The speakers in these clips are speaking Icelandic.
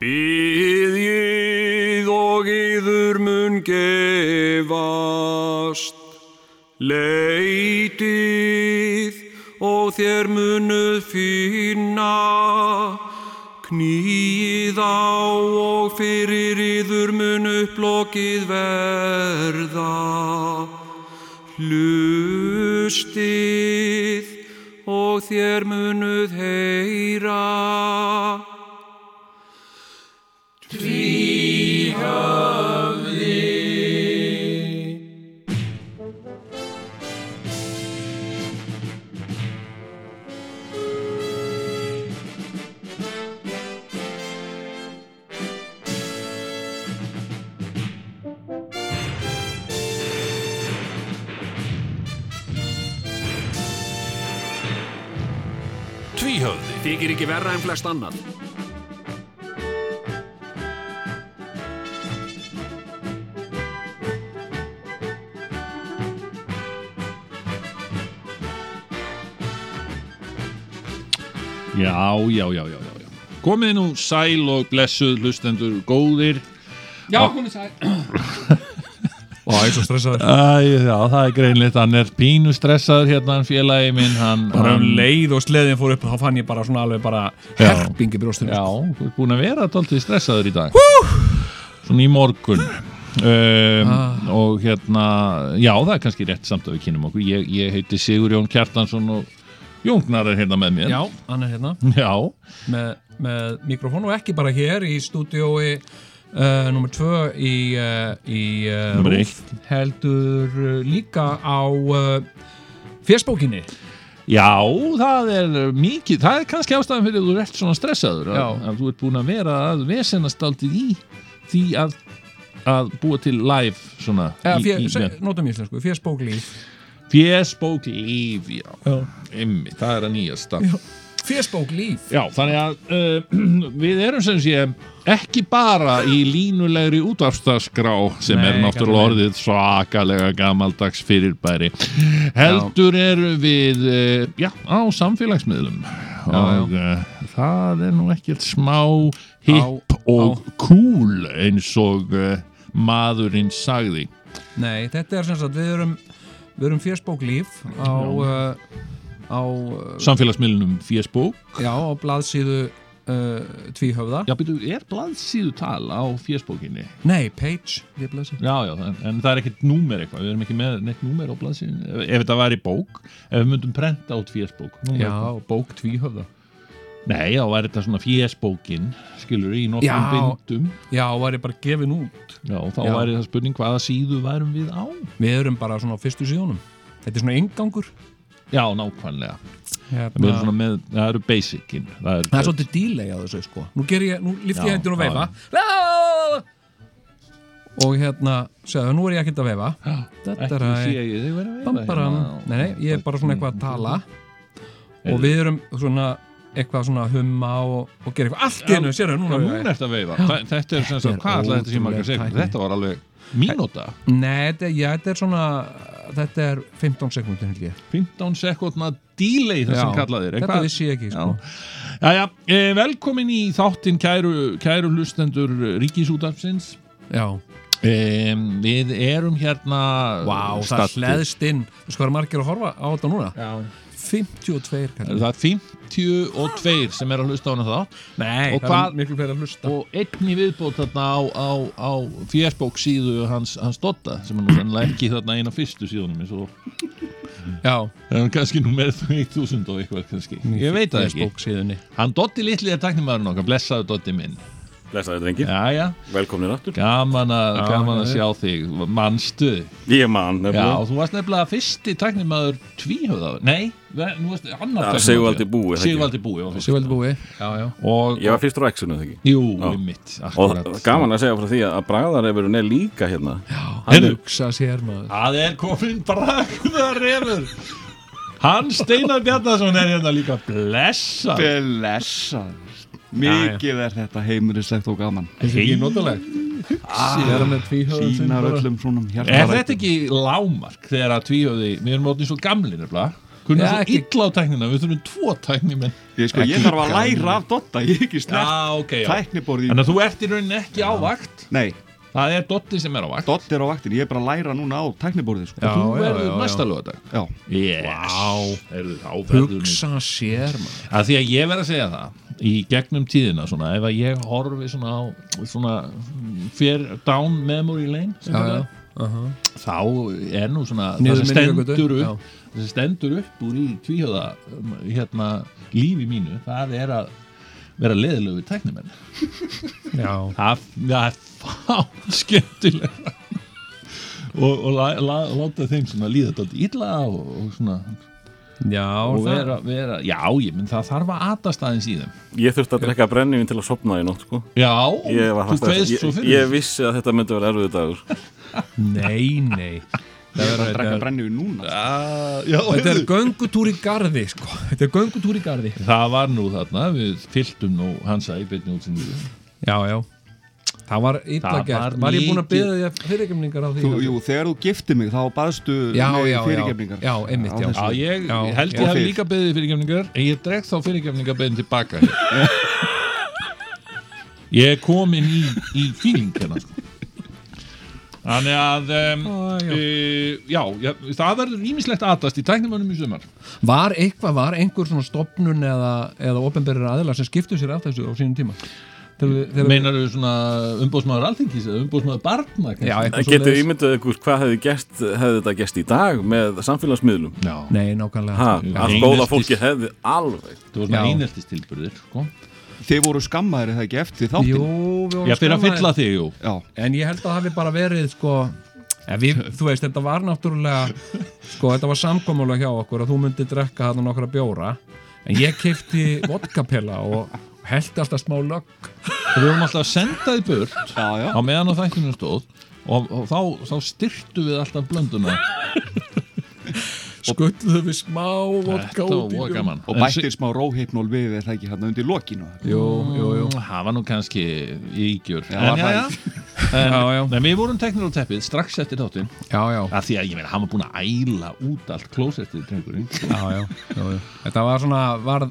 Býðið og yður mun gefast, leitið og þér munuð finna, knýið á og fyrir yður mun upplokið verða. Hlustið og þér munuð heyra. Þykir ekki verra en flest annað. Já, já, já, já, já. Komið nú sæl og blessuð hlustendur góðir. Já, komið sæl er svo stressaður Æ, já, það er greinleitt, hann er pínu stressaður hérna, félagi minn, hann... Bara um hann leið og sleðin fór upp þá fann ég bara svona alveg bara herpingi brjóstunum Já, þú ert búin að vera tóltið stressaður í dag. Svona í morgun. Um, Og hérna, já, það er kannski rétt samt að við kynum okkur. Ég, ég heiti Sigur Jón Kjartansson og Jóngnar er hérna með mér. Já, hann er hérna Já, með, með mikrofón og ekki bara hér í stúdiói uh, nummer tvö í, uh, í uh, Númer RÚV, heldur líka á fésbókinni. Já, það er mikið, það er kannski ástæðan fyrir að þú ert svona stressaður að, að þú ert búin að vera að vesenast aldrei í því að, að búa til live svona Eða, í, fjö, í, se, notum íslensku, fésbóklíf. Fésbók líf já, Já. Einmi, það er að nýjasta Já. Fésbóklíf Já, þannig að uh, við erum sem sé ekki bara í línulegri útvarpstaskrá sem Nei, er náttúrulega orðið svakalega gamaldags fyrirbæri heldur eru við uh, já, á samfélagsmiðlum. Og uh, það er nú ekkert smá hipp Á- og cool eins og maðurinn sagði. Nei, þetta er sem sagt, við erum við erum fésbóklíf á uh, á, uh, samfélagsmiðlunum Facebook já, á blaðsíðu uh, tvíhöfða. Já, byrju, er blaðsíðu tal á fésbókinni? Nei, page, Já, já, en, það er ekkert númer eitthvað, við erum ekki með neitt númer á blaðsíðin, ef, ef þetta væri bók, ef við myndum prenta út fésbók. númer Já, eitthvað. bók tvíhöfða. Nei, já, væri þetta svona fésbókin, skilur í nokkrum bindum, Já, var ég bara gefin út. Já, þá væri það spurning hvaða síðu værum við á? Við erum bara svona á fyrstu síðunum. Þetta er svona engangur Já, nákvæmlega. Við hérna, erum svona með, það eru basicin. Það er, Það er svolítið delay á þessu sko Nú ég, nú lift ég Já, hendin og veifa! Og hérna, segðu, nú er ég ekkert að veifa Þetta er að hérna. Nei, nei, ég er bara svona eitthvað að tala Heyrðu. Og við erum svona eitthvað svona humma og, og gera eitthvað allt í hennu, sérðu, núna Núna, núna ertu að veifa. Þetta er sem Þetta sagt, er hvað ætlaði þetta margar ótrúleg sekundur? tækni. Þetta var alveg mínúta. Nei, þetta, já, þetta er svona þetta er 15 sekúndir held ég. 15 sekundna delay það sem Já, kallaðir Þetta vissi ég ekki, sko. Jæja, e, velkomin í þáttinn kæru, kæru hlustendur Ríkisútarpsins Já, e, Við erum hérna Vá, það staddir. hleðst inn. Sko, það er margir að horfa á þetta núna? Já. 52 kallar. Það er 52 sem er að hlusta á hana þá Nei, Og hvað- miklu fleiri að hlusta. Og einn í viðbót þarna á, á, á fjersbók síðu hans, hans Dotta sem er sennilega ekki þarna eina fyrstu síðunum og Já, er kannski nú með 1000 og eitthvað kannski? Ég veit það ekki, hann Dotti litli er taknimaðurinn okkar, blessaðu Dotti minn Blessaði drengir, Jæja, velkomin aftur. gaman að, Já, gaman að já, sjá þig manstu, Ég man, já, nefnilega. þú varst nefnilega fyrsti taknimaður tvíhöfðaður, nei nú varst annar Já, tæknimaður. Sigvaldi Búi? Sigvaldi Búi. Sigvaldi búi Já, já og, Ég var fyrstur á X-unu, það ekki? jú, Já. mitt Og gaman að segja frá því að Bragðarefurinn er líka hérna. Hann Heyrðu. hugsa sér maður Það er komin bragðarefur Hann Steinar Bjarnason er hérna líka blessa Blessar Mikið er þetta heimurislegt og gaman. Ekki notaleg Sér með tvíhöfðum Sýnar öllum svona Er þetta ekki lámark þegar að tvíhjóði Við erum ótið svo gamli nefnilega? Kunna Já, svo illa á tæknina, við þurfum tvo tæknimenn. Ég, sko, ég þarf að læra af Dotta, ég er ekki ok, tækniborði. Þannig að þú ert í rauninni ekki á vakt? Nei, Það er Dotti sem er á vakt. Dotti er á vaktin, ég er bara að læra núna á tækniborði sko. Já, Þú verður næsta lögadag Já. Yes. Nú- hugsa sér maður. að Því að ég verð að segja það Í gegnum tíðina svona Ef að ég horfi svona á Svona Fear down memory lane já, já. Uh Þá er nú svona Það sem stendur upp Það sem stendur upp úr í tvíhjóða Hérna lífi mínu Það er að vera leðilegu tæknimenn já. það, það er fátt skemmtilega og, og láta þeim líða þetta illa og, og svona já vera, vera, já ég menn það þarf að atast aðeins í þeim. Ég þurfti að drekka brennivinn til að sopna í nótt sko. já, þú að- ég, svo fyrir ég vissi að þetta myndi vera erfiðu dagur. Nei, nei. Það er að drekka er, brenni við núna já, já, þetta er göngutúr í garði sko. þetta er göngutúr í garði. Það var nú þarna við fylltum nú hansa í beinni útsendingu. Já, já það var illa Það gert var var, ég búin að byggja því fyrirgemningar á því þú, Jú, þegar þú gifti mig þá baðstu Já, mig já, já. fyrirgefningar Já, einmitt, já. Já, ég Já, held já. ég Fyrr. líka beðið fyrirgefningar en ég dreg þá fyrirgefningar tilbaka. Ég er komin í, í fíling hérna sko. Þannig að um, Ó, já. já, það verður ímislegt aðtast í tæknumönnum í sumar var eitthvað, var einhver svona stopnun eða, eða ofinberir aðilar sem skiptu sér af þessu á sínum tíma Meinar þú svona umbóðsmaður alþingis eða umbóðsmaður barna já, svoleiðis. ímyndað ykkur hvað hefði, gest, hefði þetta gest í dag með samfélagsmiðlum já. nei, nákvæmlega. Allt góða fólki hefði alveg Það var svona eineltistilburðir sko. Þið voru skammaðir eða ekki eftir þáttin Jú, við vorum Já, fyrir að skammaðir. fylla þig, jú En ég held að það hafi bara verið sko við, Þú veist, þetta var náttúrulega sko, þetta var samkomulega hjá okkur að þú myndir drekka þarna nokkra bjóra en ég kefti vodkapela og held alltaf smá lögg. Við vorum alltaf að senda þið burt já, já. á meðan á þættinu stóð og, og þá, þá styrtu við alltaf blönduna. Skulluðu við smá vodka út í gaman. Og bættir smá róhypnól við er það ekki hérna undir lokinu? Jú, jú, jú. Það var nú kannski ígjur Já, En já, það. já En, Já, já. en við vorum teknir á teppið strax eftir þáttinn. Já, já, að Því að ég meina, hann var búin að æla út allt klósettið drengurinn. Já, já, já, já. Þetta var svona, var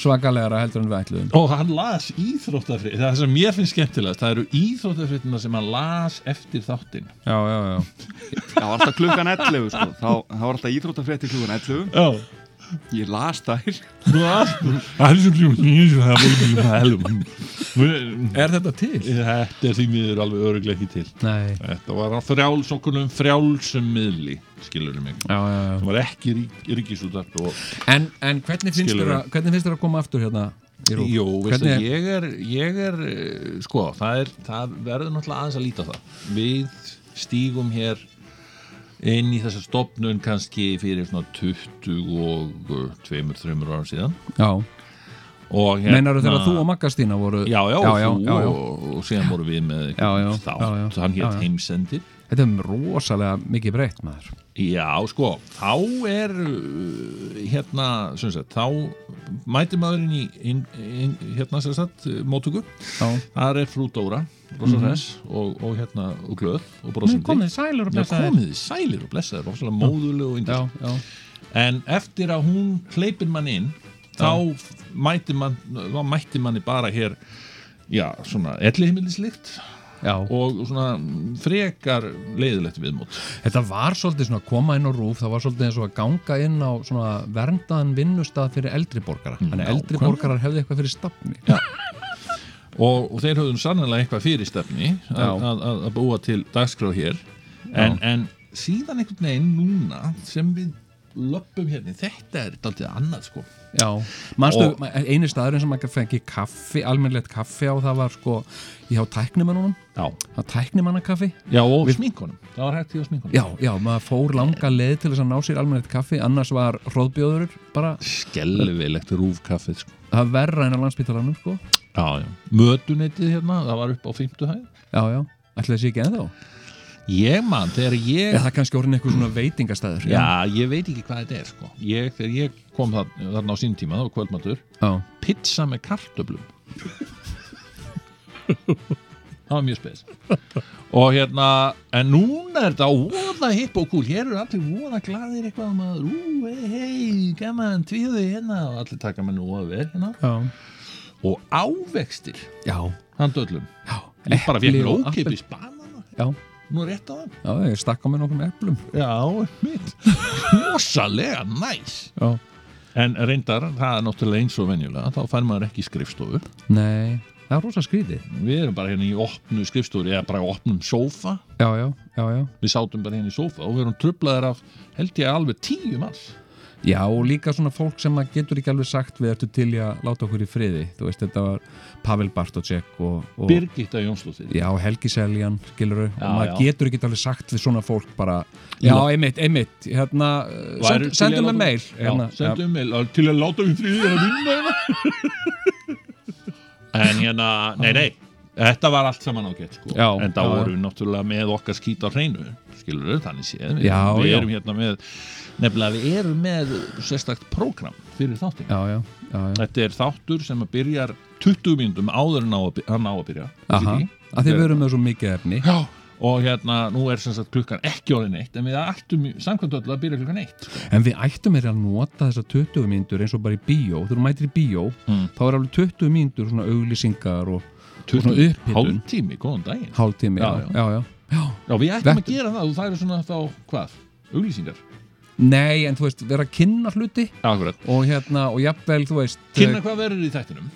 svakalegara heldur en við ætluðum. Og hann las íþróttafrið Það sem mér finnst skemmtilegast Það eru íþróttafriðina sem hann las eftir þáttinn. Já, já, já. Það var alltaf klukkan 11 sko. þá, þá var alltaf íþróttafrétti klukkan 11 Já Ég las þær. Er Er þetta til? Þetta er því miður alveg öruglega ekki til. Nei. Þetta var á frjáls, okkurum frjálsum miðli skilur mig. Já, já, já. Það var ekki rík, ríkisútart og En, en hvernig finnst þér að, hvernig finnst þér að koma aftur hérna veistu, Hvernig- ég er, ég er eh, sko, það, er, það verður náttúrulega aðeins að líta á það. Við stígum hér inn í þessa stopnun kannski fyrir svona 22-3 ára síðan. Já, og hérna Meinar þegar þú og Maggastína voru Já, já, já, já, já. Og, og síðan voru við með þátt, hann hétt heimsendir Þetta er rosalega mikið breytt maður. Já, sko, þá er uh, hérna, sem sagt, þá mætir maðurinn í inn, inn, hérna, sem sagt, Já, þar er frú Dóra, rosa hress og, og hérna, og glöð og brosandi. komið sælur og Já, blessaðir. komið sælir og blessaður, rosalega móðuleg og já, en eftir að hún hleypir mann inn þá mætir mann þá mætti manni bara hér já, svona ellihimmilislikt já. og svona frekar leiðilegt viðmót Þetta var svolítið svona að koma inn á rúf það var svolítið eins og að ganga inn á svona verndaðan vinnustað fyrir eldri borgara Þannig að eldri nákvæmlega. borgarar hefði eitthvað fyrir stafni og, og þeir höfðum sannlega eitthvað fyrir stefni Já. að, búa til dagskrá hér en, en síðan einhvern veginn núna sem við löpum hérna, þetta er daldið annað sko. Já, manstu, Og- einu staður sem maður fengi kaffi, almennlegt kaffi á það var sko, ég há tæknimannunum já, það tæknimannakaffi. Já og Við- sminkunum. Það var hægt í að sminkunum. Já, já, maður fór langa leið til þess að ná sér almennlegt kaffi, annars var hróðbjóður bara, skelvilegt rúfkaffið sko. það var verra en á landsbítalanum sko. já, já. mötuneytið hérna, það var upp á 50 hæð Já, já, ætli það sé ekki ennþá ég man, þegar ég Eða það er kannski orðin eitthvað svona veitingastæður já, ég veit ekki hvað þetta er sko. ég, þegar ég kom þar, þarna á sín tíma það var kvöldmatur, já, pizza með kartöblum það var mjög spes. Og hérna en núna er þetta óa voða hipp og kúl, hér eru allir voða glaðir eitthvað og maður, ú, hei, hei, gaman, tvíðu hérna. Og allir taka með nú að vera hérna. Já, og ávextir, já, hann döllum já. Ég bara Epli nú rétt á þeim. Já, ég stakka með nokkrum eplum. Já, mitt, rosalega næs. Já. En reyndar, það er náttúrulega eins og venjulega þá fær maður ekki skrifstofu. Nei, það er rosa skrítið. Við erum bara hérna í opnu skrifstofu eða bara í opnum sófa. Já, já, já, já. Við sátum bara hérna í sófa og við erum trublaðir af held ég alveg tíu manns Já, og líka svona fólk sem að getur ekki alveg sagt við ertu til í að láta okkur í friði? Þú veist, þetta var Pavel Bartocek og, og Birgitta Jónsdóttir. Já, Helgi Seljan, skiluru og maður já. getur ekki alveg sagt við svona fólk bara Já, einmitt, einmitt hérna, send, í sendum með mail hérna, Já, sendum mail. Að- til að láta að vinna? Hérna En hérna, nei, nei Þetta var allt saman ágætt sko Já, En það voru við náttúrulega með okkar skít á hreinu Skilur við, þannig séð Við, Já, við já. erum hérna með Nefnilega við erum með sérstakt prógram fyrir þáttin já, já, já, já. Þetta er þáttur sem að byrjar 20 mínútum áður en á að, by- hann á að byrja Aha, að þið verum með svo mikið efni Og hérna, nú er sem sagt klukkan ekki orðin eitt En við ættum samkvæmt öllu að byrja klukkan eitt sko. En við ættum er að nota þessar 20 mínútur eins og bara í bíó, þú mætir í bíó Mm. þá er alveg 20 mínútur svona auglýsingar og, og svona 20 upphitun. Hálftími, góðan daginn. Hálftími, já, Já, já, já, já. Við ættum Vettur. að gera það það eru svona þá, hvað, auglýsingar? Nei, en þú veist, vera að kynna hluti. Akkurat. Og hérna, og jafnvel, þú veist Kynna hvað verður í þættinum?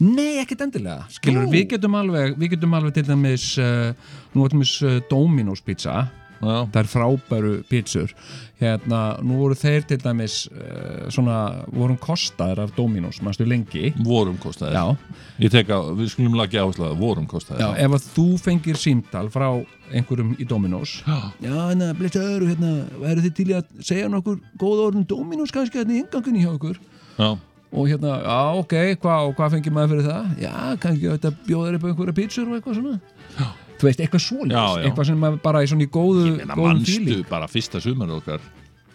Nei, ekkert endilega, skilur, við getum alveg við getum alveg til dæmis uh, nú til dæmis uh, Dominos pizza Já, það er frábæru pizzur. Hérna, nú voru þeir til dæmis uh, svona, vorum kostaðir af Dominos, mannstu lengi? Vorum kostaðir. Já, Ég tek að, við skulum lagi áherslu að vorum kostaðir. Já, ef að þú fengir símtal frá einhverjum í Dominos. Já. Já, hérna, blessaður, hérna, væru þið til að segja nokkur góða orðum Dominos kannski hérna í ingangunni hjá okkur Já, og hérna, já, ok, hvað og hvað fengir maður fyrir það? Já, kannski þetta bjóður upp á einhverja pítsur og eitthvað svona. Já. Þú veist, eitthvað já. eitthvað sem bara í svona í góðu, að góðum manstu fíling bara fyrsta sumar okkar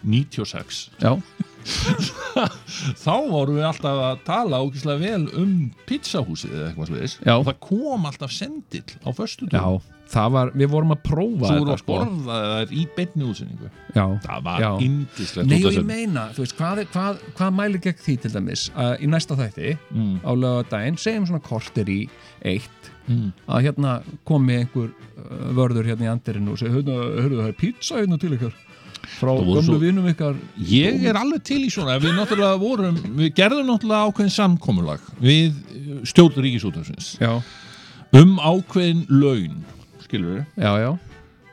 96 Já, Þá vorum við alltaf að tala ógislega vel um pizzahúsið eða eitthvað sliðis. Og það kom alltaf sendill á föstu já, það var, við vorum að prófa Þú voru þetta sko. að borða þær í beinni útsinningu Það var indislegt Nei, og ég meina, þú veist, hvað, er- hvað, hvað mælir gegn því til dæmis að í næsta þætti Mm. á lögadaginn, segjum svona korter í eitt Mm. að hérna komi einhver uh, vörður hérna í andirinu og hérna, hörðu það er pizza hérna til ykkar. Frá gömlu vinum ykkar. Ég er alveg til í svona. Við vorum, við gerðum náttúrulega ákveðin samkomulag við eh, stjórn ríkisútafsins Já, um ákveðin laun skilur við, já, já.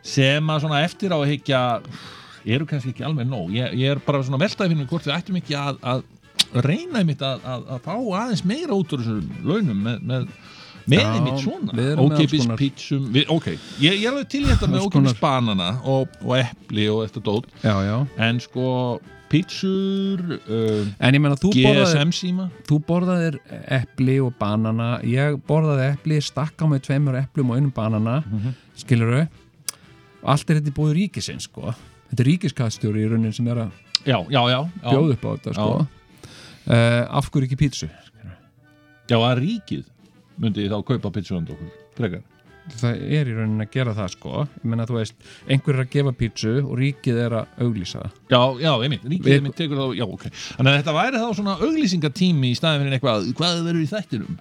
Sem að svona eftir á að higgja eru kannski ekki alveg nóg. Ég, ég er bara svona veltaði fyrir mig hvort við ættum ekki að, að reyna einmitt að, að, að fá aðeins meira út úr þessum launum með, með með Já, einmitt svona. ókipis konar- pítsum við, ok, ég, ég er alveg til í þetta með ókipis banana og, og epli og þetta dót. Já, já. En sko pítsur um, En ég meina, þú borðaðir, GSM síma. þú borðaðir epli og banana. Ég borðaði epli, stakka með tveimur eplum og einum banana mm Mhm. Skilurðu. Allt er þetta búið ríkisins, sko. Þetta er ríkiskastjóri í raunin sem er að já, já, já, já. bjóða upp á þetta, sko. Uh, Af hverju ekki pítsu? já að ríkið myndi þá kaupa pítsu handa okkur frekar? Það er í raunin að gera það, sko. Ég meina, þú veist, einhver er að gefa pítsu og ríkið er að auglýsa. Það já, já, einmitt, ríkið einmitt tekur þá já, ok, þannig að þetta væri þá svona auglýsingatími í staðin fyrir eitthvað, hvað verður í þættinum?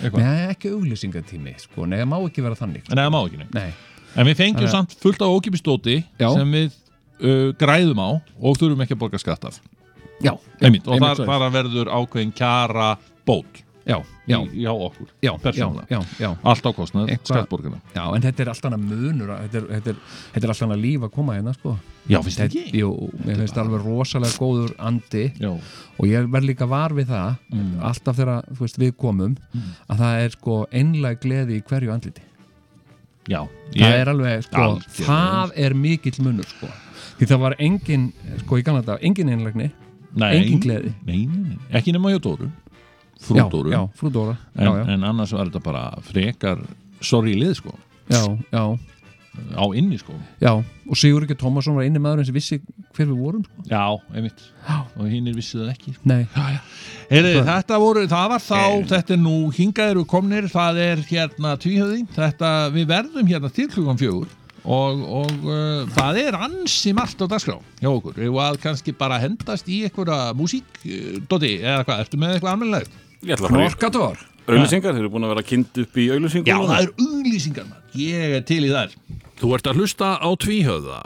Eitthvað, Nei, ekki auglýsingatími, sko. Nei, það má ekki vera þannig. En það má ekki neitt Nei, en við fengjum Þannig að- samt fullt af ókipistóti Já. sem við uh, græðum á og þurfum ekki að borga skatt af. Já, einmitt, og einmitt þar, svoleiðis. þar verður ákveðin kjara bót já, já, í, hjá okkur, já, já, já, já. allt á kostnað Eitthvað- skattborgana Já, en þetta er alltaf að- þetta er, þetta, er, þetta er alltaf líf að koma hérna sko. já, finnst Þetta- ekki? Jú, mér finnst það alveg rosalega góður andi já, og ég verð líka var við það Mm. alltaf þegar veist, við komum að það er sko einlega gleði í hverju andliti já það er alveg, sko, Algjörlega. það er mikill munur sko. því það var engin sko í ganlega dag, engin einlegni Nei, engin gleði. nei, nei, nei. ekki nema hjá Dóru frú já, já, en, en annars var þetta bara frekar sorry lið sko. Á inni sko. Og Sigur ekki Tómasson var eini maður sem vissi hver við vorum sko. já, einmitt. Og hinnir vissu það ekki nei, Heyri, þetta voru, það var þá, þetta er nú hingað eru komnir, það er hérna tvíhöði, þetta, við verðum hérna til klukkan fjögur og, og uh, það er ansi margt á dagskrá hjá okkur. Og að kannski bara hendast í einhverja músík uh, Dóti, eða hvað, ertu með eitthvað almennilegt? Ég ætla að fara í Orkator auðlýsingar, þeir eru búin að vera kynnt upp í auðlýsingar Já, það er auglýsingar maður, ég er til í þær. Þú ert að hlusta á tvíhöfða.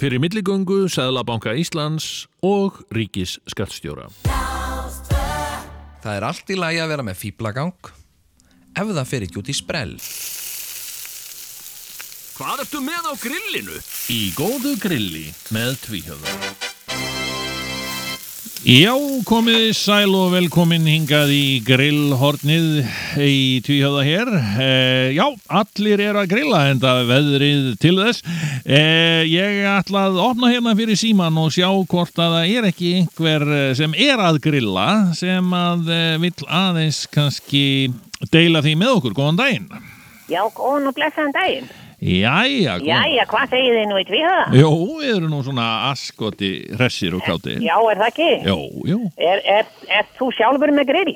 Fyrir milligöngu Sæðlabanka Íslands og Ríkis skattstjóra. Það er allt í lagi að vera með fýblagang ef það fer ekki út í sprell. Hvað ertu með á grillinu? Í góðu grilli með tvíhjöfða Já, komið sæl og velkomin hingað í grillhornið í tvíhjöfða hér. E, já, allir er að grilla en það veðrið til þess. E, ég ætla að opna hérna fyrir síman og sjá hvort að það er ekki einhver sem er að grilla sem að vill aðeins kannski deila því með okkur. Góðan daginn. Já, góðan og blessaðan daginn. Jæja. Jæja, hvað segir þið nú í tvíhöða? Jó, við erum nú svona askoti hressir og kátir. Já, er það ekki? Jó, jú. Er, er, er þú sjálfur með grill?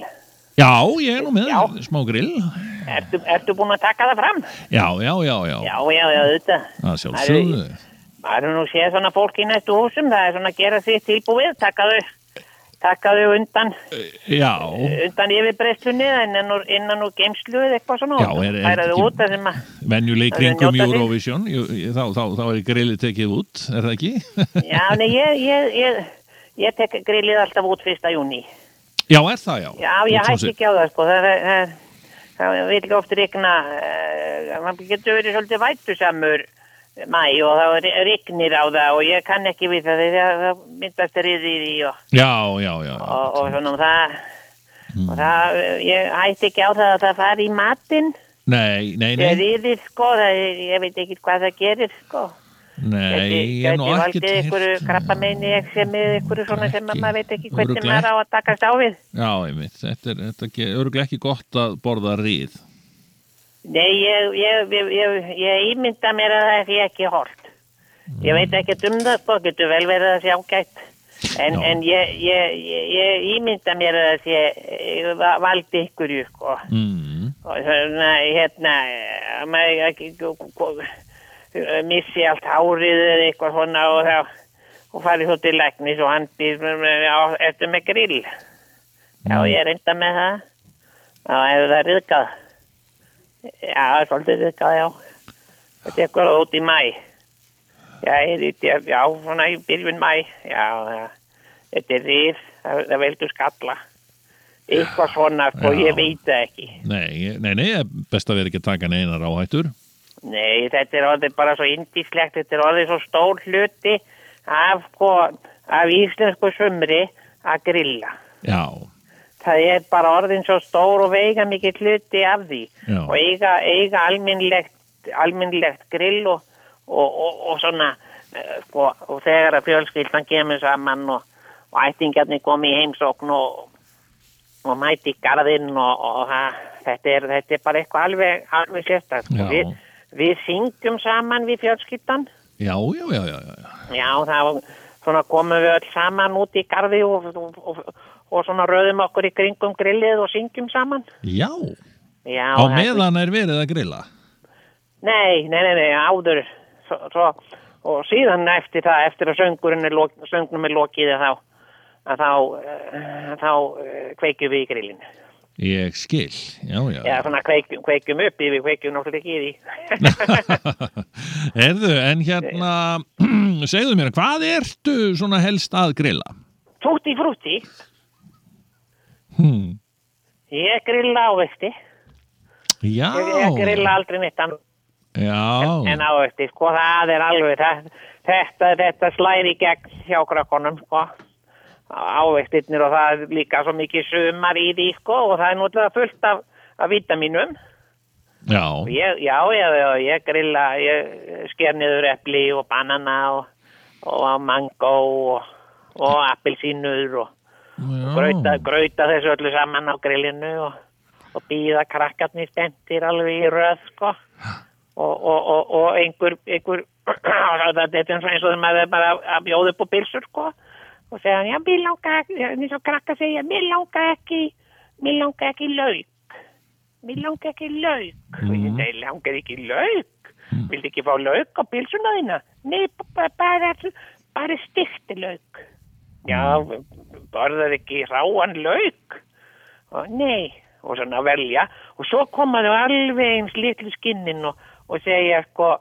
Já, ég er nú með Já. smá grill. Ertu, ertu búin að taka það fram? Já, já, já, já. Já, já, já, auðvitað. Það sjálfsögðu. Það eru nú séð svona fólk í næstu húsum, það er svona að gera því tilbúið, taka þau, taka þau undan, Já, undan yfirbreystlunni innan úr geimslu eða eitthvað svona. Já, er- er ekki- er að kringum. Eurovision, þá, þá, þá er grillið tekið út, er það ekki? já, nei, ég, ég, ég, ég tek grillið alltaf út fyrsta júni. já, er það, já. Já, ég hætti ekki á það, sko. Það, það, það vil ekki oft rigna, uh, man getur verið svolítið vætusamur mæ og ri- rignir á það og ég kann ekki við það það myndast riðið í því og, Já, já, já. og, og svona það, Mm. og það, ég hætti ekki á það að það fari í matinn, Nei, nei, nei, riðið, sko, það, ég veit ekki hvað það gerir, sko. nei, ég er nú Gæti ekkert valdið ykkur heyrt- krabba meini sem er ykkur svona sem Ekki. maður veit ekki hvernig maður á að takast á við. Já, einmitt, þetta er, þetta er örgulega ekki gott að borða rið. Nei, ég, ég, ég, ég, ég ímynda mér að það sé ekki hort. Ég veit ekki um það, sko, getur vel verið að sjá gætt. En, Já. en ég, ég, ég, ég ímynda mér að það sé va- valdi ykkur, sko. Mm. Og svona, hérna, eh, maður ekki missi allt hárið eða eitthvað svona og þá og farið svo til læknis og hann býr eftir með grill. Já, ég er reynda með það. Já, hefur það riðgað. Já, er svolítið riðgað, já. Þetta er eitthvað út í mæ. Já, ég, ég, já, svona í byrjun mæ. Já. Þetta er rið, það, veldur skalla. Eitthvað svona, sko, ég veit það ekki. Nei, nei, nei, best að vera ekki að taka neinar áhættur. Nei, þetta er orðið bara svo indislegt, þetta er orðið svo stór hluti af, sko, af íslensku sumri að grilla. Já, Það er bara orðin svo stór og veiga mikið hluti af því Já. og eiga, eiga alminnlegt, alminnlegt grill og, og, og, og svona, eh, sko, og þegar að fjölskyldan kemur saman og, og ættingarnir komi í heimsókn og, og mæti garðinn og, það, þetta, er, þetta er bara eitthvað alveg, alveg sérstakt. Já. Við, við syngjum saman við fjölskyldan. já, já, já, já, já. Já, þá svona komum við öll saman út í garði og, og, og, og svona röðum okkur í kringum grillið og syngjum saman. Já, Já, á meðan er verið að grilla. Nei, nei, nei, nei, áður svo, svo, og síðan eftir það, eftir að er söngnum er lokið þá þá, uh, þá uh, kveikjum við í grillin. Ég skil, já, já. Já, svona kveikjum, kveikjum upp í, við kveikjum náttúrulega ekki því. Herðu, en hérna, segðu mér, hvað ertu svona helst að grilla? Tutti frutti, Hmm. ég grilla ávexti, Já, ég, ég grilla aldrei neitt annað. já, en ávexti, sko, það er alveg það, þetta, þetta slæri gegn hjá krakkonum, sko. Ávextirnir og það er líka svo mikið sumar í því, sko og það er náttúrulega fullt af, af vitaminum já, ég, já, já, ég grilla ég sker niður epli og banana og, og mango og, og appelsínur og grauta, grauta þessu öllu saman á grillinu og, og býða krakkarnir stentir alveg í röð, sko. Og, og, og, og einhver, einhver, þetta er eins og og þegar maður bara að bjóða upp á pilsur, sko. Og segja já, mér langar ekki, eins og krakkar segja, mér langar ekki, mér langar ekki lauk. Mér langar ekki lauk. Og ég segi, langar ekki lauk? viltu ekki fá lauk á pilsuna þína? Nei, bara, bara, stikti lauk. Já, borðar ekki ráan lauk? Og, nei, og svona velja. Og svo komaðu alveg eins litlu skinnin og, og segja sko,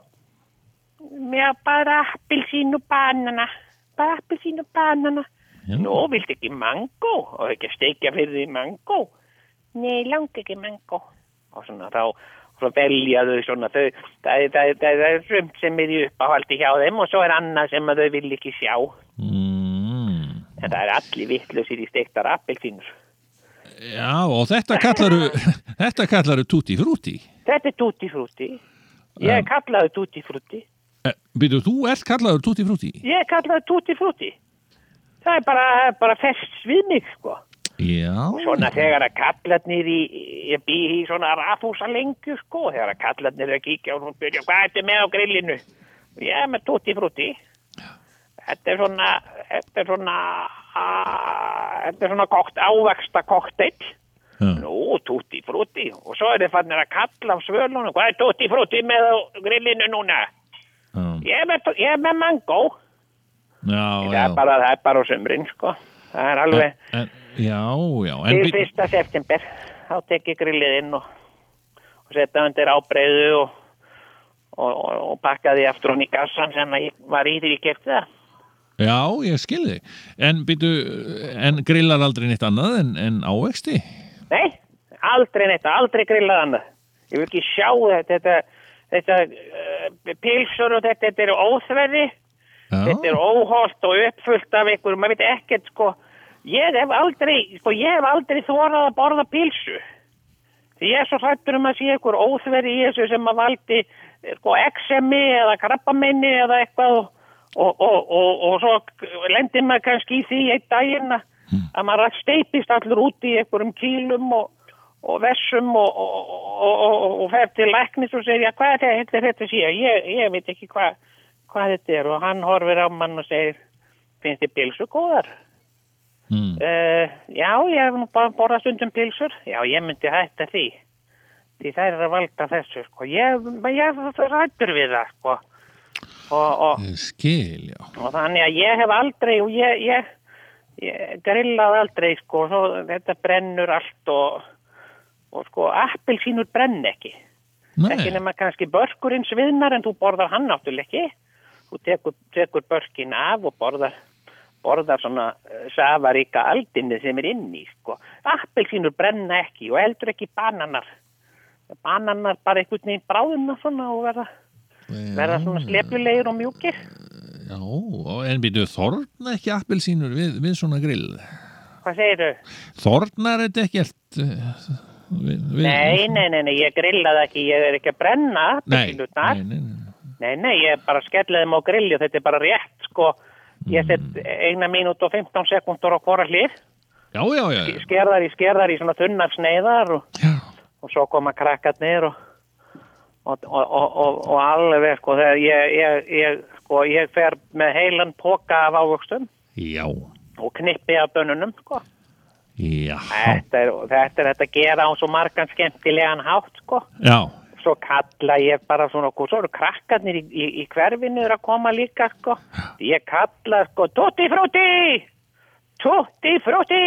já, bara appelsín og banana, bara appelsín og banana. Já. Nú, viltu ekki mango? Og ekki steikja fyrir því mango? Nei, langt ekki mango. Og svona þá, svo velja þau svona, þau, það, er- sumt sem er í uppáhaldi hjá þeim og svo er annað sem þau vil ekki sjá. mm. Það er allir vittlusir í steiktar appelsínur. Já, og þetta kallaru þetta kallaru tutti frutti Þetta er tutti frutti. Ég er kallaður tutti frutti. eh, Býtu, þú ert kallaður tutti frutti Ég er kallaður tutti frutti. Það er bara, bara fest við mig, sko. Já, Svona þegar að kallarnir í, ég bý í svona rafhúsa lengju sko, þegar að kallarnir er að kíkja og hún byrja, hvað ertu með á grillinu? Ég er með tutti frutti. Þetta er svona, þetta er svona, þetta er svona kokt, ávexta kokteill. Já. Nú, tutti frutti. Og svo er þið fannir að kalla á svölunum, hvað er tutti frutti með grillinu núna? já, Ég með, ég með mango. já, Það já. er bara, það er bara á sumrin, sko. Það er alveg... En, já, já en, Til fyrsta september þá tek ég grillið inn og, og setja undir ábreyðu og, og, og, pakka því aftur hún í gassan sem var í því ég kefti það. Já, ég skil þig En en grillar aldrei neitt annað en, en ávexti? Nei, aldrei neitt, aldrei grillað annað. Ég vil ekki sjá þetta, þetta, þetta uh, pilsur og þetta, þetta er óþverði, Já, þetta er óholt og uppfullt af ykkur, maður veit ekkert sko, ég hef aldrei, sko, ég hef aldrei þórað að borða pilsu. Því ég er svo hrættur um að sé ykkur óþverði í þessu sem að valdi sko eksemi eða krabbamenni eða eitthvað og, og, og, og, og svo lendir maður kannski í því einn daginn að að maður steipist allur út í einhverjum kílum og, og vessum og, og, og, og, og fer til læknis og segir, já, hvað er þetta, þetta sé, ég, ég veit ekki hvað, hvað þetta er og hann horfir á mann og segir, finnst þið pilsu góðar? mm, Uh, já, ég hef nú bara borðað stundum pilsur. Já, ég myndi hætta því. Því það er að valda þessu, sko. Ég, ég rættur við það, sko. Og, og, skil, og þannig að ég hef aldrei, og ég, ég, ég grillað aldrei, sko. Svo, þetta brennur allt og, og sko, appelsínur brenn ekki. Ekki Nei, nema kannski börkurinn sviðnar en þú borðar hann náttúrulega ekki. Þú tekur, tekur börkin af og borðar, borðar svona uh, safaríka aldinni sem er inni, sko. Appelsínur brenna ekki og heldur ekki bananar. Bananar bara einhvern veginn bráðuna svona og verða, verða svona slepjulegir og mjúkir. já, en býtu, þorna ekki appelsínur við, við svona grill Hvað segir þau? Þornar þetta ekkert uh, við, við, Nei, nei, nei, nei, ég grillaði ekki, ég er ekki að brenna nei, appelsínurnar. nei, nei, nei. Nei, nei, ég bara skelliði á grilli og þetta er bara rétt, sko. Ég set eina mínút og 15 sekundur á hvora hlið, Já, já, já, skerðar í, skerðar í svona þunnar sneiðar og, og svo koma krakkarnir og, og, og, og, og, alveg, sko, þegar ég, ég, ég, sko, ég fer með heilan póka af ávöxtum. Já, og knippi af bönunum, sko. já, Þetta er, þetta er þetta að gera á svo margan skemmtilegan hátt, sko. já, svo kalla ég bara svona og svo eru krakkarnir í, í, í hverfinu að koma líka sko. Ég kalla sko tutti frutti tutti frutti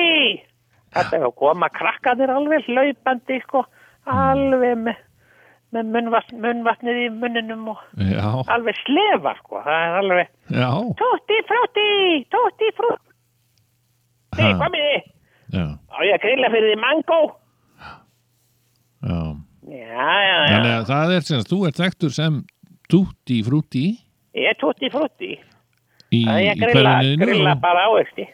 þetta er að koma krakkarnir alveg hlaupandi sko. Alveg með, með munnvatn, munnvatnið í munninum og já, alveg slefa sko það er alveg já, tutti frutti tutti frutti Nei, hvað með þið? Á ég að grilla fyrir þið mango? já. Já, já, já. Þannig að það er sem sagt, þú ert þekktur sem tutti frutti Ég er tutti frutti. í, Það er ég grilla, grilla bara ávexti.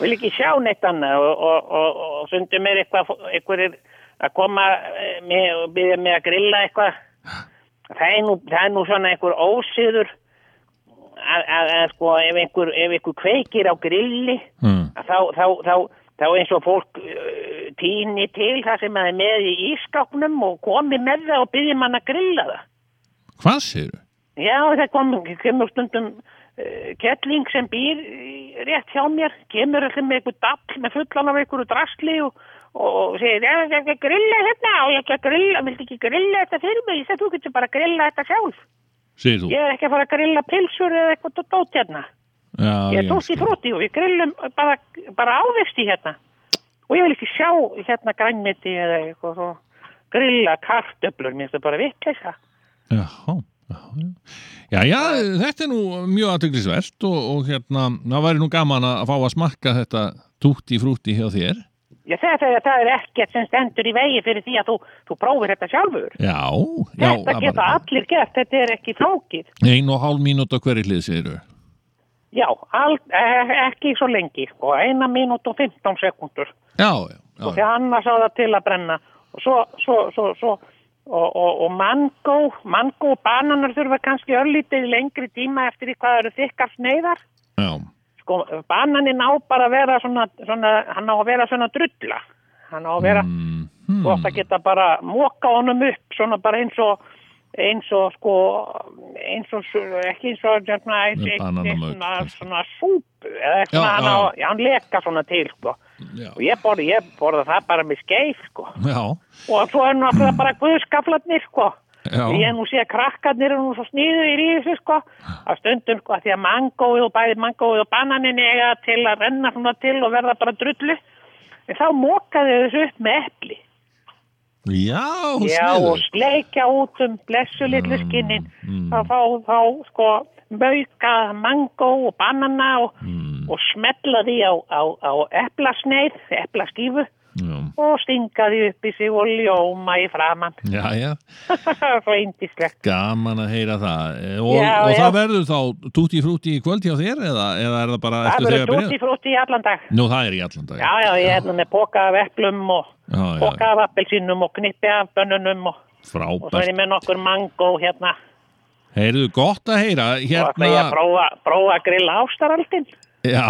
Vil ekki sjá neitt annað og, og, og, og sundum mér eitthvað, einhverjir að koma eh, með, og byrja mig að grilla eitthvað. Það er nú, það er nú svona einhver ósiður að, að, að sko ef einhver, ef einhver kveikir á grilli að þá, þá, þá, þá eins og fólk uh, týni til það sem er með í ískáknum og komi með það og byrja mann að grilla það. Hvað séru? Já, það kom, kemur stundum uh, kettling sem býr rétt hjá mér, kemur allir með einhver dall með fullan af einhverju drasli og, og segir, ég ekki að grilla hérna og ég ekki viltu ekki grilla þetta fyrir mig? Ég segi, þú getur bara að grilla þetta sjálf. Ég er ekki að fara að grilla pilsur eða eitthvað dó- dót hérna. Já, Ég er tótt í fróti og við grillum bara, bara ávexti hérna. Og ég vil ekki sjá hérna grænmeti eða eitthvað svo grilla kartöflur, mér finnst það bara vitleisa. Já, já, já. Já, þetta er nú mjög aðtöklisvert og, og hérna, það væri nú gaman að fá að smakka þetta tútti frútti hjá þér. Ég segi það að það er ekkert sem stendur í vegi fyrir því að þú, þú prófir þetta sjálfur. Já, já, þetta geta bara- allir gert, þetta er ekki flókið. Ein og hálf mínúta hverju hlið segir þau. Já, all, eh, ekki svo lengi, sko, eina mínút og 15 sekundur. Já, já, já. og því annars á það til að brenna og svo, svo, svo, svo og, og, og mango, mango og bananar þurfa kannski örlítið lengri tíma eftir því hvað eru þykkar sneiðar já. Sko, bananin á bara að vera svona, svona hann á að vera svona drulla hann á að vera, Mm, þú átt að geta bara móka honum upp svona bara eins og eins og sko eins og, ekki eins og svona, bananamög, svona, kannski. svona súpu eða svona, hann, á, já. hann leka svona til sko Já. og ég borða, ég borða það bara með skeif sko Já, og svo er náttúrulega bara guðskaflarnir sko. Ég nú sé að krakkarnir er nú svo sníður í þessu sko. Að stundum sko að því að mangóið og bæði mangóið og bananin eiga til að renna svona til og verða bara drullu en þá mókaði þessu upp með epli. Já, já og sleikja út um blessu litlu skinnin. þá fá þá sko mauka mangó og banana og, og smetla því á, á, á eplasneið, eplaskífu Já, og stinga því upp í sig og ljóma í framann svo indislegt Gaman að heyra það. Eh, Og, Já, og já. það verður þá tútti frútti í kvöld hjá þér eða, eða er það bara það eftir verður þegar dúti frúti í allan dag. Nú, það er í allan dag. já já ég er hérna með póka af eplum og póka af appelsínum og knippi af bönnunum og, og svo er ég með nokkur mango hérna. Heyrðu, gott að heyra. og ætla ég að Hérna, prófa, prófa að grilla ástaraldin já,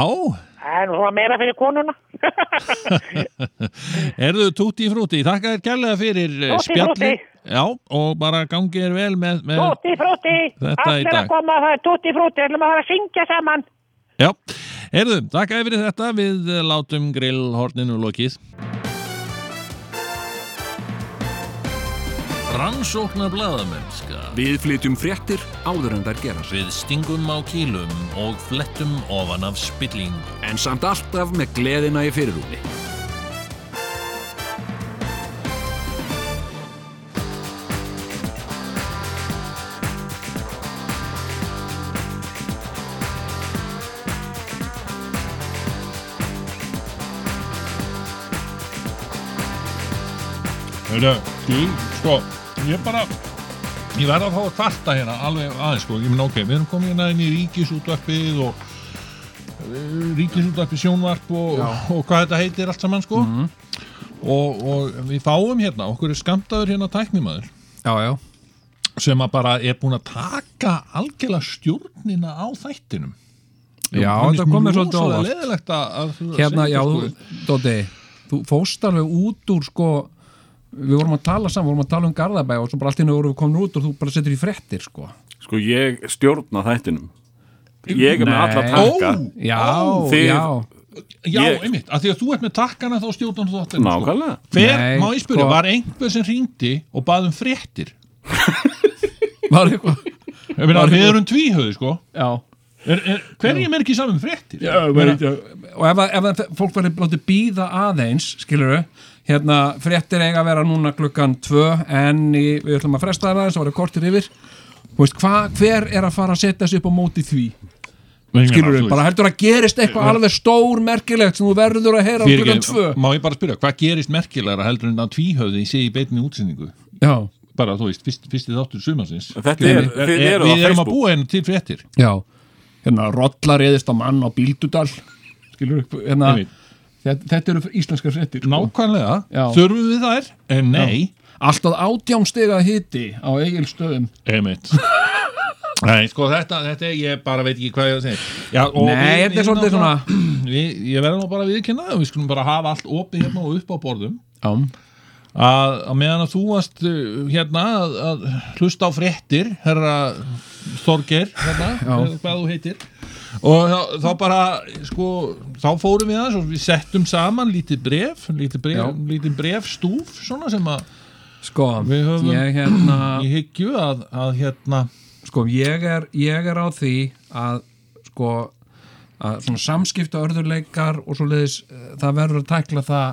er nú svona meira fyrir konuna heyrðu, tútti frútti. Þakka þér kærlega fyrir eh, Tutti frutti. Já, og bara gangi þér vel með, með Tutti í allir að koma það er tutti frúti, við ætlum að fara að syngja saman Já, heyrðu, þakka þér fyrir þetta. Við látum grillhorninu lokið. Rannsóknar blaðamennska. Við flytjum fréttir áður en þær gerast. Við stingum á kýlum og flettum ofan af spillingu. En samt alltaf með gleðina í fyrirrúmi. Heyrðu, þú, sko, ég bara, ég verð að fá að kvarta hérna alveg aðeins, sko, ég minn, ok, við erum komið hérna inn í ríkisútvarpið og uh, ríkisútvarpið sjónvarp og, og hvað þetta heitir allt saman, sko, og, og við fáum hérna, okkur er skamtaður hérna tæknimaður sem að bara er búin að taka algjörlega stjórnina á þættinum. Já, þetta komið svolítið rosalega óvart. að, að Hérna, já, sko. Dóti Þú fóst alveg út úr sko Við vorum að tala saman, við vorum að tala um Garðabæ og svo bara allt einu vorum við komin út og þú bara setur í frettir sko. Sko ég stjórna þættinum. Ég er með alla takka. Ó, Já, þið- já. Já, Ég- einmitt, að því að þú ert með takkana þá stjórnum þú þáttunum, sko. Nákvæmlega. Hver, Nei, má ég spyrja, sko- var einhver sem ringdi og bað um fréttir? Var eitthvað Ég meina, Var við erum tvíhauði, sko. Já hverjum er ekki saman um fréttir? Meina, og ef, að- ef að fólk verður látið býða aðeins skilur hérna fréttir eiga að vera núna klukkan tvö en í, við ætlum að fresta það aðeins og verður kortir yfir Þú veist, hva, hver er að fara að setja sig upp á móti því skilur við, bara heldur að gerist eitthvað alveg stór merkilegt sem þú verður að heyra á klukkan tvö Má ég bara spyrja, hvað gerist merkilegra heldur en að tvíhauði sé í beinni útsendingu? já, Bara, þú veist, fyrst, fyrsti þáttur sumansins. Er, Er, er, eru á við erum að Facebook búa henni til fréttir. já hérna rollar eðist á mann á bíldudal skilur hérna þetta, þetta eru íslenskar fréttir sko. Nákvæmlega, Já. þurfum við þær? En nei, allt að átjámstega hiti á eigilstöðum Einmitt. Nei, sko þetta, þetta, ég bara veit ekki hvað ég að segja. Já, Nei, þetta er svolítið við, Ég verður nú bara viðkynna Við skulum bara hafa allt opið hérna og upp á borðum. Já, að, að meðan að þú varst uh, hérna að, að hlusta á fréttir herra Þorgeir hérna, hvað þú heitir. Og þá, þá bara sko, þá fórum við aðeins og við settum saman lítið bref lítið bref, lítið bref stúf svona sem að Sko, Við höfum- ég hérna í hyggju að, að hérna sko, ég er, ég er á því að sko að svona samskipta örðurleikar og svo leiðis það verður að tækla það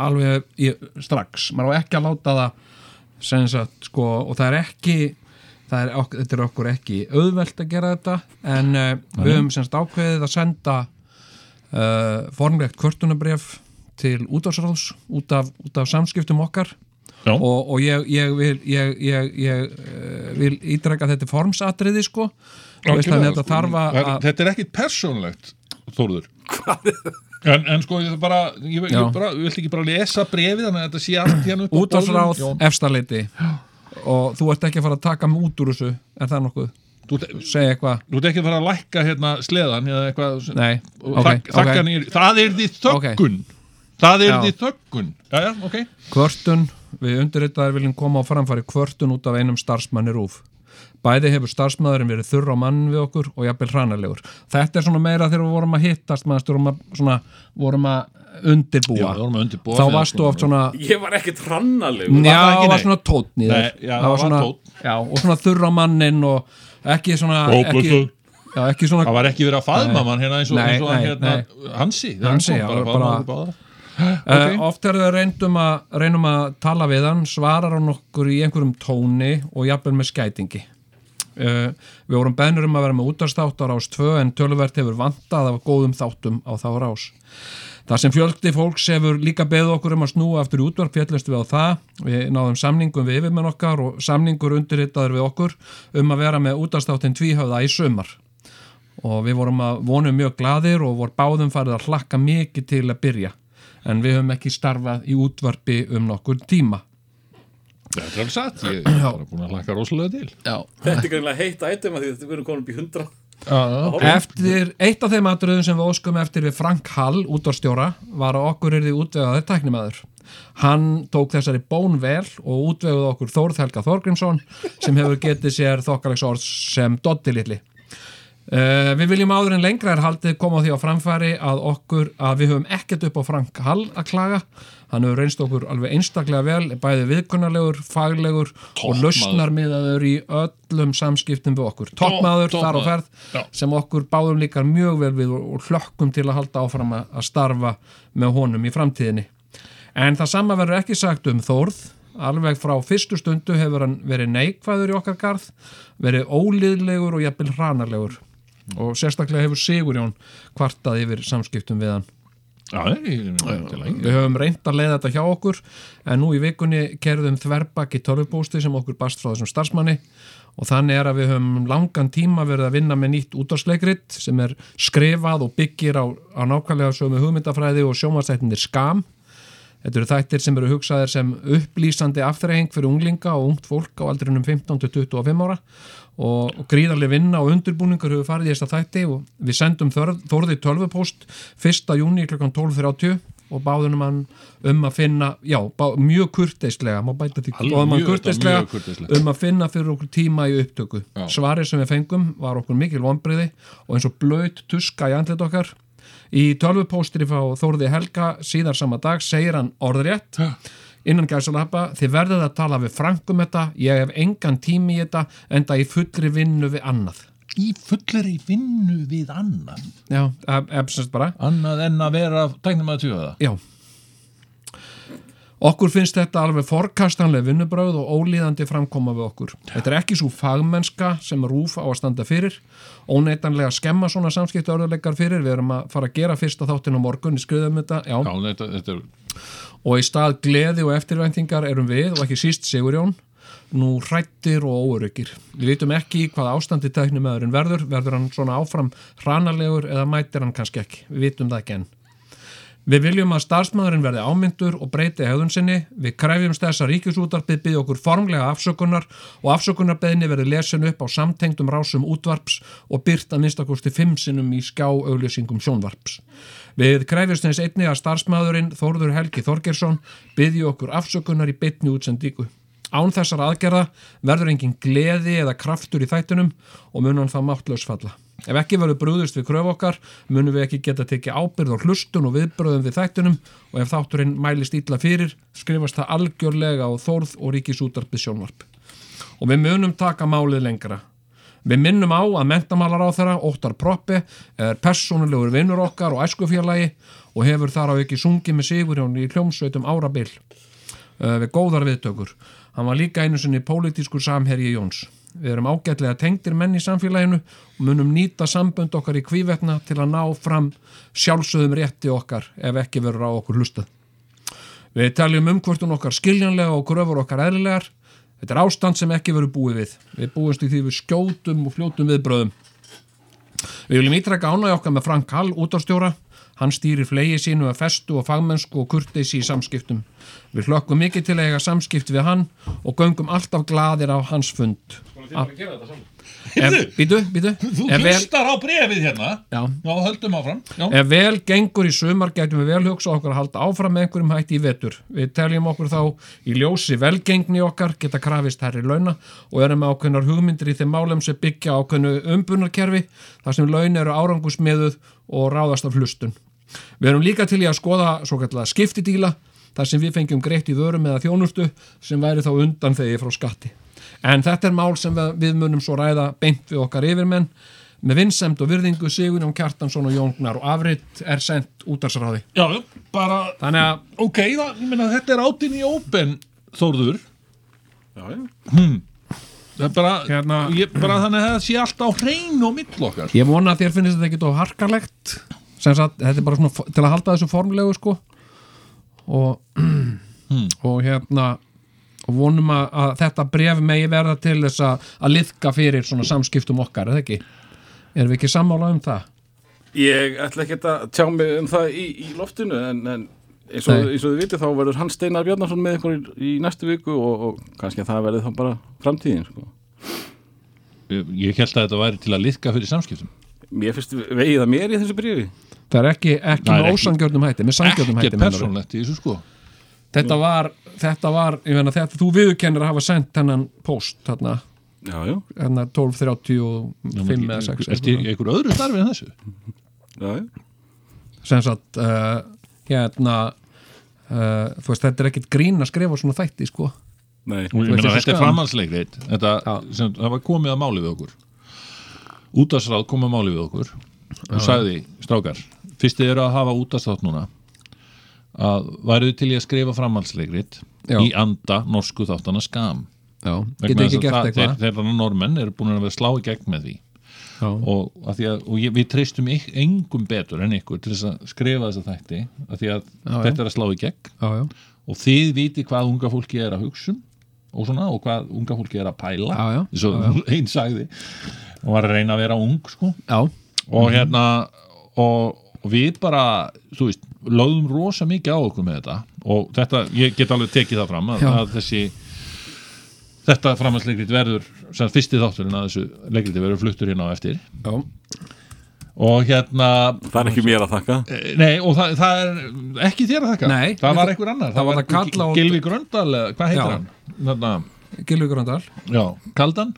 alveg í, strax. Maður á ekki að láta það sagt, sko, og það er ekki það er, ok, þetta er okkur ekki auðvelt að gera þetta en uh, við höfum semst ákveðið að senda uh, formlegt kvörtunabref til útásráðs út af, út af samskiptum okkar. Já. og, og ég, ég vil ég, ég, ég uh, vil ítreka þetta er formsatriði sko. Og veist þannig að þetta þarf að Það- þetta er ekkit persónlegt Þórður en, en sko ég bara ég, ég, bara, vill ekki bara lesa brefið þannig að þetta sé allt hérna upp borðinu. efstaleiti og þú ert ekki að fara að taka mig út úr þessu er það nokkuð? Þú ert- segja eitthvað? þú ert ekki að fara að lækka hérna sleðan eða eitthvað Nei, og ok, þak, þakka ok. niður, það er því þöggun það er Já. því þöggun já, já, ok Kvörtun, við undirritaðar viljum koma á framfæri kvörtun út af einum starfsmanni rúf. Bæði hefur starfsmæðurinn verið þurr á mann við okkur og jafnvel hranalegur. Þetta er svona meira þegar við vorum að hittast, maður að, svona, vorum að já, undirbúa. það vorum að undirbúa Þá varstu oft svona, Ég var ekkert hrannalegur já, það var nei? svona tótn í þér. Nei, já, það var svona, tónn. Já, og svona þurr á mannin og ekki svona, ekki, já, ekki svona, það var ekki verið að faðma Nei. mann hérna eins og, Nei, eins og nei, hérna Hansi, þegar Hansi, hann já, bara, bara- bara, bara, okay. oft er það reyndum að, reynum að tala við hann, svarar hann okkur í einhverjum tóni og jafnvel með skætingi. Uh, við vorum bennur um að vera með útastátt á rás 2 en töluvert hefur vantað af góðum þáttum á þá rás. Það sem fjöldi fólks hefur líka beðið okkur um að snúa aftur í útvarp fjallist við á það. Við náðum samningum við yfirmenn okkar og samningur undirritaður við okkur um að vera með útastáttin tvíhöfða í sumar. Og við vorum að vonum mjög gladir og voru báðum farið að hlakka mikið til að byrja. En við höfum ekki starfað í útvarpi um nokkur tíma. Þetta er alveg satt. Ég er bara búin að hlaka rosalega til. Þetta er greinlega heitt ættum að því þetta verður konum upp í hundra Eftir eitt af þeim atriðum sem við óskum eftir við Frank Hall, útvarstjóra, var að okkur er því útvegaður tæknimaður. Hann tók þessari bón vel og útveguð okkur Þórð Helga Þorgrímsson sem hefur getið sér þokkalegs orð sem Doddi litli. Uh, við viljum áður en lengra er haldið koma á því á framfæri að okkur að við höfum ekkert upp á Frank Hall að klaga. Hann hefur reynst okkur alveg einstaklega vel bæði viðkunnarlegur, faglegur og lausnarmiðaður í öllum samskiptum við okkur, toppmaður Topp- þar á ferð Já. sem okkur báðum líkar mjög vel við og, hlökkum til að halda áfram að, starfa með honum í framtíðinni. En það sama verður ekki sagt um Þórð. Alveg frá fyrstu stundu hefur hann verið neikvæður í okkar garð verið ólíðlegur og jafnvel hranarlegur og sérstaklega hefur Sigurjón kvartað yfir samskiptum við hann já, Við höfum reynd að leiða þetta hjá okkur en nú í vikunni kerðum þverbak í torfupósti sem okkur bast frá þessum starfsmanni og þannig er að við höfum langan tíma verið að vinna með nýtt útvarsleikrit sem er skrifað og byggir á, á nákvæmlega sömu hugmyndafræði og sjómanstættinir skam Þetta eru þættir sem eru hugsaðir sem upplýsandi afþreying fyrir unglinga og ungt fólk á aldrinum 15 til 25 ára og, og gríðarlega vinna og undirbúningur hefur farið í þesta þætti og við sendum Þórði tölvupóst 1. júni kl. 12.30 og báðunum hann um að finna, já, bá, mjög kurteislega, kurteislega, kurteislega. um að finna fyrir okkur tíma í upptöku. Já. Svarið sem við fengum var okkur mikil vonbriði og eins og blöyt tuska í andlit okkar. Í tölvupóstri frá Þórði Helga síðar sama dag segir hann orðrétt innan gæsalappa, þið verðið að tala við Frank um þetta, ég hef engan tími í þetta enda í fullri vinnu við annað. í fullri vinnu við annað Já, efsast bara. annað en að vera tæknum að tjóða það Já. Okkur finnst þetta alveg forkastanleg vinnubröð og ólíðandi framkoma við okkur. Þetta er ekki svo fagmennska sem rúf á að standa fyrir. Óneitanlega skemma svona samskipta örðuleikar fyrir. Við erum að fara að gera fyrsta þáttin á morgun í skriðum þetta. Já. já, þetta, þetta er Og í stað gleði og eftirvæntingar erum við og ekki síst Sigurjón nú hrættir og óöryggir. Við vitum ekki hvað ástandi tæknumæðurinn verður. Verður hann svona áfram hranalegur eða mætir hann kannski ekki. Við vitum það ekki enn. Við viljum að starfsmæðurinn verði ámyndur og breyti hegðun sinni. Við kræfjumst þess að ríkisútarpið byggði okkur formlega afsökunar og afsökunarbeðni verði lesin upp á samtengdum rásum útvarps og byrt að minnstakosti fimm sinnum í skjá auglýsingum sjónvarps. Við kræfjumst þess einni að starfsmæðurinn Þórður Helgi Þorgersson byggði okkur afsökunar í bytni útsendíku. Án þessar aðgerða verður engin gleði eða kraftur í þættunum og mun hann það máttlaus falla. Ef ekki verður brúðust við kröf okkar munum við ekki geta tekið ábyrð og hlustun og viðbröðum við þættunum og ef þátturinn mælist illa fyrir skrifast það algjörlega á þórð og ríkisútarpið sjónvarp. Og við munum taka málið lengra. Við minnum á að mentamálar á þeirra, Óttar Proppi, er persónulegur vinnur okkar og æskufélagi og hefur þar á ekki sungið með Sigurjón í hljómsveitum árabil uh, við góðar viðtökur. Hann var líka einu sinni pólitískur samherji Jóns. Við erum ágætlega tengdir menn í samfélaginu og munum nýta sambönd okkar í kvívetna til að ná fram sjálfsögðum rétti okkar ef ekki verður á okkur hlustað. Við taljum umkvörtun okkar skiljanlega og gröfur okkar eðlilegar. Þetta er ástand sem ekki verður búið við. Við búumst í því við skjótum og fljótum viðbröðum. Við viljum ítrekka ánægja okkar með Frank Hall útastjóra. Hann stýrir flegi sínu að festu og fagmennsku og kurteisi í samskiptum. Við hlökkum mikið til að eiga samskipt við hann og göngum alltaf gladir á hans fund. Ef, býtu, býtu. Þú hlustar á brefið hérna já, Já, höldum áfram Já, Ef vel gengur í sumar gætum við vel hugsa okkur að halda áfram með einhverjum hætti í vetur. Við teljum okkur þá í ljósi velgengni okkar geta krafist herri launa og erum með ákveðnar hugmyndir í þeim málum sem byggja ákveðnu umbunarkerfi þar sem laun eru árangusmiðuð og ráðast af hlustun. Við erum líka til í að skoða svo kallega skiptidíla þar sem við fengjum greitt í vörum eða þjónustu sem væri þá undan þegi frá skatti. En þetta er mál sem við, munum svo ræða beint við okkar yfirmenn með vinsemd og virðingu Sigurjón Kjartansson og Jóngnar og afritt er sendt útarsráði. já bara Þannig að, Ok, það, ég meina þetta er átinn í ópen Þórður Já, já. Það er bara, Hérna- ég, bara þannig að það sé allt á hreinu og mill okkar ég vona að þér finnist þetta ekki of harkalegt sem sagt, þetta er bara svona til að halda þessu formlegu sko og, og hérna og vonum að, að þetta bref megi verða til þess að, að liðka fyrir svona samskiptum okkar, eða ekki? Erum við ekki sammála um það? Ég ætla ekki að tjá mig um það í, í loftinu en, en eins, og, eins og þið vitið þá verður Hans Steinar Bjarnarsson með ykkur í, í næstu viku og, og kannski að það verður þá bara framtíðin sko. Ég, ég held að þetta væri til að liðka fyrir samskiptum Mér finnst vegið að mér í þessu brífi Það er ekki, ekki Það er með ósangjörnum hætti, með sangjörnum hætti sko. Þetta var, þetta var ég meina, þetta, þú viðurkennir að hafa sendt hennan post þarna, hérna 12.35 eða 6 Ertu í einhver öðru starfi en þessu? sem sagt uh, hérna uh, þú veist, þetta er ekkit grín að skrifa svona þætti sko. Nei, þetta er sem, það var komið að máli við okkur. Útastráð komið að máli við okkur. Og sagði, strákar fyrst þið eru að hafa útastráð núna að væruðu til í að skrifa framhaldsleikrit Já. í anda norsku þáttana skam? Geta ekki þess að gert eitthvað. þeir þannig normenn eru búin að vera að slá í gegn með því. Já, og, að að, og ég, við treystum engum betur en ykkur til þess að skrifa þessa þætti að því að Já, þetta er að slá í gegn. Já, já, og þið viti hvað unga fólki er að hugsa um og svona og hvað unga fólki er að pæla eins og einn sagði. Og var að reyna að vera ung sko. Og hérna og, og við bara, þú veist lögðum rosa mikið á okkur með þetta. Og þetta, ég get alveg tekið það fram að, að þessi þetta framhansleikrit verður sem sagt, fyrsti þátturinn að þessu leikriti verður fluttur hérna á eftir. Já. og hérna það er ekki mér að þakka. Eh, nei, og það, það er ekki þér að þakka. Nei, það var einhver annar, það var það á- Gylfi Gröndal, eða hvað heitir Já. hann? Þarna, Gilvi Gröndal. Já, Kaldan?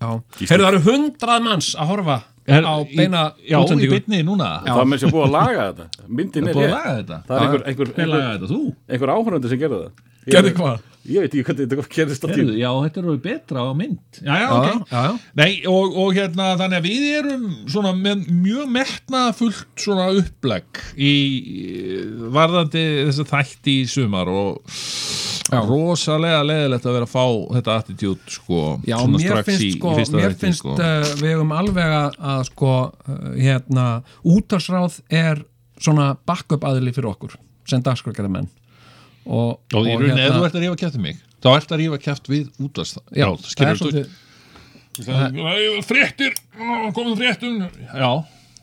Já, heyrðu það eru hundrað manns að horfa Er- á beina í, já, í bytni núna? Já. Það er með sér búið að laga þetta. Myndin það er búið að rétt. laga þetta. Það er einhver, einhver, hver einhver, lagaði þetta, þú? einhver áhörnandi sem gerði það. Ég- gerði hvað? Ég veit ekki hvernig þetta gerðist á tíma. já, þetta er alveg betra á mynd. Já, já, já, ok. já, já, Nei, og, og hérna, þannig að við erum svona með mjög metnaðfullt svona upplegg í í- varðandi þess að þætti í sumar og Já. rosalega leðilegt að vera að fá þetta attitude sko, Já, mér finnst, í, sko, í mér þætti finnst sko. uh, við höfum alveg að, sko, uh, hérna, útarsráð er svona backup aðili fyrir okkur sem dagskrarkæra menn og, og í rauninni, ef þú hérna, ert að rífa kæft um mig þá ert að rífa kæft við er skilur þú fréttir, komum fréttum já,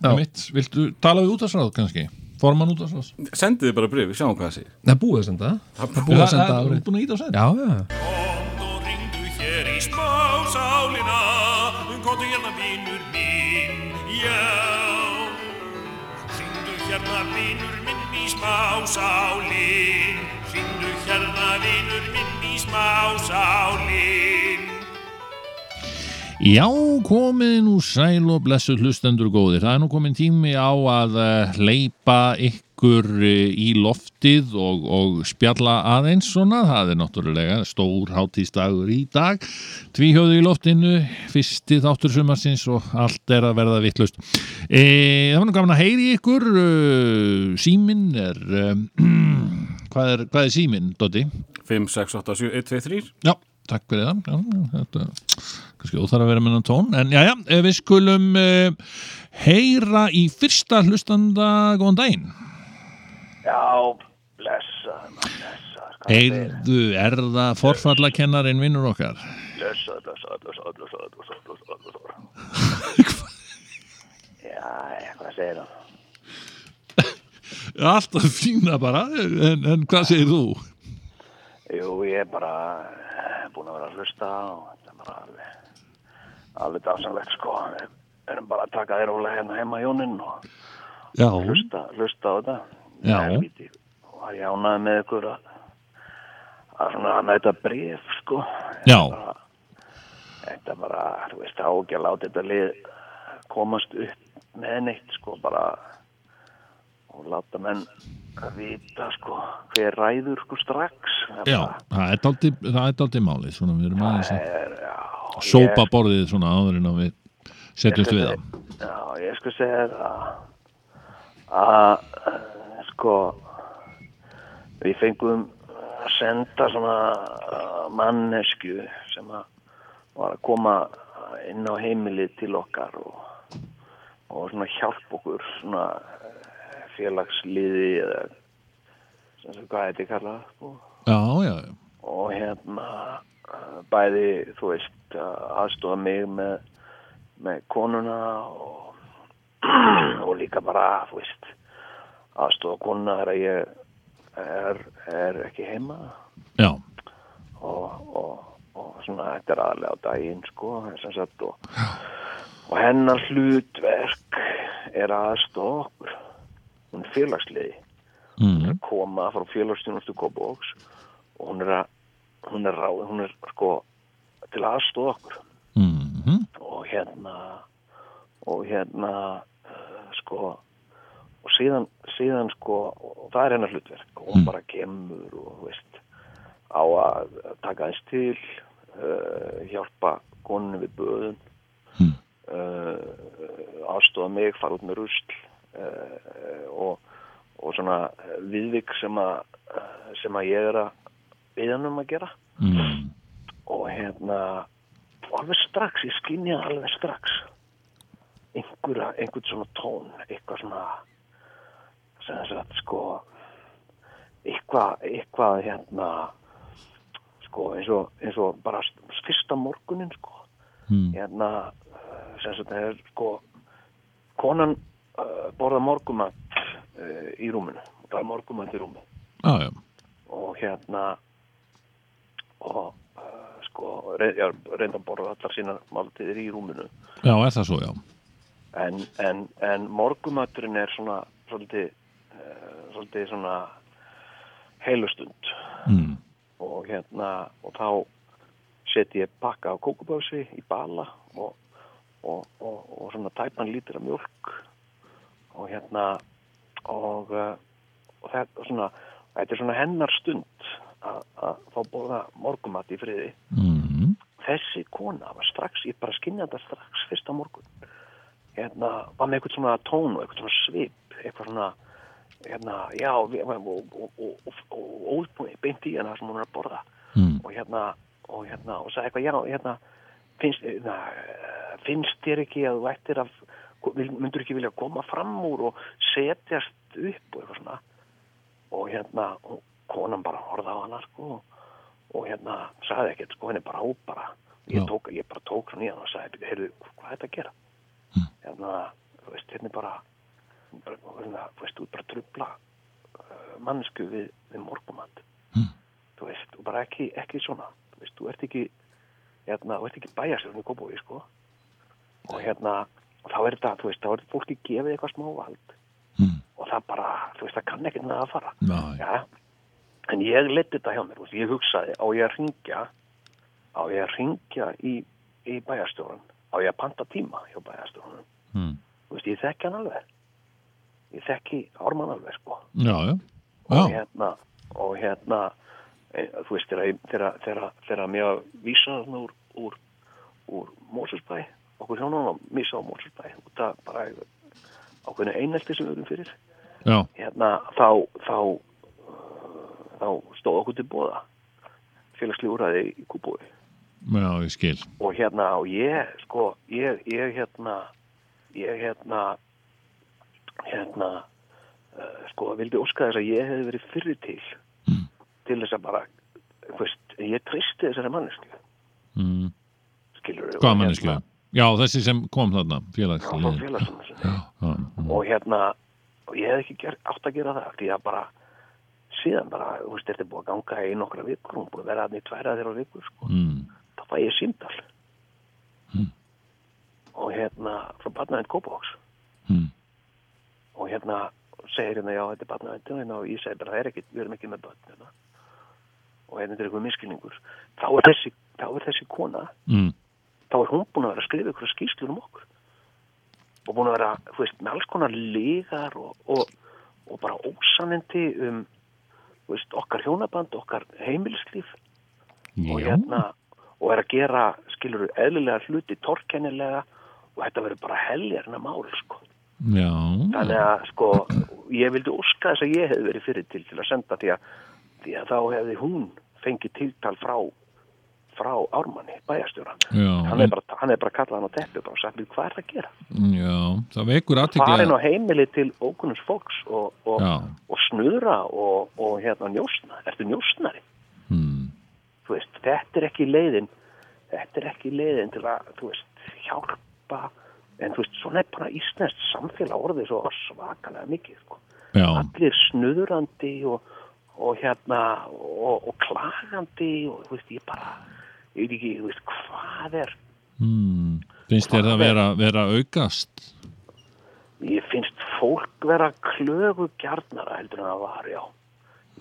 Já. mitt, viltu tala við útastráð kannski, forman útastráð Sendið þið bara brif, sjáum hvað það segir. Það búið að senda. Það er búið að senda það er búin að íta á send. Já, já, Komdu og ringdu hér í smásálina Komdu hérna vinur minn, já. Ringdu hérna vinur minn í smásálin. Ringdu hérna vinur minn í smásálin Já, komið nú sæl og blessuð hlustendur góðir. Það er nú komin tími á að uh, hleypa ykkur uh, í loftið og, og spjalla aðeins svona. Það er náttúrulega stór hátíðstagur í dag. Tvíhjóðu í loftinu, fyrsti þáttur sumarsins og allt er að verða vittlust. E, það var nú gaman að heyri ykkur. Símin er... Um, hvað, er er símin, Doddi? 5, 6, 8, 7, 1, 2, 3 Já, takk fyrir það. Já, þetta kannski óþar að vera með náttúrulega tón. En já, já, eh, við skulum uh, heyra í fyrsta hlustanda góðan daginn. Já, blessaður. hvað Heyrðu, er það forfallakennarin vinnur okkar? Blessaður, blessaður, blessaður, blessaður, blessaður, blessaður, blessaður. Já, hvað segir það? Alltaf fína bara, en, en hvað segir þú? Jú, ég er bara búin að vera að hlusta og þetta er bara alveg, alveg dansanlegt sko. Við erum bara að taka þér ólega hérna heima Jónin og Já, hlusta, hlusta á þetta. Já. Og var ég ánaði með ykkur að, að svona að næta bref sko. Já. Þetta er bara, þú veist, á ekki að láta þetta lið komast upp með neitt sko, bara og láta menn að vita sko hver ræður sko strax. Það já, það er það daldi málið, svona við erum aðeins að sópa ég, borðið svona áður en að við setjumst við það. Já, ég skal segja þér að eh, sko við fengum að senda svona eh, mannesku sem að var að koma inn á heimilið til okkar og, og svona hjálp okkur svona félagsliði eða sem sem hvað þetta er kallað sko. Já, já, já. og hérna bæði, þú veist, aðstofa mig með, með konuna og, og líka bara, þú veist, aðstofa konuna þegar ég er, er ekki heima. Já, og, og, og svona þetta er aðlega á daginn, sko, og, og hennar hlutverk er aðstofa okkur, hún er félagsliði. Mm, koma frá félagsstjónustu Kópavóks og hún er að hún er ráð, hún er sko til aðstóð okkur. Mm, og hérna og hérna uh, sko og síðan, síðan sko og það er hennar hlutverk. Og hún bara kemur og veist á að taka eins til uh, hjálpa konunni við böðun Mm. uh, aðstofa mig, fara út með rusl. uh, og, og svona viðvik sem að uh, sem að ég er að viðan um að gera. Mm, og hérna alveg strax, ég skynja alveg strax. Einhverja, einhvern svona tón eitthvað svona sem þess að sko eitthvað, eitthvað hérna sko eins og, eins og bara fyrsta morgunin sko. Mm, hérna eh, sem sagt það er sko konan borða morgumat uh, í rúminu. Það er morgumat í rúminu. Já, og hérna og uh, sko reynda að borða allar sína máltíðir í rúminu. Já, er það svo, já. en, en, en morgumaturinn er svona svolítið, uh, svona heilustund. Mm, og hérna og þá seti ég pakka á kókubási í bala og, og, og, og svona tæpan lítur af mjölk og hérna og, uh, og þetta svona þetta er svona hennar stund að fá borða morgumat í friði. Mm, þessi kona var strax, ég bara skynja þetta strax fyrsta morgun. Hérna, var með eitthvað svona tón og eitthvað svona svip eitthvað svona hérna, já, og, og, og, og, og óðbúið beint í hana sem hún er að borða. Mm, og hérna, og hérna, og sagði eitthvað, já, hérna finnst, na, finnst þér ekki að þú ættir að myndur ekki vilja koma fram úr og setjast upp og eitthvað svona? Og hérna, og konan bara horfði á hana, sko og hérna, sagði ekkert, sko, henni bara á bara. Ég, tók, ég bara tók svona í hann og sagði, heyrðu, hvað er þetta að gera? Hérna, þú veist, hérna bara, hérna, þú veist, þú bara trubla uh, mannsku við, við morgumat þú veist, og bara ekki, ekki svona. Þú veist, þú ert ekki hérna, þú ert ekki bæjastjórn í Kópói, sko. Og hérna, og þá er þetta, þú veist, þá er fólki gefið eitthvað smá vald. Mm, og það bara, þú veist, það kann ekkert með að fara. Já, Já, en ég leti þetta hjá mér og ég hugsaði á ég að ringja á ég að ringja í, í bæjarstjórun á ég að panta tíma hjá bæjarstjórunum mm. þú veist, ég þekki hann alveg. Ég þekki Ármann alveg sko. Já, já, og hérna og hérna e, þú veist, þegar, þegar, mér að vísa þarna úr, úr, úr Mósusbæ okkur hjónum að vísa á Mósusbæ út af bara ákveðinu einelti sem við erum fyrir. Já, hérna, þá þá, uh, þá stóð okkur til bóða félagslíf úræði í Kúbúi. Já, ég skil. Og hérna og ég sko ég, ég hérna ég hérna hérna uh, sko vildi óska þess að ég hefði verið fyrir til til þess að bara hvist, ég tristi þessari mannesku mm. skilur Hvað mannesku? Já, þessi sem kom þarna, félagslega mm. og hérna og ég hef ekki ger, átt að gera það því að bara síðan bara, þú veist, þetta er búið að ganga í nokkra vikur, hún búið að vera aðni tværa þeirra vikur, sko, Mm. þá fæ ég símdal og hérna frá barnaðin Kópavóks Mm. og hérna segir hérna, já, þetta er barnaðin hérna, og ég segi bara, það er ekki, við erum ekki með börn hérna. og hérna er eitthvað miskilningur þá er þessi, þá er þessi kona Mm. Þá er hún búin að vera að skrifa ykkur skýrslur um okkur. Og búin að vera, þú veist, með alls konar lígar og, og, og bara ósanindi um þú veist, okkar hjónaband, okkar heimilislíf. Og Já, hérna og er að gera, skilur eðlilega hluti torkennilega og þetta verður bara heljarna mál, sko. Já, þannig að, sko, ég vildi óska þess að ég hefði verið fyrir til til að senda því að, því að þá hefði hún fengið tiltal frá frá Ármanni, bæjarstjóran já, hann bara, hann er bara kallað hann á bara og sagt, "Við, hvað er það að gera? já, það vekur farin aðtiklega á heimili til ókunnums fólks og, og, og snuðra og, og hérna njósna, ertu njósnari mm. þú veist, þetta er ekki leiðin þetta er ekki leiðin til að þú veist, hjálpa en þú veist, svona er bara íslenskt samfélag orðið svo svakalega mikið sko. allir snuðrandi og, og hérna og, og klagandi og þú veist, ég bara ég veit ekki, þú veist, hvað er mm. finnst þér það vera, vera aukast? ég finnst fólk vera klögu gjarnara heldur en það var, já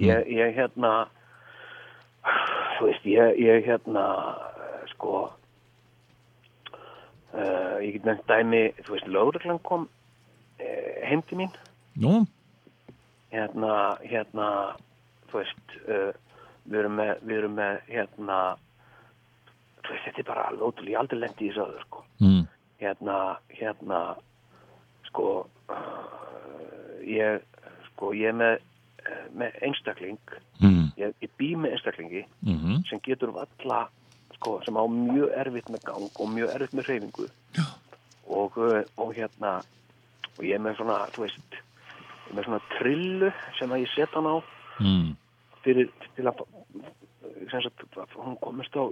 ég, ég hérna þú veist, ég, ég hérna eh, sko uh, ég get nefnt dæmi þú veist, lögreglan kom uh, heim til mín Nú, hérna, hérna þú veist uh, við erum með, við erum með hérna þetta er bara alveg ótrúlega, ég aldrei lendi í þessu öður sko mm. hérna, hérna sko uh, ég sko ég er með, eh, með einstakling Mm. ég, ég bý með einstaklingi Mm sem getur valla sko, sem á mjög erfitt með gang og mjög erfitt með hreyfingu og, uh, og hérna og ég er með svona, þú veist ég er með svona trillu sem að ég set hann á Mm. fyrir til að sem sagt, hún komist á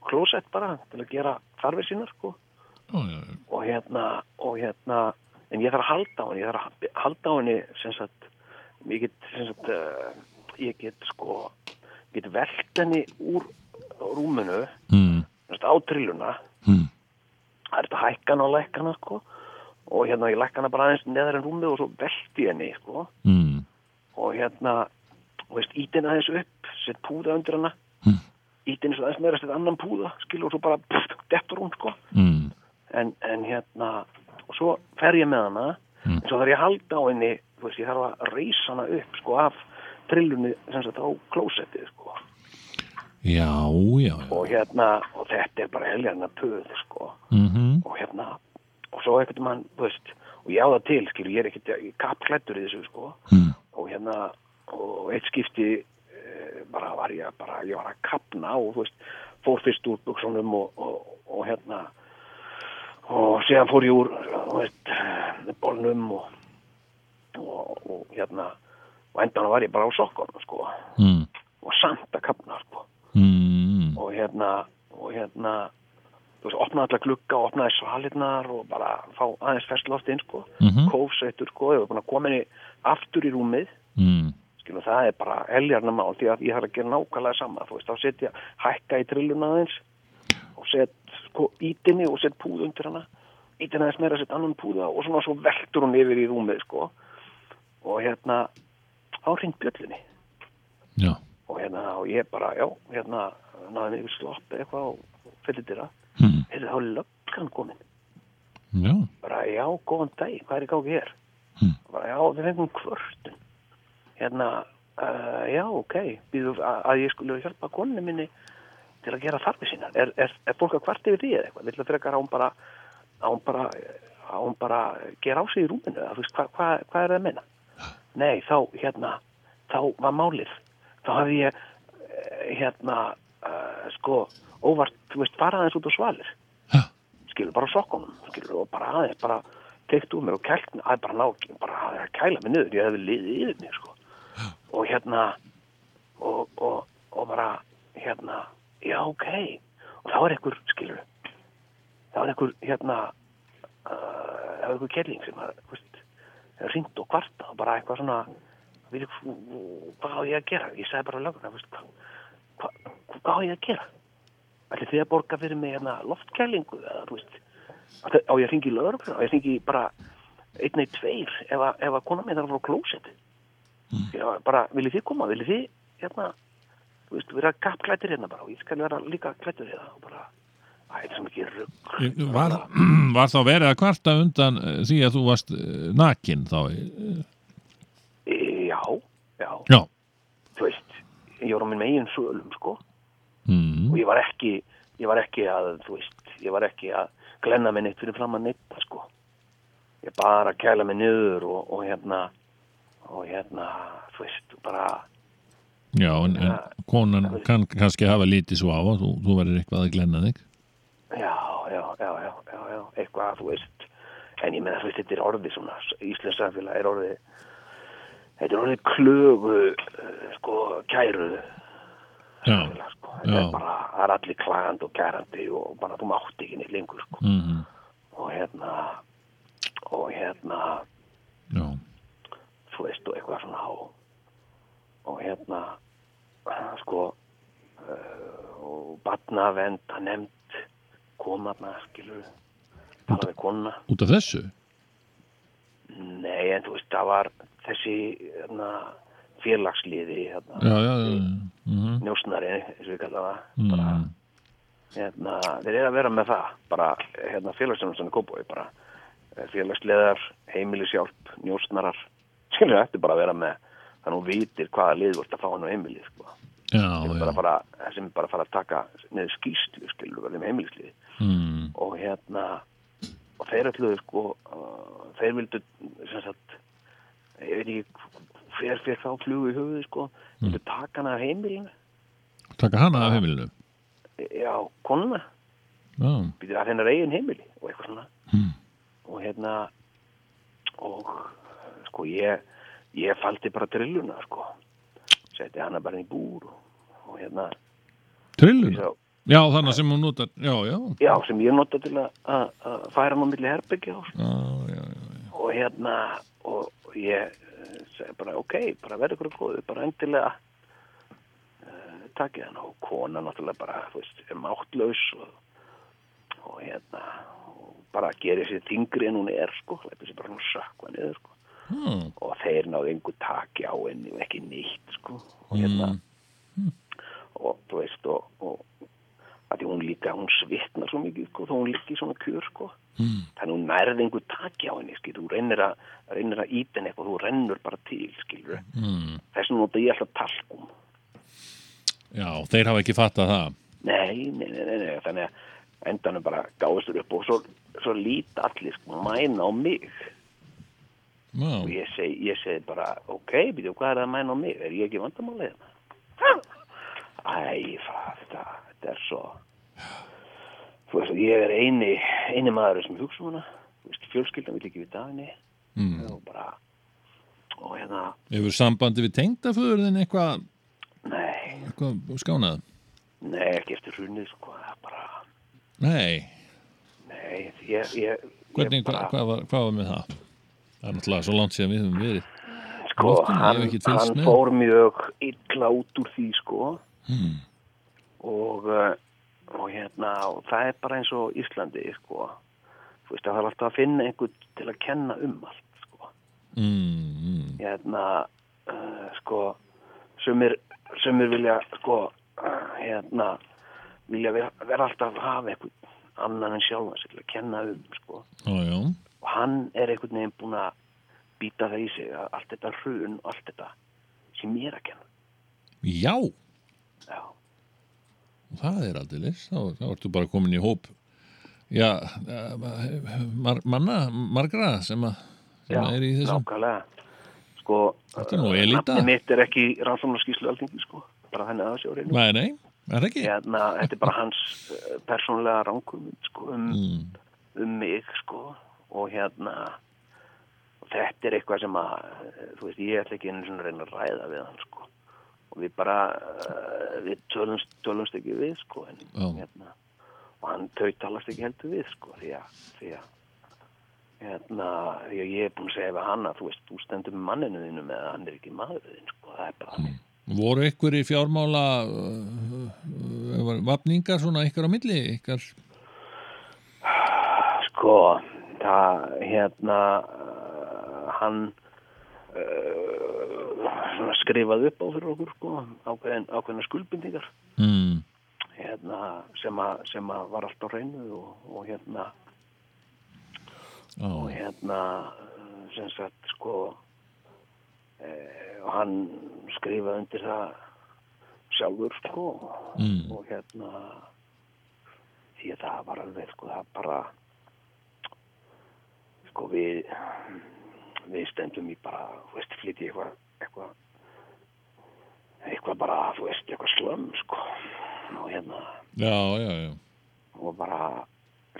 klósett bara til að gera þarfir sínar sko Já, já, já. og hérna og hérna, en ég þarf að halda á henni ég þarf að halda á henni sem sagt, ég get sem sagt, uh, ég get sko get velt henni úr rúminu Mm. sagt, á trilluna Mm. það er þetta hækkan og lækkana sko og hérna ég lækkana bara aðeins neðar en rúmið og svo velti henni sko Mm. og hérna og veist, ítin aðeins upp, sett púða undir hana Mm. Ítin aðeins aðeins meira sett annan púða, skilur og svo bara pff, dettur hún sko Mm. en, en hérna og svo fer ég með hana Mm. en svo þarf ég að halda á henni þú veist, ég þarf að reysa hana upp sko af trillunni sem sagt á klósettið sko Já, já, já. og hérna, og þetta er bara heljarna puð sko Mm og hérna, og svo ekkert mann, þú veist og ég á það til, skilur, ég er ekkert er kappklættur í þessu sko Mm. og hérna, og eitt skipti bara var ég bara, ég var að kapna og veist, fór fyrst úr buksunum og, og, og hérna og síðan fór ég úr veist, bólnum og, og, hérna og endan var ég bara á sokkunum sko Mm. og samt að kapna sko Mm. og hérna og hérna þú veist, opnaði allar glugga og opnaði svalirnar og bara fá aðeins fersloft inn sko, Mhm. kófsveitur sko, ég var búin að koma henni aftur í rúmið Mm. Skilum, það er bara eljarna mál því að ég þarf að gera nákvæmlega sama. Þú veist, þá setja hækka í trilluna aðeins og set sko ítinni og set púð undir hana. Ítinni aðeins meira set annan púða og svona svo veltur hún yfir í rúmið sko. Og hérna á hring bjöllinni Já. og hérna og ég bara, já, hérna mig yfir slopp eitthvað og fyllir dyra Mm. heyrðu þá er löggan komin. Já, bara já, góðan dag, hvað er í gáði hér? Hmm. bara já, við fengum kvörtun hérna, uh, já, ok. Býðu að, að ég skulle hjálpa konni minni til að gera þarfi sínar. Er, er, er fólk að kvart yfir því eða eitthvað? Vill að frekar að hún bara að hún bara, að hún bara gera á sig í rúminu? Eða, þú veist, hvað hva, hva er það að menna nei, þá, hérna þá var málið. Þá hafði ég eh, hérna uh, sko, óvart, þú veist, fara aðeins út á svalir. Skilur bara sokkunum skilur og bara aðeins bara teikt úr mér og mig, að bara ná bara að kæla mig niður, ég hefði liðið yfir mig sko. Og hérna og, og, og bara hérna, já ok. Og þá er einhver, skilur þá er einhver hérna uh, þá er einhver kelling sem að, veist, er ringt og kvarta og bara eitthvað svona við, hvað á ég að gera? Ég sagði bara löguna, hvað hva, hvað á ég að gera? Ætli þið að borga fyrir mig hérna loftkælingu eða þú veist á ég að ringi lögregluna? Á ég að ringi bara einn eitt tveir ef að, kona mér þarf að fara á klósett já, bara, viljið þið koma? Viljið þið, hérna þú veist, vera kappklættir hérna bara? Og ég skal vera líka klættur hérna. Og bara, þetta er svo mikið rugg var, var þá verið að kvarta undan eh, því að þú varst eh, nakin þá? E, já, já, Já, þú veist ég var á minn megin sölum, sko. Mm. og ég var ekki ég var ekki að, þú veist, ég var ekki að glenna mig neitt fyrir fram að neitt sko. ég bara kæla mig niður og, og hérna og hérna, þú veist, bara já en, en konan kann kannski hafa lítið svo á og þú, þú verður eitthvað að glenna þig já, já, já, já, já, já eitthvað, þú veist en ég meina, þú veist, þetta er orðið svona Íslands samfélag er orðið þetta er orðið klögu uh, sko, kæru Já, samfélag, sko. já. er bara, það er allir klagandi og kærandi og bara þú mátt ekki neitt lengur sko. mm. og hérna og hérna Já, þú veist og eitthvað svona og, og hérna sko uh, og batnavend að nefnd komaðna skilur tala við kona. út af þessu? Nei en þú veist það var þessi hérna, félagsliði hérna, Já, já, já. Mm njósnari eins og við kalla það. Mm. hérna, þeir eru að vera með það. Bara hérna, félagsstjónustan í Kópói bara eh, félagsleðar, heimilishjálp njósnarar, skilur þetta bara að vera með þannig að hún vitir hvaða lið vart að fá hann á heimilið sko. Sem, bara að fara, sem bara að fara að taka neður skýslu skilur verðum heimilisliði mm. og hérna og þeir ætluðu sko uh, þeir vildu sem sagt ég veit ekki hver fyrir þá flugu í höfuði sko vildu taka hana af heimilinu. Taka hana af heimilinu? Já, konuna. Já, býtur að hennar eigin heimili og eitthvað svona. Hmm. og hérna og sko ég ég faldi bara drilluna sko. Seti hana bara í búr og, og hérna. Trilluna? Svo, Já, þannig sem hún notar Já, já, já, sem ég nota til að- færa hann á milli herbyggja já. og hérna og, og ég eh, segi bara ok, bara verður ykkur góðu bara endilega uh, takið hann og kona náttúrulega bara þú veist, er máttlaus og, og hérna og bara gerir sér þingri en hún er sko, hleypur sér bara hún sökva niður sko Hmm. og þeir náðu engu taki á henni og ekki nýtt sko. Og hérna og þú veist og, og að því hún líka, hún svitnar svo mikið sko, þó hún líka í svona kjör sko. Mm. þannig hún nærði engu taki á henni skil, þú reynir að, að íta henni eitthvað þú rennur bara til skilur. Mm. þess vegna nota ég alltaf talkum. Já, þeir hafa ekki fattað það. Nei, nei, nei, nei, nei þannig að endanum bara gáðistur upp og svo, svo líta allir sko mæna á mig og Já, ég segi, ég segi bara ok, býtu, hvað er það að mæna á mig? Er ég ekki vandamálið hérna? Æ, það, þetta, þetta er svo veist, ég er eini eini maður sem hugsa um veist, fjölskyldan vil ekki við daginni mm. og bara og hérna, Hefur sambandi við tengdaföðurðin eitthvað eitthvað skánað? nei, ekki eftir hrunið sko, bara, Nei, nei ég, ég, hvernig, ég bara, hvað, hvað, var, hvað var með það? Það er náttúrulega svo langt síðan við höfum verið sko, hann, hann fór mjög illa út úr því sko hmm. og, uh, og hérna og það er bara eins og Íslandi sko veist að það er alltaf að finna einhvern til að kenna um allt sko mm, mm. hérna uh, sko sumir, sumir vilja sko uh, hérna vilja vera, vera alltaf að hafa einhvern annan en til að kenna um sko. Já, já. Og hann er einhvern veginn búin að býta það í sig að allt þetta hrun og allt þetta sem mér að kenna. Já, já, það er aldrei þá, þá ertu bara komin í hóp. Já, eh, mar, manna, margra sem, að, sem já, að er í þessum nákvæmlega. Sko, Þetta er nú elita. nafni mitt er ekki rannsóknarskíslu alþingi sko, bara henni aðeins á reynu Nei, nei, er það ekki? hérna, þetta er bara hans uh, persónlega rangum sko, um, Mm. um mig sko, og hérna og þetta er eitthvað sem að þú veist, ég ætla ekki einu svona reyna að ræða við hann sko. og við bara uh, við tölumst, tölumst ekki við sko, en, Já. hérna, og hann tautalast ekki heldur við sko, því að, því að hérna, því að ég er búin að segja við hann að þú veist, þú stendur með manninu þínu með að hann er ekki maður þinn sko, það er bara mm. Voru ykkur í fjármála uh, uh, vapningar svona ykkur á milli ykkar? Sko, það, hérna, uh, hann uh, skrifaði upp á fyrir okkur, sko, ákveðin, ákveðina skuldbindingar, Mm. hérna, sem að, sem að var allt á reynu og, og hérna, Já, og hérna, uh, sem sagt, sko, eh, og hann skrifaði undir það sjálfur, sko, Mm. og hérna, því að það var alveg, sko, það bara, sko, við, við stendum í bara, þú veist, flytja eitthvað, eitthvað, eitthvað bara, þú veist, eitthvað slömm, sko, og hérna, já, já, já. og bara,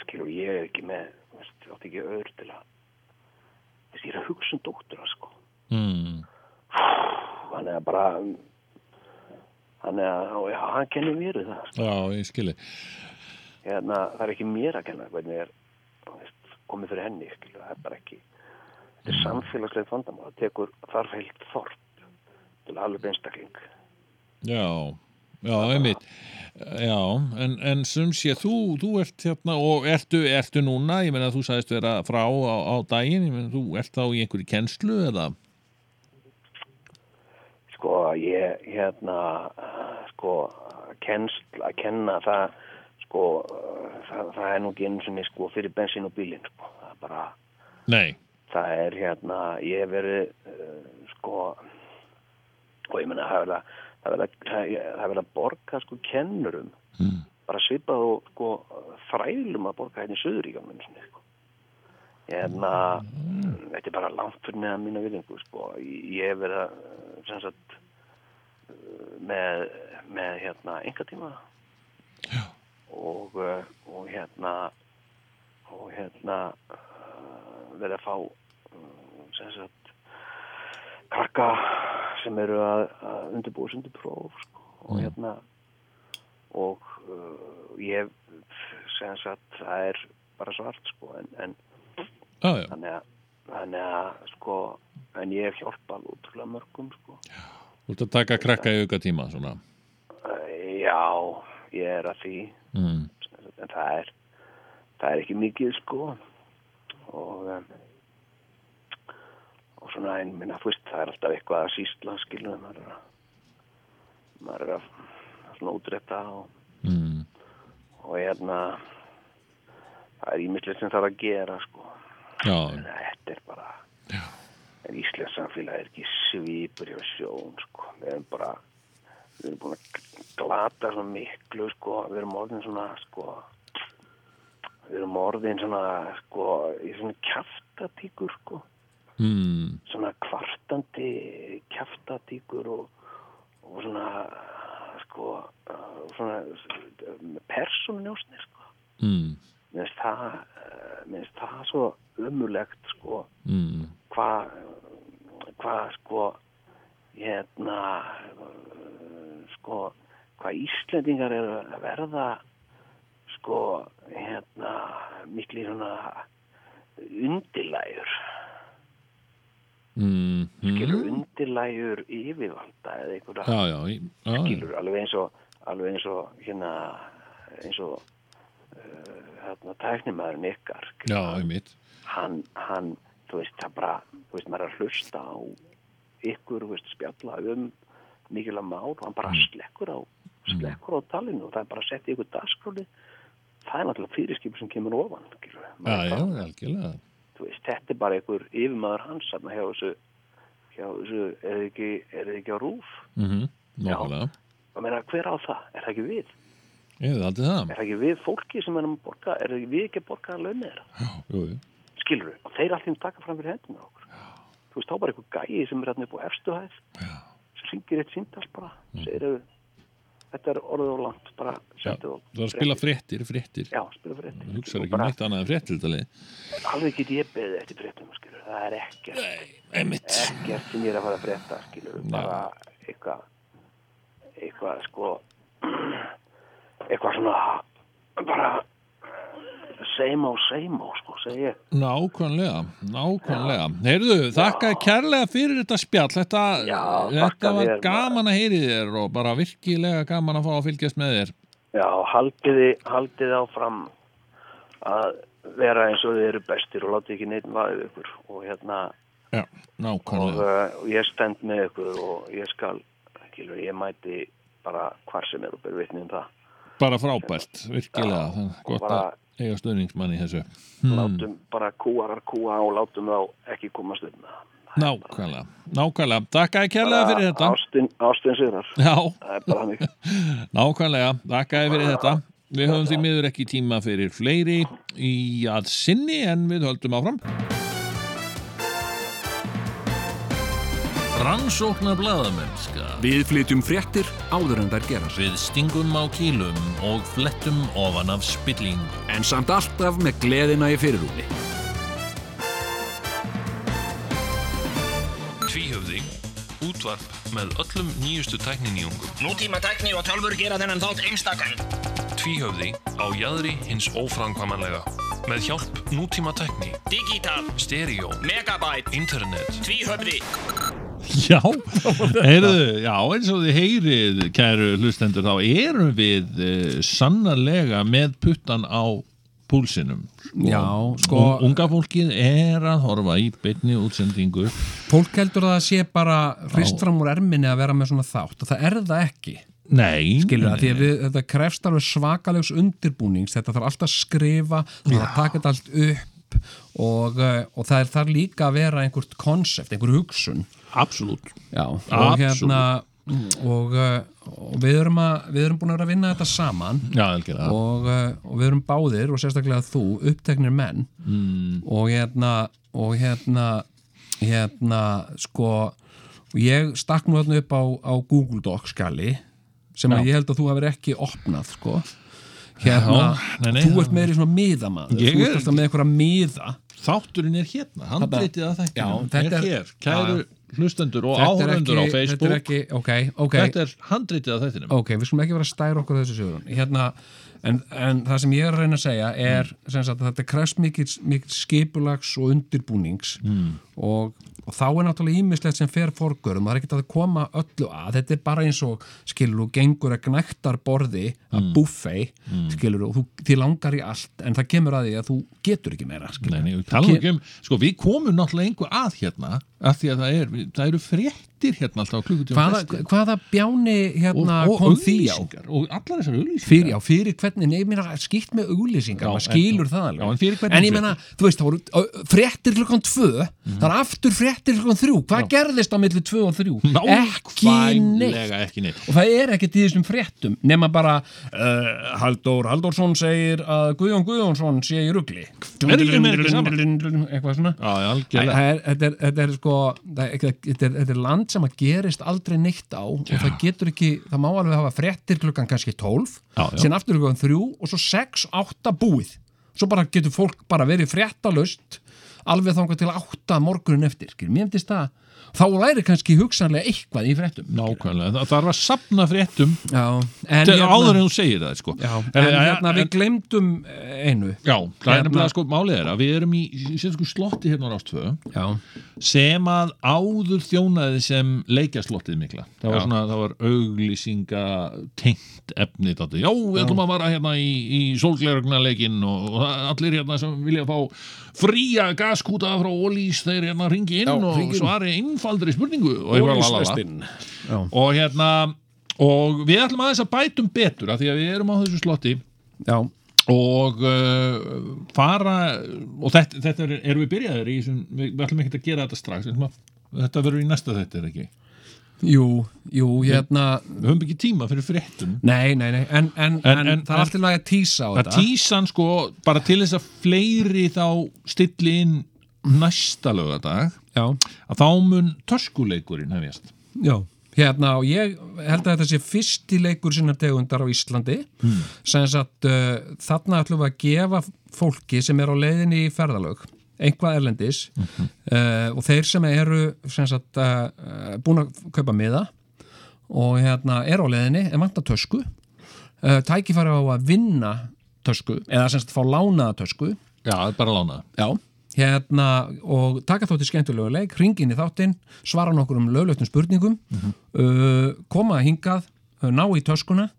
skilur, ég er ekki með, þú veist, átti ekki öður til að, þú veist, ég er að hugsa um dóttura, sko, Mm. hann er bara, hann er, og já, hann kennir mér það, sko. Já, ég skilji. hérna, það er ekki mér að kenna hvernig er þú veist, komið fyrir henni skilu, það er bara ekki þetta er samfélagslegt vandamál það tekur þarf heilt þorp til alveg einstakling Já, já, einmitt. Já, en, en sem sé, þú, þú ert hérna og ertu, ertu núna, ég meina þú sagðist vera frá á, á daginn, ég meina þú ert þá í einhverju kennslu eða? sko ég hérna sko kennsl að kenna það sko það, það er nú ekki einu sinni sko fyrir bensin og bílinn sko. Það er bara Nei, það er hérna, ég verið uh, sko og ég menna það er verið að að, að borga sko kennurum. Mm. bara svipað og sko fræðlum að borga hérna í Suðuríkjum sko. hérna þetta er bara langt fyrir neðan mína viljingu sko, ég, verið að uh, sem sagt með, með hérna enga tíma og, uh, og hérna og hérna uh, verið að fá uh, sem sagt krakka sem eru að, að undirbúa sig undir próf sko, og hérna og uh, ég sem sagt það er bara svart sko en, en já, þannig að, þannig að sko en ég hef hjálpað útrúlega mörgum sko. Þú ert að taka krakka í auka tíma, svona. já, ég er að því. Mm. en það er það er ekki mikið sko. Og um, og svona en minna veist það er alltaf eitthvað að sísla skilur maður er að maður er að svona útrétta og, Mm. og hérna það er ímislegt sem þarf að gera sko. Já, en þetta er bara en Íslands samfélag er ekki svipur hjá sjón sko. Við erum bara við erum búin að glata svona miklu sko við erum orðin svona sko við erum orðin svona sko í svona kjaftatíkur sko mm. svona kvartandi kjaftatíkur og, og svona sko svona persónunjósni sko Mm. mér finnst það mér finnst það svo umulegt sko Mm. hvað hva, sko hérna sko hvað Íslendingar eru að verða sko hérna mikli svona undirlægur Mm. skilur undirlægur yfirvalda eða einhverja Já, já, já, skilur alveg eins og alveg eins og hérna eins og uh, hérna tæknimæðurinn ykkar Já, einmitt. hann, hann, þú veist, það bara, þú veist, maður er að hlusta á ykkur, þú veist, spjalla um mikilvæg mál og hann bara slekkur á, slekkur á talinu og það er bara að setja ykkur dagskráli það er náttúrulega fyrirskipur sem kemur ofan. Já, já, algjörlega. Veist, þetta er bara einhver yfirmaður hans þarna hjá þessu hjá þessu, er þið ekki, er ekki á rúf mm Nákvæmlega, og meina, hver á það, er það ekki við? Ég hefði aldrei það. Er það ekki við fólki sem erum að borga? Er það ekki við ekki að borga að launir Jú, jú. skilur við, og þeir allir taka fram fyrir hendina okkur. Þú veist, þá bara einhver gæi sem er hérna upp á efstu hæð sem ringir eitt síndals bara. Segir þau, þetta er orðið og langt bara Mm. Já, settu þú var að spila fréttir, fréttir. Já, spila fyrir Þú hugsaður ekki um bara- neitt annað en fréttir alveg get ég beðið eftir fréttum skilur, það er ekkert Einmitt. ekkert sem ég er að fara að frétta skilur, bara eitthvað eitthvað sko eitthvað svona bara seim á seim á sko, segi ég. Nákvæmlega, nákvæmlega. Heyrðu, þakka kærlega fyrir þetta spjall. Þetta, Já, þetta var gaman að heyri þér og bara virkilega gaman að fá að fylgjast með þér. Já, haldiði haldiði áfram að vera eins og þið eru bestir og láti ekki neitt vaðið ykkur og hérna Já, og, uh, og ég stend með ykkur og ég skal, skilur, ég mæti bara hvar sem er og ber vitni um það Bara frábært, virkilega. Og Gott bara- að eiga stöðningsmann í þessu. Hmm. látum bara kúarar kúa og látum þá ekki komast það. Nákvæmlega, nákvæmlega. Þakka kærlega fyrir þetta. Ástin, ástin sigrar. Já, það er bara hannig nákvæmlega, þakka fyrir þetta. Við höfum því miður ekki tíma fyrir fleiri í að sinni en við höldum áfram Rannsóknar blaðamennska. Við flytjum fréttir áður en þær gera sig. Við stingum á kýlum og flettum ofan af spillingu. En samt alltaf með gleðina í fyrirrúmi. Tvíhöfði, útvarp með öllum nýjustu tækninýjungum. Nútíma tækni og tölfur gera þennan þátt einstakann. Tvíhöfði á jaðri hins óframkvæmanlega. Með hjálp nútíma tækni, Digital, stereo, megabyte, internet. tvíhöfði. Já, heyrðu, já, eins og þið heyrið, kæru hlustendur, þá erum við uh, sannarlega með puttan á púlsinum. Já, sko- Un- Unga fólkið er að horfa í beinni útsendingu. Fólk heldur að það sé bara hrist fram úr erminni að vera með svona þátt og það er það ekki Nei, skilur nei, að við, þetta krefst alveg svakalegs undirbúnings, þetta þarf alltaf að skrifa það þarf að taka þetta allt upp og, uh, og það er þar líka að vera einhvert konsept, einhver hugsun Absolutt. Já, og hérna og, uh, og við erum að við erum búin að að vinna þetta saman. Já, og, uh, og við erum báðir og sérstaklega þú, uppteknir menn. Mm. og hérna og hérna hérna sko og ég stakk nú þarna upp á, á Google Doc skali sem að Já. ég held að þú hefur ekki opnað sko. Hérna, Já, nei, nei, þú ert meiri svona miðamaður. Ég þú er- ert alltaf með einhverja miða. Þátturinn er hérna, handritið að þetta er hér, kæru hlustendur og áhörundur á Facebook. þetta er ekki, ok, ok Þetta er handritið að þættinum. ok, við skulum ekki vera að stæra okkur þessu sögur hérna, en, en það sem ég er að reyna að segja er sem sagt, að þetta krefst mikið skipulags og undirbúnings Mm. og, og þá er náttúrulega ímislegt sem fer forgörum, það er ekkert að koma öllu að, þetta er bara eins og skilur gengur að gnæktar borði að Mm. buffet, Mm. skilur þú og þú, þið langar í allt, en það kemur að því að þú getur ekki meira, Nei, nei, við talum ekki um, sko við komum náttúrulega einhver að hérna, af því að það, er, það eru fréttir hérna alltaf hvaða, hvaða bjáni hérna kom því á? og allar þessar auglýsingar fyrir, já, fyrir hvernig, nei, ég meina skýrt með auglýsingar, maður skilur en- það alveg já, en en ég meina, þú veist, fréttir klukkan tvö, Mhm. það er aftur fréttir klukkan þrjú, hvað gerðist á milli tvö og þrjú? Ekki neitt. ekki neitt. Og það er ekkert í þessum fréttum nema bara uh, Halldór Halldórsson segir að Guðjón Guðjónsson sé í saman. eitthvað svona. Þetta, er, sko þetta er, land sem að gerist aldrei neitt á og það getur ekki, það má alveg hafa fréttir klukkan kannski 12 Já, já. síðan aftur klukkan 3 og svo 6, 8 búið. Svo bara getur fólk bara verið fréttalust alveg þangað til 8 morgunin eftir, mér finnst það þá læri kannski hugsanlega eitthvað í fréttum Nákvæmlega, það þarf að sapna fréttum Já, en Til- hérna- áður en þú segir það sko. Já, En- en en- hérna við glemdum einu Já, það er Hérna- nefnilega sko málið er að við erum í sérsku slotti hérna á Rástfö Já. sem að áður þjónaði sem leikjaslottið mikla það var Já. svona, það var auglýsinga tengt efni þetta. já, við ætlum að vara hérna í, í sólglerugna leikin og, og allir hérna sem vilja fá fría gaskúta frá Ólís þeir hérna ringi inn Já, og hringi inn. svari einfaldri spurningu. Og, og hérna og við ætlum aðeins að bætum betur af því að við erum á þessu slotti. Já. og uh, fara og þetta, þetta er, erum við byrjaðir í þessum, við, við ætlum ekki að gera þetta strax þetta verður í næsta þetta er ekki Jú, jú, hérna við höfum ekki tíma fyrir fréttum. Nei, nei, nei, en, en, en, En- það er alltaf lagi að tísa á þetta. tísan sko bara til þess að fleiri þá stilli inn næsta lögadag Já, að þá mun töskuleikurinn hefjast. Já Hérna, og ég held að þetta sé fyrsti leikur sinna tegundar á Íslandi. Hmm. sem sagt, uh, þarna ætlum við að gefa fólki sem er á leiðinni í ferðalög einhvað erlendis Mhm. uh, og þeir sem eru sem sagt, uh, búin að kaupa miða og hérna er á leiðinni, er vant að tösku uh, tækifæri á að vinna tösku, eða sem sagt fá lánaða tösku já, bara að lána það Já, hérna og taka þátti skemmtilegu leik, ringin í þáttinn svara nokkur um löglöftum spurningum uh, koma hingað uh, ná í töskuna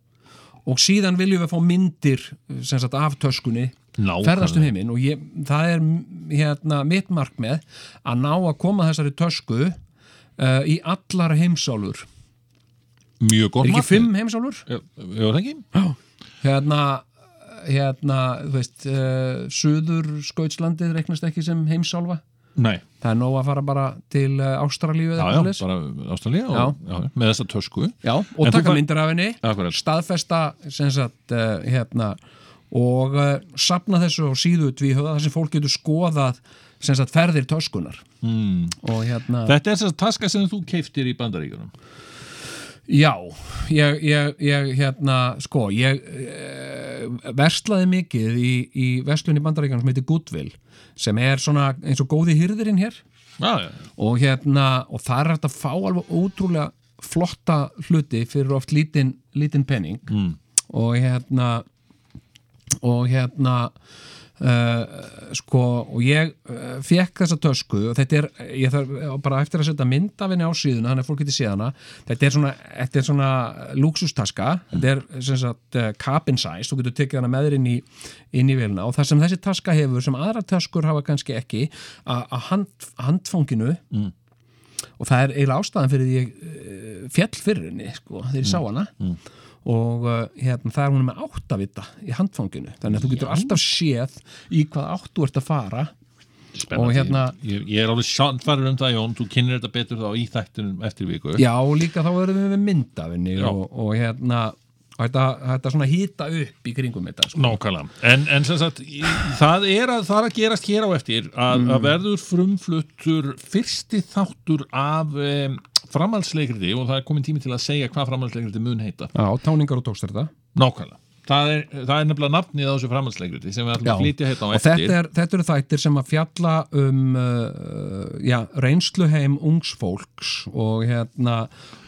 og síðan viljum við fá myndir sagt af töskunni Nákvæmlega. ferðast um heiminn og ég, það er hérna mitt markmið að ná að koma þessari tösku uh, í allar heimsálur mjög gott er ekki fimm heimsálur? Já, það ekki? hérna hérna, þú veist uh, Suður Skautslandið reiknast ekki sem heimsálfa? Nei, það er nóg að fara bara til uh, Ástralíu já, já, bara já, með þessa tösku. Já, og En taka myndir af henni staðfesta sem sagt, uh, hérna, og uh, sapna þessu á síðu tvíhöða þar sem fólk getur skoðað sem sagt, ferðir töskunar mm. hérna Þetta er þess að taska sem þú keiftir í bandaríkjunum? Já, ég, ég, ég hérna, sko, ég e, verslaði mikið í, í verslunni bandaríkjanum sem heitir Goodwill sem er svona eins og góði hyrðirinn hér. Já, já, og hérna, og það er hægt að fá alveg ótrúlega flotta hluti fyrir oft lítinn lítinn penning mm. og hérna og hérna uh, sko, og ég uh, fekk þessa tösku og þetta er, ég þarf bara eftir að setja mynd af henni á síðuna, þannig að fólk getur séð hana. Þetta er svona, þetta er svona luxustaska, þetta er sem sagt uh, cabin size, þú getur tekið hana með þér inn í inn í velina og það sem þessi taska hefur sem aðra taskur hafa kannski ekki að hand, handfanginu Mm. og það er eiginlega ástæðan fyrir því ég fjall fyrir henni, sko, þegar ég sá hana. Mm. Og uh, hérna, það er hún með áttavita í handfanginu þannig að þú getur alltaf séð í hvað áttu ert að fara Spennandi. og hérna ég, ég er alveg sannfæður um það, Jón Þú kynir þetta betur þá í þættunum eftir viku já líka þá erum við með myndafinni Já. og, og hérna þetta, þetta svona hýta upp í kringum þetta sko. Nákvæmlega, en, en sem sagt það er að það er að gerast hér á eftir að, Mm. að verður frumfluttur fyrsti þáttur af um, framhaldsleikriti og það er komin tími til að segja hvað framhaldsleikriti mun heita. Já, táningar og tókst þetta Nákvæmlega, það er, það er nefnilega nafnið á þessu framhaldsleikriti sem við ætlum að flytja heita á og eftir. þetta, er, þetta eru þættir sem að fjalla um uh, já, reynsluheim ungsfólks og hérna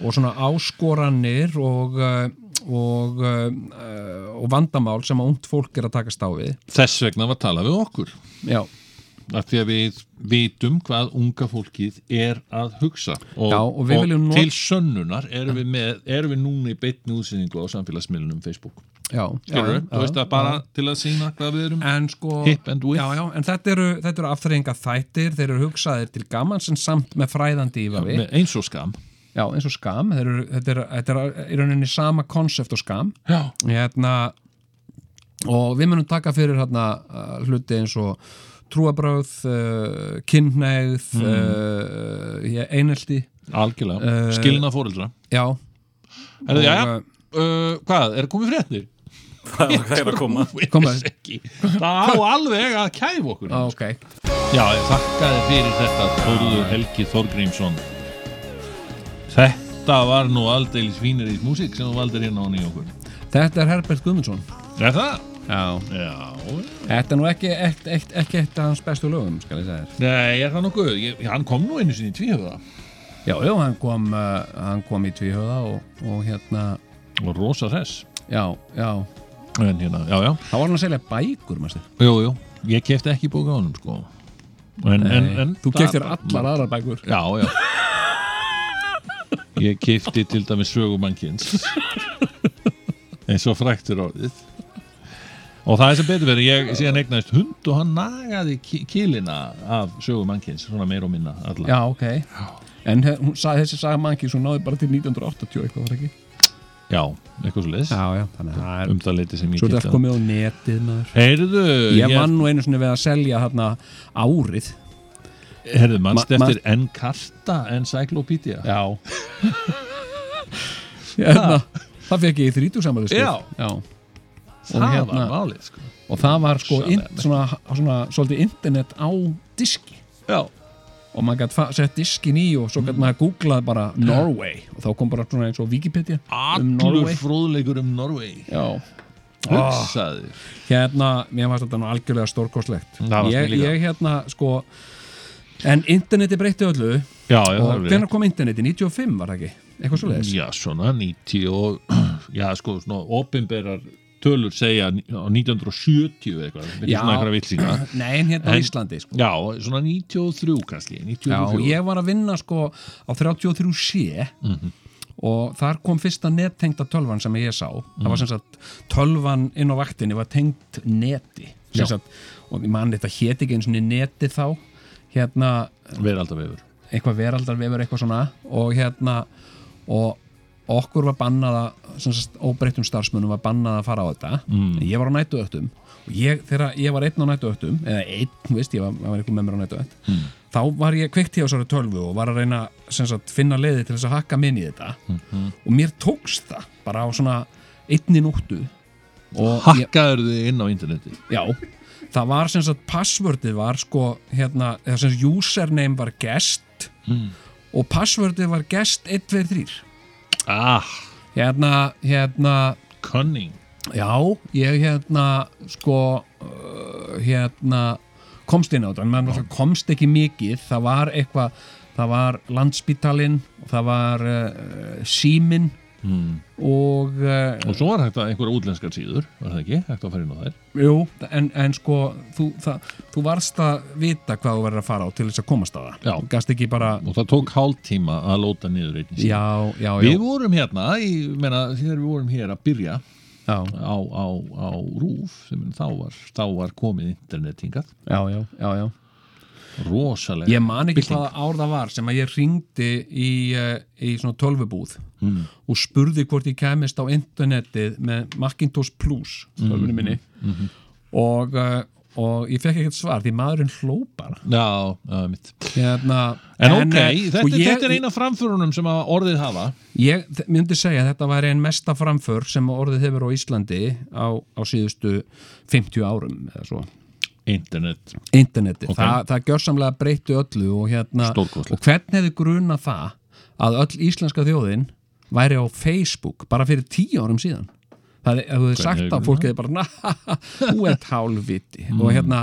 og svona áskoranir og uh, og, uh, og vandamál sem að ungt fólk er að takast á við. Þess vegna var talað við okkur. Já að því að við vitum hvað unga fólkið er að hugsa og, Já, og viljum not- til sönnunar erum við, með, erum við núna í beitni útsendingu á samfélagsmiðlunum Facebook Já, Skilurðu? já, Þú veist já, það bara já. til að sína hvað við erum en sko hip and with já, já, en þetta eru, eru afþreyinga þættir þeir eru hugsaðir til gaman sem samt með fræðandi ífavi með eins og skam já, eins og skam, eru, þetta er, þetta er í rauninni sama konsept og skam já. hérna og við munum taka fyrir hérna uh, hluti eins og trúabröð uh, kynneigð Mm. uh, einelti. Algjörlega, Uh, skilna fóreldra já. Er það, já, Og, uh, hvað, er komið fréttir? Hvað er að koma? Það á alveg að kæfa okkur. Á, ok, já, ég þakkaði fyrir þetta Þórður Helgi Þorgrímsson. Þetta var nú aldeilis fínir í músík sem þú valdir hérna á nýja okkur. Þetta er Herbert Guðmundsson. Er það? já, já, þetta er nú ekki eitt, af hans bestu lögum, skal ég segja þér. Nei, er það nokkuð hann kom nú einu sinni í tvíhöfða. Já, já, hann kom, uh, hann kom í tvíhöða og, og hérna, og rosa hress. Já, já, en hérna, já, já, þá var hann að selja bækur, mæstu. jú, jú. Ég kefti ekki bóka á honum sko. En, en, en Þú keftir allar aðrar bækur. Já, já. Ég kefti til dæmis sögumannkins eins og fræktur orðið og það er sem betur verið ég síðan eignaðist hund og hann nagaði kilina af sögumannkins svona meir og minna alla Já, ok. En hún sagði þessi saga mannkins, hún náði bara til 1980 eitthvað, var ekki? Já, eitthvað svo leiðis Já, já, þannig að það er Um það leiti sem ég Svo þetta geta- er komið á netið maður Heyrðu, Ég ég- vann nú einu sinni við að selja þarna árið Herðu, mannst Ma- eftir Encarta Encyclopedia Já hérna, Það fekk ég í þrítúsamæli Já. já. Það var málið, sko. Og það var sko in, svona, svona, svolítið internet á diski. Já. Og maður gæti sett diskin í og svo gæti maður googlað bara Norway. Og þá kom bara svona eins og Wikipedia um Allur Norway. fróðleikur um Norway. Já. Hugsaði Hérna, mér fannst þetta nú algjörlega fannst ég, ég hérna, sko En interneti breytti öllu. Já, Og er hvenær kom interneti? 95 var það ekki? Eitthvað svo leiðis? Já, svona 90 og Já, sko, svona opinberar tölur segja á 1970 eða eitthvað, þetta er svona eitthvað vilsinga Nei, en hérna á Íslandi, sko. Já, svona 93 kannski 93. Já, ég var að vinna sko á 33C Mhm. og þar kom fyrsta nettengda tölvan sem ég sá. Það Mhm. var sem sagt tölvan inn á vaktinni var tengt neti. Sem sagt, og ég man þetta héti ekki eins og neti þá. Hérna Veraldarvefur. Eitthvað veraldarvefur eitthvað svona. Og hérna og okkur var bannað að óbreyttum starfsmunum var bannað að fara á þetta Mm. ég var á nætuöktum og ég, þegar ég var einn á nætuöktum eða einn, veist, ég var, var eitthvað með mér á nætuökt Mm. þá var ég kveikt í á þessari tölvu og var að reyna sagt, finna leiði til þess að hakka minni í þetta Mhm. og mér tókst það bara á svona einni ég, Hakkaður þið inn á interneti já, það var sem sagt passvördið var sko hérna, eða sem sagt username var guest Mm. og passvördið var guest 1, 2, 3 Ah, hérna, hérna cunning. já, ég hérna sko uh, hérna komst inn á þetta, komst ekki mikið, það var eitthvað það var landspítalinn það var uh, símin mm. og uh, Og svo var hægt að einhverja útlenskar síður Var það ekki? Hægt að fara inn á þær. Jú, en, en sko þú, það, þú varst að vita hvað þú verður að fara á til þess að komast að það. Bara Og það tók hálftíma að lóta niður einnig síðu. Já, já, já, Við vorum hérna, ég meina, þegar við vorum hér að byrja já, á, á, á rúf sem þá var, þá var komið internet hingað. Já, já, já, já. Rosalega Ég man ekki hvaða ár það var sem að ég ringdi í, uh, í svona tölvubúð Mm. og spurði hvort ég kemist á internetið með Macintosh Plus tölvunni minni. Mhm. og, uh, og ég fekk ekkert svar því maðurinn hló bara. Já, já, mitt hérna, En, ok, eh, þetta, sko, ég, þetta er eina framförunum sem að orðið hafa. Ég myndi segja að þetta væri einn mesta framför sem orðið hefur á Íslandi á, á síðustu 50 árum eða svo Internet. Interneti, Ok. Þa, það gjörsamlega breytti öllu og hérna og hvern hefði gruna það að öll íslenska þjóðin væri á Facebook bara fyrir tíu árum síðan? Það er, hefði sagt hefði að fólk hefði bara na, þú ert hálfviti. Og hérna,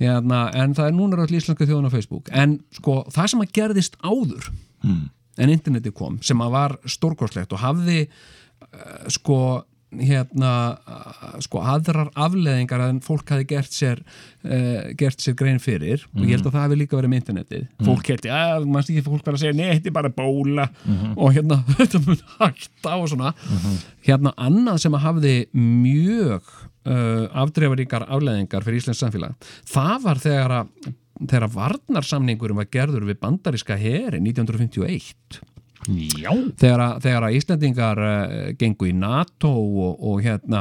hérna en það er núna er öll íslenska þjóðin á Facebook. En sko, það sem að gerðist áður Mm. en interneti kom sem að var stórkostlegt og hafði uh, sko hérna sko aðrar afleðingar en fólk hafi gert sér uh, gert sér grein fyrir. Og ég held að það hefði líka verið með internetið. Fólk held, að mannst ekki fólk bara að segja nei, þetta er bara bóla. Og hérna þetta mun hætta og svona. Hérna annað sem að hafði mjög uh, afdreifaríkar afleðingar fyrir Íslands samfélag það var þegar að þegar varnarsamningurum var gerður við bandaríska heri 1951 Já. Þegar að, þegar að Íslandingar uh, gengu í NATO og, og hérna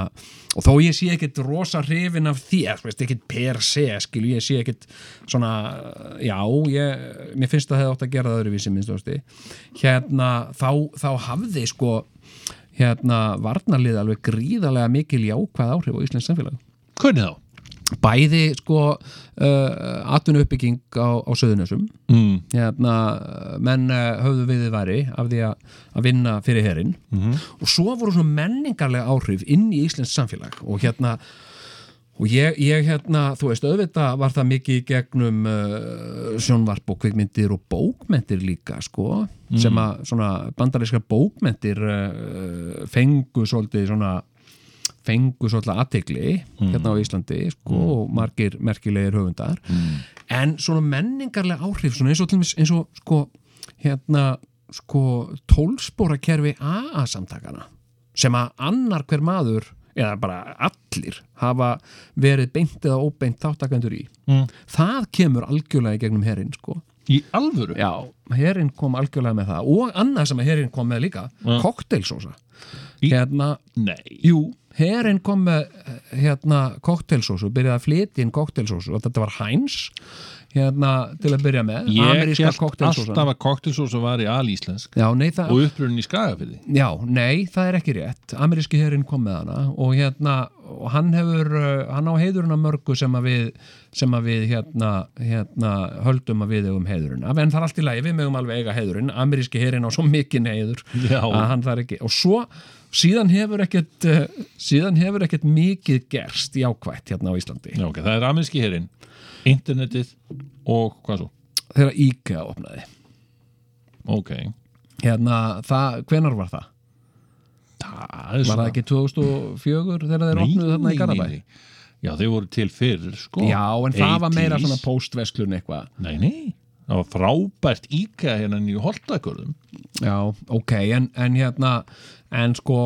og þó ég sé ekkit rosa hrifin af veist, ekkit per se, skilu ég sé ekkit svona, já ég, mér finnst að það hefði átt að gera það öðruvísi minnst ásti, hérna þá, þá hafði sko hérna varnarlið alveg gríðarlega mikil jákvæð áhrif á Íslands samfélag. Hvernig þá? Bæði sko uh, atvinnu uppbygging á, á söðunessum Mm. hérna, menn uh, höfðu við þið væri af því að, vinna fyrir herinn Mhm. og svo voru svona menningarlega áhrif inn í Íslands samfélag og hérna og ég, ég hérna, þú veist, auðvitað var það mikið gegnum uh, sjónvarp og kvikmyndir og bókmyndir líka, sko, sem að svona bandarískar bókmyndir uh, fengu svolítið svona fengu svolítið aðtegli hérna á Íslandi, sko, og margir merkilegir höfundar, en svona menningarlega áhrif, svona eins og eins og, sko, hérna sko, tólspórakerfi AA-samtakana sem að annar hver maður eða bara allir hafa verið beint eða óbeint þáttakendur í. Mm. það kemur algjörlega í gegnum herinn sko. Í alvöru? Já, herin kom algjörlega með það. Og annað sem herin kom með líka Já. koktelsósa hérna, Nei. Jú, herin kom með eh, hérna koktelsósu, byrjaði að flytja inn koktelsósu og þetta var Heinz hérna til að byrja með Ég held alltaf að koktelsósa var í alíslensk. Já, nei, það, og upprunnin í skagafyrði Já, nei, það er ekki rétt. Ameríski herinn kom með hana og hérna, og hann hefur uh, hann á heiðurinn að mörgu sem að við sem að við hérna, hérna höldum að við eigum heiðurinn af. En það er allt í lagi, við mögum alveg eiga heiðurinn. Ameríski herinn á svo mikinn heiður Já. að hann þarf ekki, og svo síðan hefur ekkert uh, síðan hefur ekkert mikið gerst jákvætt hérna á Íslandi Já, ok, það er ameríski herinn, internetið og hvað svo? þegar IKEA opnaði Ok hérna, það, hvenar var það? Það Var það ekki 2004 þegar þeir opnuðu þarna í Garabæ? Já, þeir voru til fyrir, sko Já, en það var meira 80s. svona postverslun eitthvað Nei, nei, það var frábært íkæða hérna í Holtakörðum Já, ok, en, en hérna en sko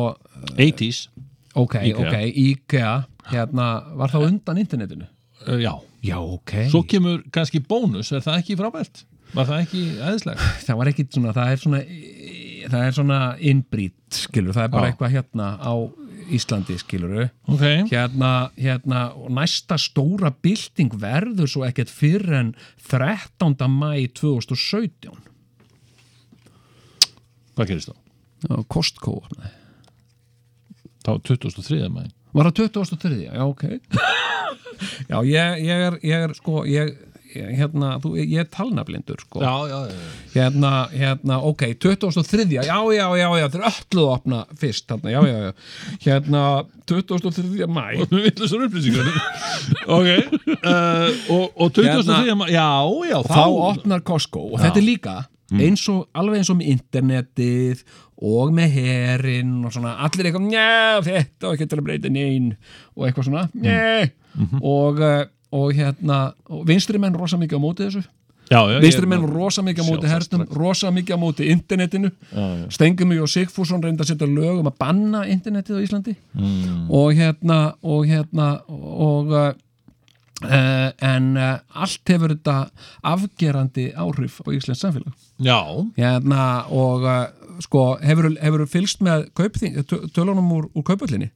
80s ok, IKEA. ok, IKEA hérna, var það undan internetinu? uh, Já, Já, ok svo kemur kannski bónus, er það ekki frábært? Var það ekki eðislega? það var ekki svona, það er svona það er svona innbrýtt, skilur það er bara Já. eitthvað hérna á Íslandi, skilur Ok, hérna, hérna næsta stóra bylting verður svo ekkert fyrir en 13. mæ 2017 hvað gerist þá? Já, Costco? Opnaði. Þá 23. mæ Var það 2003? Já, ok. Já, ég, ég er ég er sko, ég, hérna, þú, ég er talnablindur sko. Já, já, já, hérna, hérna, ok, 2003 já, já, já, já, það er öllu að opna fyrst, þarna, já, já, já. Hérna, 2003 mæ Við viljum svo upplýsingar. Ok. Uh, og, og 23. Hérna- mæ Já, já, og þá opnar Costco. Og þetta er líka eins og, alveg eins og með internetið og með herinn og svona, allir eitthvað, njá, þetta og ekki til að breyta neinn og eitthvað svona, njá. Og, uh, og hérna og vinstri menn rosa mikið á móti þessu. Já, já, vinstri menn rosa mikið á móti Sjálfsagt hernum, rosa mikið á móti internetinu. Stengumi og Sigfússon reynda að setja lög um að banna internetið á Íslandi. Mm. og hérna og hérna og uh, en uh, allt hefur þetta afgerandi áhrif á Íslands samfélag. Já, hérna og uh, sko hefur, hefur fylgst með tölunum úr, úr kaupallinni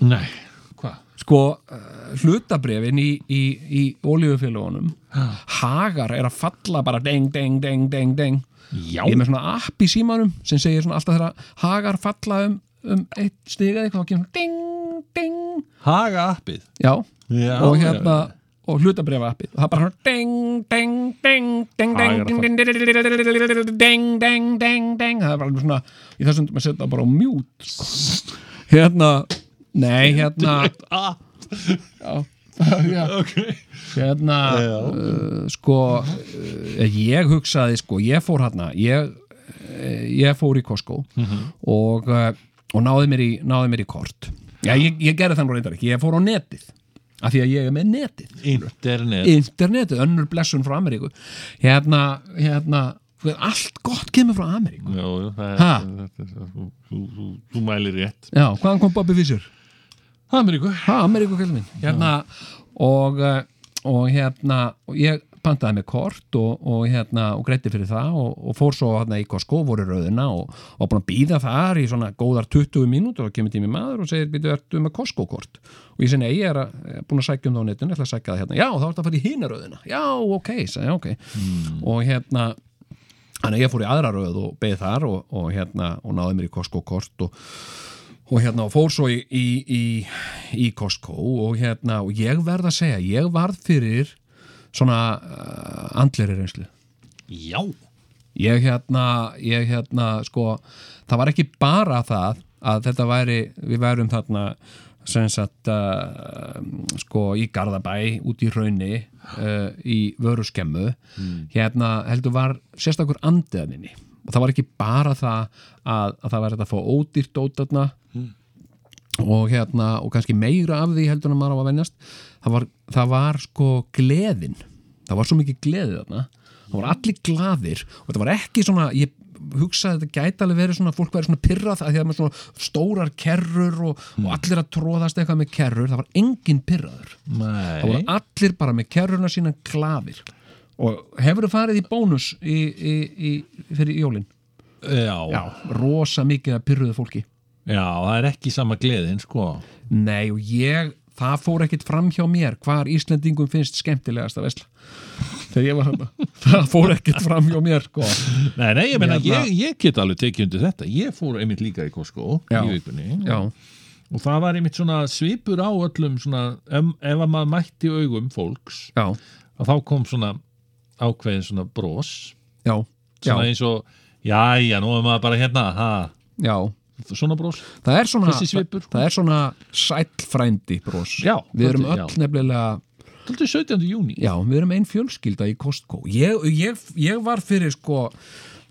nei, hvað? sko hlutabrefin í, í, í ólíufélagunum hagar er að falla bara deng, deng, deng, deng, deng. Já, ég er með svona app í símanum sem segir svona alltaf þegar hagar falla um, um eitt stiga eitthvað og kemur svona ding, ding. Haga appið já, Já, og hérna og hlutabrefa appið og það er bara ding, ding, ding, ding, ding, ding, ding, ding, ding, það er bara svona í þessum að setja það bara á sko. hérna, nei, hérna já, hérna uh, sko uh, ég hugsaði sko, ég fór hérna ég, uh, ég fór í Costco og, uh, og náði, mér í, náði mér í kort já, ég, ég gerði þannig reyndar ekki, ég fór á netið af því að ég er með netið Internet internetið, önnur blessun frá Ameríku. Hérna, hérna allt gott kemur frá Ameríku. Já, já, þú, þú, mælir rétt. Já, hvaðan kom Bobby Fischer? Ameríku. Ameríku hérna, og, uh, og hérna og ég pantaði með kort og, og hérna og greitti fyrir það og, og fór svo hérna í Costco, voru rauðina og, og búin að býða þar í svona góðar 20 mínútur og kemur tími maður og segir býtu, ertu með Costco kort? Og ég segi, nei, ég er að, búin að sækja um það á netinu, ég ætla að sækja það hérna. Já, þá ertu að fara í hina rauðina, já, ok, sagði, ég, ok. Og hérna þannig að ég fór í aðra rauð og beði þar og, og hérna, og náði mér í Costco kort og og hérna og fór svo í, í, í, í Costco og hérna og ég verð að segja, ég varð fyrir svona uh, andleri reynslu. Já. Ég hérna, ég hérna sko, það var ekki bara það að þetta væri, við værum þarna sem sagt uh, sko í Garðabæ út í raunni uh, í vöru skemmu hérna heldur var sérstakur andiðaninni og það var ekki bara það að, að það var þetta að fá ódýrt dótarna og hérna og kannski meira af því heldur en maður á að venjast. Það var, það var sko gleðin. Það var svo mikið gleði þarna. Það var allir glaðir. Og þetta var ekki svona ég hugsaði að þetta gæti alveg verið svona fólk verið svona pyrrað að því að með svona stórar kerrur og, og allir að tróðast eitthvað með kerrur. Það var engin pyrraður það voru allir bara með kerruna sína glaðir. Og hefur þú farið í bónus í, í, í, fyrir jólin? Já. já, rosa mikið að pyrruðu fólki Já, það er ekki sama gleðin sko. Nei og ég það fór ekkit fram hjá mér hvar Íslendingum finnst skemmtilegast að vesla. Þegar ég var hann það fór ekkit fram hjá mér sko. Nei, nei, ég meina, Hérna- ég, ég get alveg tekið undir þetta. Ég fór einmitt líka í Costco Já. í vikunni. Já, og það var einmitt svona svipur á öllum svona, ef, ef að maður mætti augum fólks já, að þá kom svona ákveðin svona bros. Já, já, svona eins og, jæja, nú er maður bara hérna. Ha, já. Svona bros. Það er svona svipur, það er svona sælfrændi bros. Já, við erum öll já. nefnilega Þetta er 17. júni Já, við erum einn fjölskylda í Costco. Ég, ég, ég var fyrir sko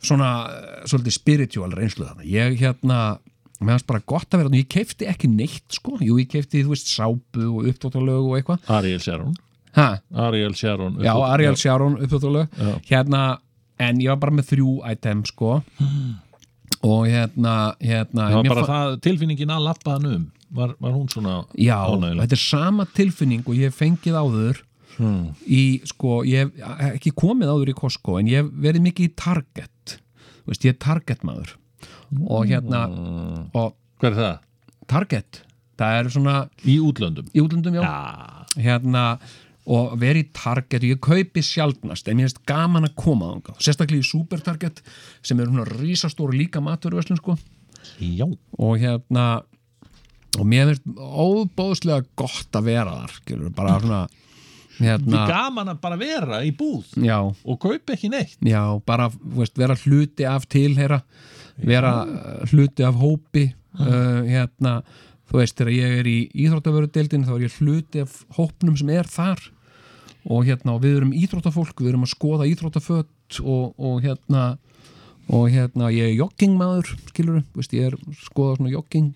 svona eh, svolítið spiritual reynslu þarna. Ég hérna, mér fannst bara gott að vera ég keifti ekki neitt sko. Jú, ég keifti, þú veist, sápu og uppdóttalög og eitthvað. Ariel Sharon. Ha, Ariel Sharon Já, Ariel Sharon uppdóttalög hérna, en ég var bara með þrjú item sko og hérna, hérna Það bara það, tilfinningin að lappa hann um var, var hún svona Já, ánægileg? þetta er sama tilfinning og ég fengið áður Hmm. í, sko, ég hef ekki komið áður í Costco en ég hef verið mikið í Target veist, ég er Target maður og hérna og Hver er það? Target, það er svona Í útlöndum? í útlöndum, já, hérna og verið í Target. Og ég kaupi sjaldnast en mér finnst gaman að koma þangað. Sérstaklega í Super Target sem er svona rísastóru líka maturverslun sko. Já. Og hérna og mér finnst óbóðslega gott að vera þar skilur, bara svona hérna, gaman að bara vera í búð já, og kaupa ekki neitt. Já, bara veist, vera hluti af tilheyra vera uh, hluti af hópi uh, hérna, þú veist, þegar ég er í íþróttavörudeildin þá er ég hluti af hópnum sem er þar og hérna, og við erum íþróttafólk við erum að skoða íþróttafött og, og hérna og hérna, ég er joggingmaður skilur, veist, ég er skoða svona jogging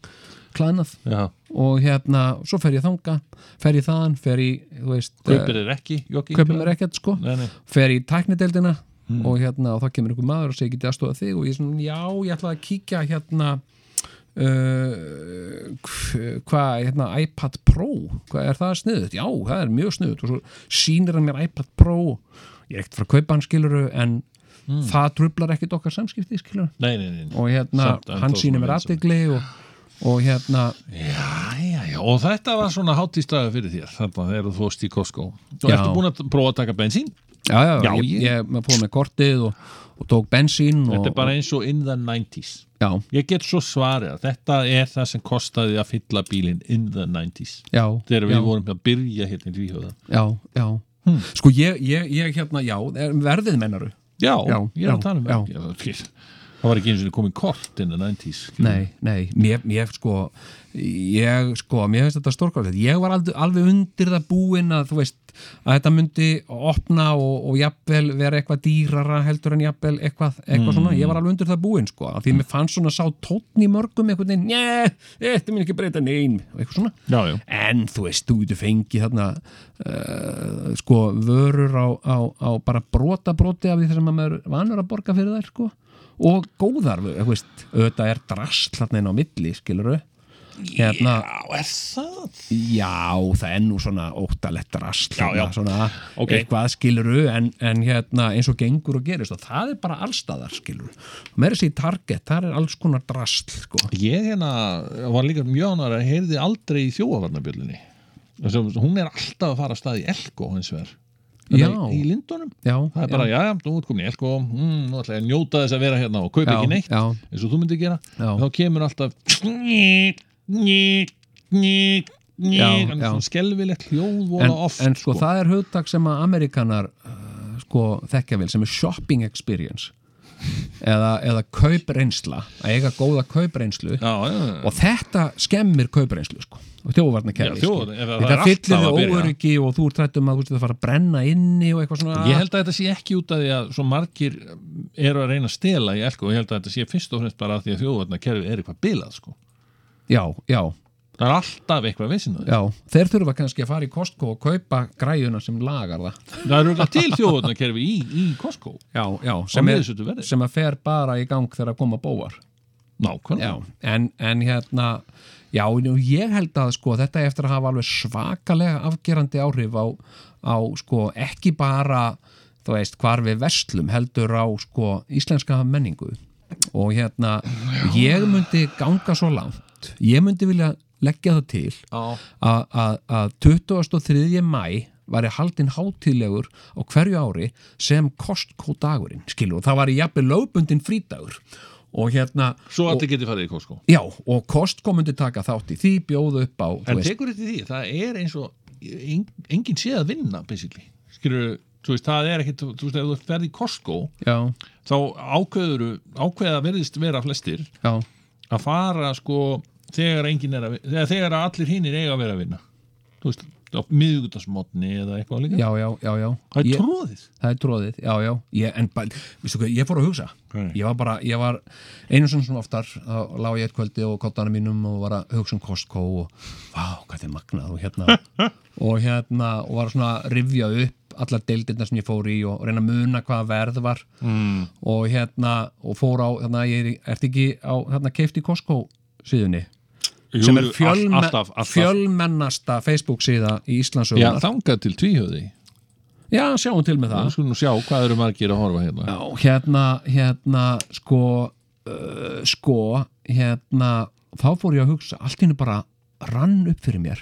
klæðnað Já. og hérna, svo fer ég þanga fer ég þaðan, fer ég, þú veist Kaupir þér ekki ekkert sko Nei, nei. fer í tæknideldina Mm. og hérna og þá kemur einhver maður og segir getið aðstofa þig og ég er svona, já, ég ætla að kíkja hérna uh, hv- hvað, hérna iPad Pro, hvað er það sniðut já, það er mjög sniðut og svo sýnir hann mér iPad Pro. Ég er ekkert frá að kaupa hann skiluru en Mm. það trublar ekkert okkar samskipti skiluru Nei, nei, nei, og hérna, Samt hann sýnir mér aðdegli og, og hérna Já, já, já, og þetta var svona hátíðstæðu fyrir þér þarna þegar þú fórst í Costco. Já. ertu búin að prófa að taka bensín? já, já, ég, ég- ég, ég fór með kortið og, og tók bensín og, Þetta er bara eins og in the 90s já, Ég get svo svarið að þetta er það sem kostaði að fylla bílinn in the 90s já, Þegar já. við vorum að byrja hérna í Tvíhjóða já, já. Sko ég, ég, ég hérna, já, er- verðið mennaru Já, Já, ég er já, að tala um já. Það var ekki eins og komið kort in the 90s nei, nei, mér, mér sko ég, sko, mér finnst þetta stórkvæðið ég var alveg, alveg undir það búinn að þú veist, að þetta myndi opna og, og jafnvel vera eitthvað dýrara heldur en jafnvel eitthvað, eitthvað svona, ég var alveg undir það búinn sko, því mér fannst svona sá tónn í mörgum veginn, njö, þetta minn ekki breyta neyn, eitthvað svona. Já, já. En þú veist, þú getur fengið þarna uh, sko vörur á, á, á bara brota broti af því þess að maður vanur að borga fyrir þær sko og góðar, auðvitað er drast þarna inn á milli, skilur hérna, Já, er það? já, það er nú svona óttalett drast Já, já. svona Ok. eitthvað skilur en, en hérna eins og gengur og gerist og það er bara allstaðar skilur meira sér target, það er alls konar drast sko. Ég hérna var líka mjög ánægður að heyrði aldrei í þjóavarnabjöllinni Hún er alltaf að fara að stað í Elko hins vegar. Í Lindunum. Já, Það er bara, já, já, þú ert komin í Elko mm, Nú ætla ég að njóta þess að vera hérna og kaupa Já, ekki neitt eins og þú myndir gera. Þá kemur alltaf skelvilegt hljóð vola en, oft en sko, það er hugtak sem að Amerikanar uh, sko þekkja vel sem er shopping experience eða, eða kaupreynsla að eiga góða kaupreynslu. Já, já, já. og þetta skemmir kaupreynslu sko og þjóðvarna Já, kerfi þjóðvarna- ef það er þetta fyllir að þið óöryggi og þú ert trættum að þú veist að fara að brenna inni og eitthvað svona. Ég held að þetta sé ekki út af því að svo margir eru að reyna að stela í Elko og ég held að þetta sé fyrst og fremst bara af því að þjóðvarnakerfi er eitthvað bilað sko. já, já, Það er alltaf eitthvað vissin já, þeir þurfa kannski að fara í Costco og kaupa græjuna sem lagar það. Það eru eitthvað til þjóðvarnakerfi í, í Costco. Já, já, sem, er, sem að fer bara í gang þegar að koma bóvar Nákvæmlega. Já, en, en hérna já, ég held að sko þetta eftir að hafa alveg svakalega afgerandi áhrif á, á sko ekki bara þú veist, hvar við verslum heldur á sko íslenska menningu. Og hérna ég myndi ganga svo langt. Ég myndi vilja leggja það til að- að að 23. mæ væri haldinn hátíðlegur á hverju ári sem Costco dagurinn skilur og það var í jafnvel lögbundin frídagur. Og hérna Svo og, allir getið farið í Costco. Já, og Costco myndi taka þátt í því bjóðu upp á En tekur þetta því, það er eins og en, enginn sé að vinna basically. skilur, þú veist, það er ekkit þú veist, ef þú ferð í Costco já, þá ákveður ákveða verðist vera flestir já, að fara sko þegar er að þegar, þegar allir hinnir eiga að vera að vinna. Þú veist, á miðgutasmotni eða eitthvað líka. Já, já, já, já. það er tróðið það er tróðið, já, já. Ég, en veistu hvað, ég fór að hugsa. Ég var bara, ég var einu sem svona oftar þá lá ég eitt kvöldi og kottana mínum og var að hugsa um Costco og vá, hvað er magnað og hérna. Og hérna, og var svona að rifja upp allar deildirna sem ég fór í og reyna að muna hvaða verð var. Mm. og hérna, og fór á hérna, ég er, ertu ekki á, hérna, keift í Costco síðunni sem er fjölme, alltaf, alltaf. fjölmennasta Facebook síða í Já, Íslandsögunar þangað til tvíhjöði já, sjáum til með það. Það skulum sjá hvað eru margir að horfa hérna. Já, hérna, hérna, sko, uh, sko, hérna, þá fór ég að hugsa, allt henni bara rann upp fyrir mér,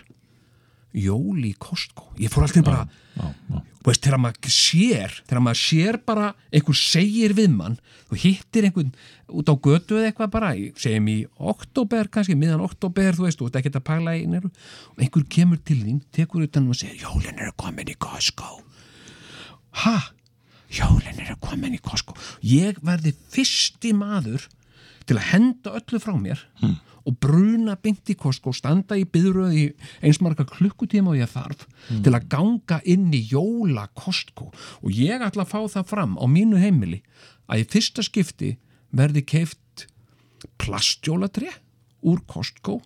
jóli í Costco. Ég fór allt í henni bara, já, já. veist, þegar maður sér, þegar maður sér bara, einhver segir við mann, þú hittir einhvern út á götu eða eitthvað bara, segjum í oktober, kannski, miðan oktober, þú veist, þú ert ekki að pæla í neru, og einhver kemur til þín, tekur utan og segir, jólin er komin í Costco ha, jólin eru komin í Costco ég verði fyrsti maður til að henda öllu frá mér Hmm. og bruna beint í Costco standa í byðröð í eins marga klukkutíma og ég þarf Hmm. til að ganga inn í jóla Costco og ég ætla að fá það fram á mínu heimili að í fyrsta skipti verði keift plastjólatri úr Costco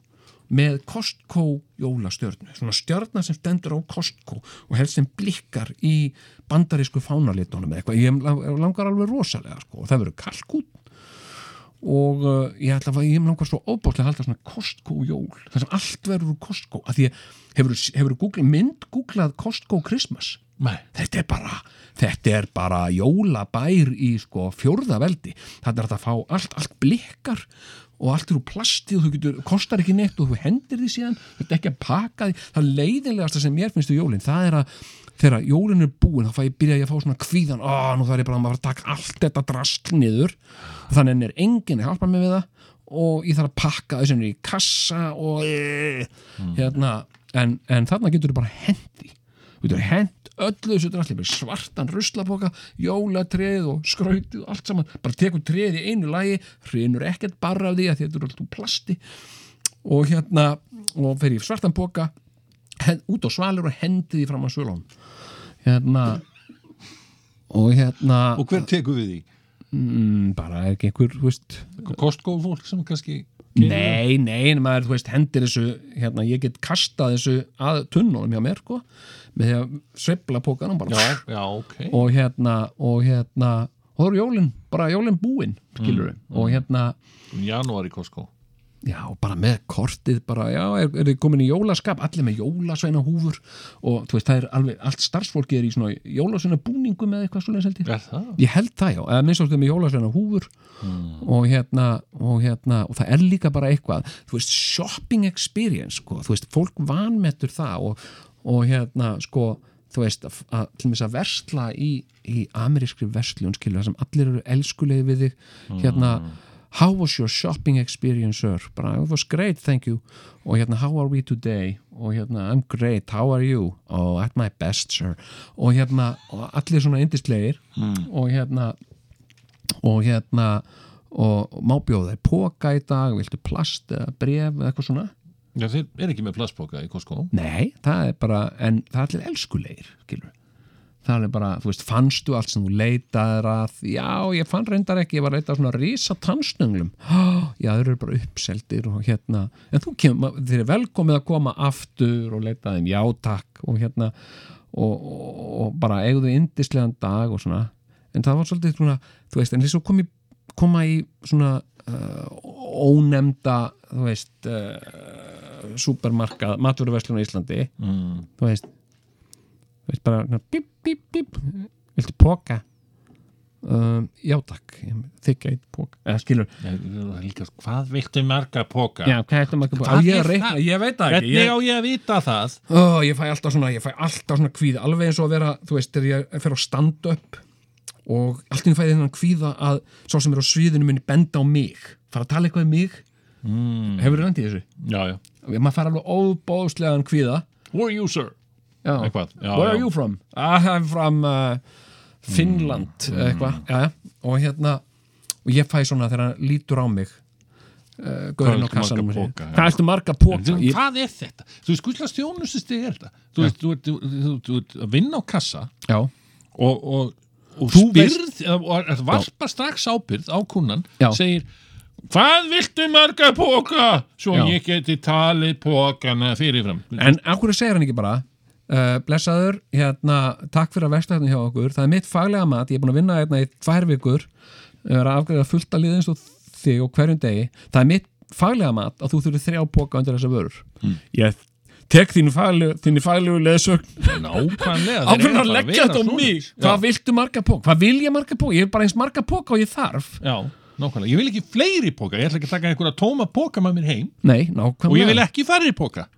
með Costco jólastjörnu svona stjörna sem stendur á Costco og helst sem blikkar í bandarísku fánalitunum eða eitthvað, ég lang- langar alveg rosalega sko, og það verður kalkút og uh, ég ætla að ég langar svo óbáslega að halda svona Costco jól þar sem allt verður úr Costco að því hefur, hefur Google, mynd googlað Costco Christmas? Nei. þetta er bara þetta er bara jólabær í sko fjórða veldi. Þetta er að fá allt, allt blikkar og allt er úr plasti og þú getur, kostar ekki neitt og þú hendir því síðan þetta er ekki að paka því, það leiðinlegasta sem mér finnst í jólin, það er að þegar jólin er búin, þá fæ ég byrja ég að fá svona kvíðan, ó, nú þarf ég bara að taka allt þetta drasl niður. Og þannig er enginn að hjálpa mig við það og ég þarf að pakka þessum í kassa og hérna, en, en þarna getur þú bara hendi þú getur hend öllu þessu drasli bara svartan ruslapoka, jólatreð og skrautið og allt saman. Bara tekur treð í einu lagi, hrinur ekkert bara af því að þetta er alltaf plasti. Og hérna og fer í svartan poka hen, út á svalur og hendi því fram á svölun hérna og hérna Og hver tekur við því? mm, bara er ekki einhver, Costco fólk sem kannski Nei, nei, en maður, þú veist, hendir þessu hérna, ég get kastað þessu að tunnunum hjá mér, sko, með því að sveifla pókanum bara. Já, já, ok. Og hérna, og hérna og það eru jólin, bara jólin búin skilur Mm, og hérna Janúar í Costco já, bara með kortið, bara, já, er, er þið komin í jólaskap, allir með jólasveina húfur og þú veist, það er alveg, allt starfsfólki er í svona jólasveina búningum eða eitthvað svoleiðis held ég. Það? ég held það já, eða minnst ástu með jólasveina húfur og hérna og hérna, og það er líka bara eitthvað þú veist, shopping experience sko, þú veist, fólk vanmettur það og, og hérna, sko þú veist, að, að, til þess að versla í, í amerískri verslun, skilur það sem allir eru elskulegi við þig hérna, how was your shopping experience sir, bara, it was great, thank you. Og hérna, how are we today? Og hérna, I'm great, how are you? Oh, at my best, sir. Og hérna, og allir svona indislegir og hérna og hérna og má bjóða þér póka í dag? Viltu plast eða bref eða eitthvað svona? Já, þeir er ekki með plastpoka í Costco. Nei, það er bara, en það er allir elskulegir skilur það er bara, þú veist, fannstu allt sem þú leitaðir að? Já, ég fann reyndar ekki, ég var reyndar svona risa tannsnönglum, já, þeir eru bara uppseldir og hérna, en þú kemur þeir eru velkomið að koma aftur og leita þeim, já takk. Og hérna, og, og, og bara eigðu indislegan dag og svona. En það var svolítið svona, þú veist, en þess að komi, koma í svona uh, ónemda, þú veist uh, supermarkað, maturverslun á Íslandi. Mm. þú veist veist bara svona, bíp, bíp, bíp. Viltu póka um, já takk. Þykja eitt póka eða skilur Líka, hvað viltu marga póka? já, hvað er marga póka ég ég veit það ekki. Hvernig ég, á ég að vita það? ó, ég fæ alltaf svona, ég fæ alltaf svona kvíða. Alveg eins og að vera, þú veist, þegar ég fer á stand-up og allt í fæði þennan kvíða að sá sem er á sviðinu minni benda á mig, fara að tala eitthvað um mig? Mm. hefur þið rendið þessu? Já, já. Maður fær alveg óbóðslegan kvíða. Who are you, sir? Eitthvað, já, where are you from? I'm from uh, Finland eða eitthvað, já, já. og hérna og ég fæ svona þegar hann lítur á mig uh, Gauðin á kassanum hvað ertu marga póka? Ég, Hvað er þetta? Þú veist, hvurslags þjónustustig er þetta? Þú veist, þú ert- þú- þú- þú ert að vinna á kassa já, og, og, og Þú spyrð og, og varpa strax ábyrð á kunnan Já. segir hvað viltu marga póka svo Já. ég geti talið pókana fyrirfram en akkur segir hann ekki bara uh, blessaður, hérna takk fyrir að versla hérna hjá okkur, það er mitt faglega mat ég er búin að vinna hérna í tvær vikur er að afgræða fullt að liða eins og þig og hverjum degi, það er mitt faglega mat að þú þurfir þrjá póka undir þessa vörur. Ég tek þínu faglegu, faglegu leðsögn nákvæmlega ákveðin að leggja þetta á svona. mig. Hvað viltu marga póka, hvað vil ég marga póka ég er bara eins marga póka og ég þarf. Já, nákvæmlega, ég vil ekki fleiri póka ég ætla ekki að taka einhverja tóma póka með mér heim. Nei, nákvæmlega. Og ég vil ekki færri póka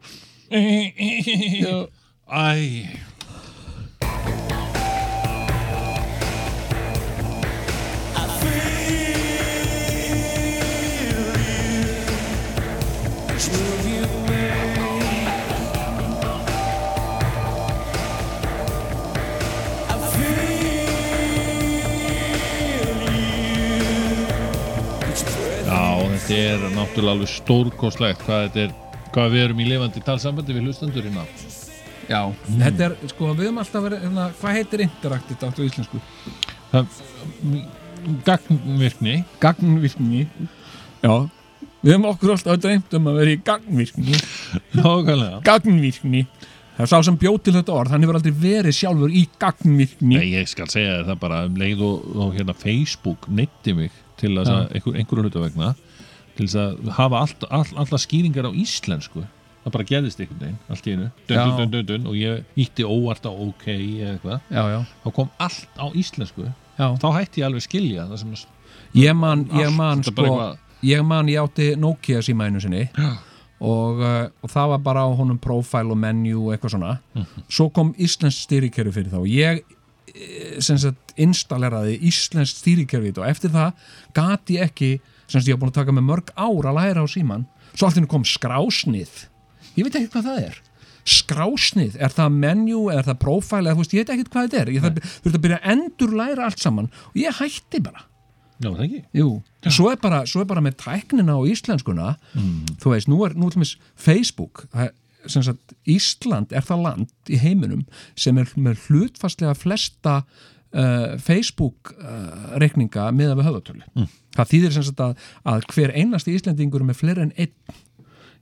Æ. Já, þetta er náttúrulega alveg stórkoslegt hvað er, hvað við erum í lifandi talsambandi við hlustendur hérna já, þetta er, sko, við höfum alltaf verið hérna, hvað heitir interaktivt átt á íslensku? Það- Gagnvirkni. Gagnvirkni? Já, við höfum okkur alltaf dreymt um að vera í gagnvirkni. Nákvæmlega. Gagnvirkni. Það er sá sem bjóð til þetta orð, hann hefur aldrei verið sjálfur í gagnvirkni. Nei, ég skal segja það bara um leið og, og hérna Facebook neytti mig til að einhver, einhverju hluta vegna til að hafa allt, all, alla skýringar á íslensku það bara gerðist einhvern veginn, allt í einu. Dun, dun, dun, dun, og ég ítti óvart á ok eða eitthvað, þá kom allt á íslensku. Já. Þá hætti ég alveg skilja það sem ég man, ég Allt, man er bara sko, ég man ég átti Nokia síma einu sinni og, uh, og það var bara á honum profile og menu og eitthvað svona. Svo kom íslensk stýrikerfi fyrir þá. Ég eh, installeraði íslensk stýrikerfi og eftir það gati ég ekki sem ég var búin að taka með mörg ár að læra á síman svo allt í henni kom skrásnið ég veit ekki hvað það er. Skrásnið, er það menu er það profile, eða þú veist, ég veit ekki hvað þetta er. Ég þarf þurfti að byrja að endur læra allt saman og ég hætti bara. Já, það ekki? Jú, svo er, bara, svo er bara með tæknina og íslenskuna. Þú veist, nú er, nú til dæmis Facebook það, sagt, Ísland er það land í heiminum sem er með hlutfastlega flesta uh, Facebook uh, reikninga miða við höfðatölu. Það þýðir sem sagt að, að hver einasti Íslendingur með fleiri en einn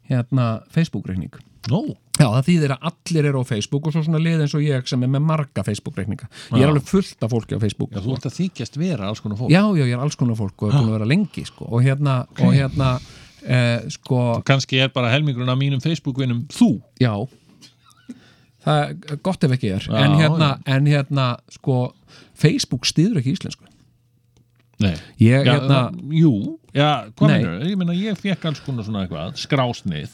hérna Facebook reikning Nó, Já, það þýðir að allir eru á Facebook og svo svona lið eins og ég sem er með marga Facebook-reikninga. Ég er alveg fullt af fólki á Facebook. já, þú ert að þykjast vera alls konar fólk. Já, já, ég er alls konar fólk og er búin að vera lengi sko. og hérna, og hérna eh, sko, kannski er bara helmingurinn af mínum Facebook-vinum þú. Já. Það er gott ef ekki er. Já, en hérna, en hérna sko, Facebook stýður ekki íslensku. Nei. Ég, Já, hérna, jú, já, meinarðu? Ég meina, ég fekk alls konar svona eitthvað, skrásnið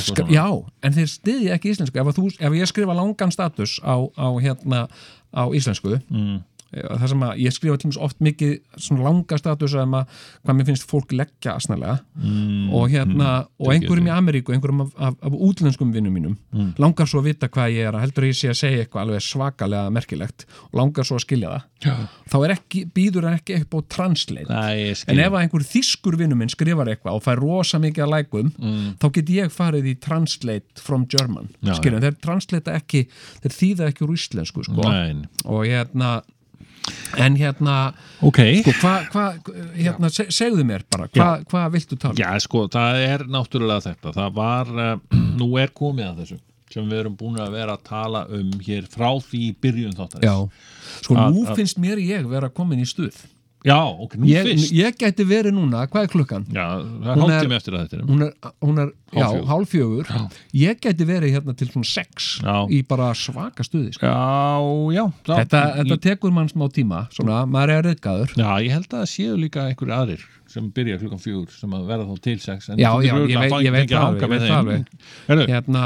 sk- svona. já, en þeir stýði ekki íslensku ef, þú, ef ég skrifa langan status á, á hérna, á íslensku Mm. Það sem að ég skrifa tímins oft mikið svona langa status um að hvað mér finnst fólk leggja asnalega Mm, og hérna, og tekið einhverjum í Ameríku einhverjum af, af, af útlenskum vinnum mínum Mm. langar svo að vita hvað ég er að heldur að ég sé að segja eitthvað alveg svakalega merkilegt og langar svo að skilja það Já. þá er ekki, býður hann ekki upp á translate Nei, en ef að einhver þýskur vinnum minn skrifar eitthvað og fær rosa mikið að lækum Mm. þá get ég farið í translate from German skiljum, þeir translate ekki þeir þýða ekki úr íslensku sko. Og hérna en hérna Ok. sko, hvað, hva, hérna, seg, segðu mér bara, hvað hva viltu tala um? Já, sko, það er náttúrulega þetta. Það var, uh, nú er komið að þessu sem við erum búin að vera að tala um hér frá því byrjun þáttarins. Já, sko nú finnst mér ég vera komin í stuð Já, ok, nú ég, fyrst. ég gæti verið núna, hvað er klukkan? Já, það er hálftími eftir að þetta er. hún er, hún er já, hálfjögur ég gæti verið hérna til svona sex Já. í bara svaka stuði sko. Já, já þetta, þetta ég, tekur mann smá tíma svona, maður er reyðgæður Já, ég held að það séu líka einhverju aðrir sem byrja klukkan fjögur sem að verða þá til sex já, já, ég veit, það alveg, hérna,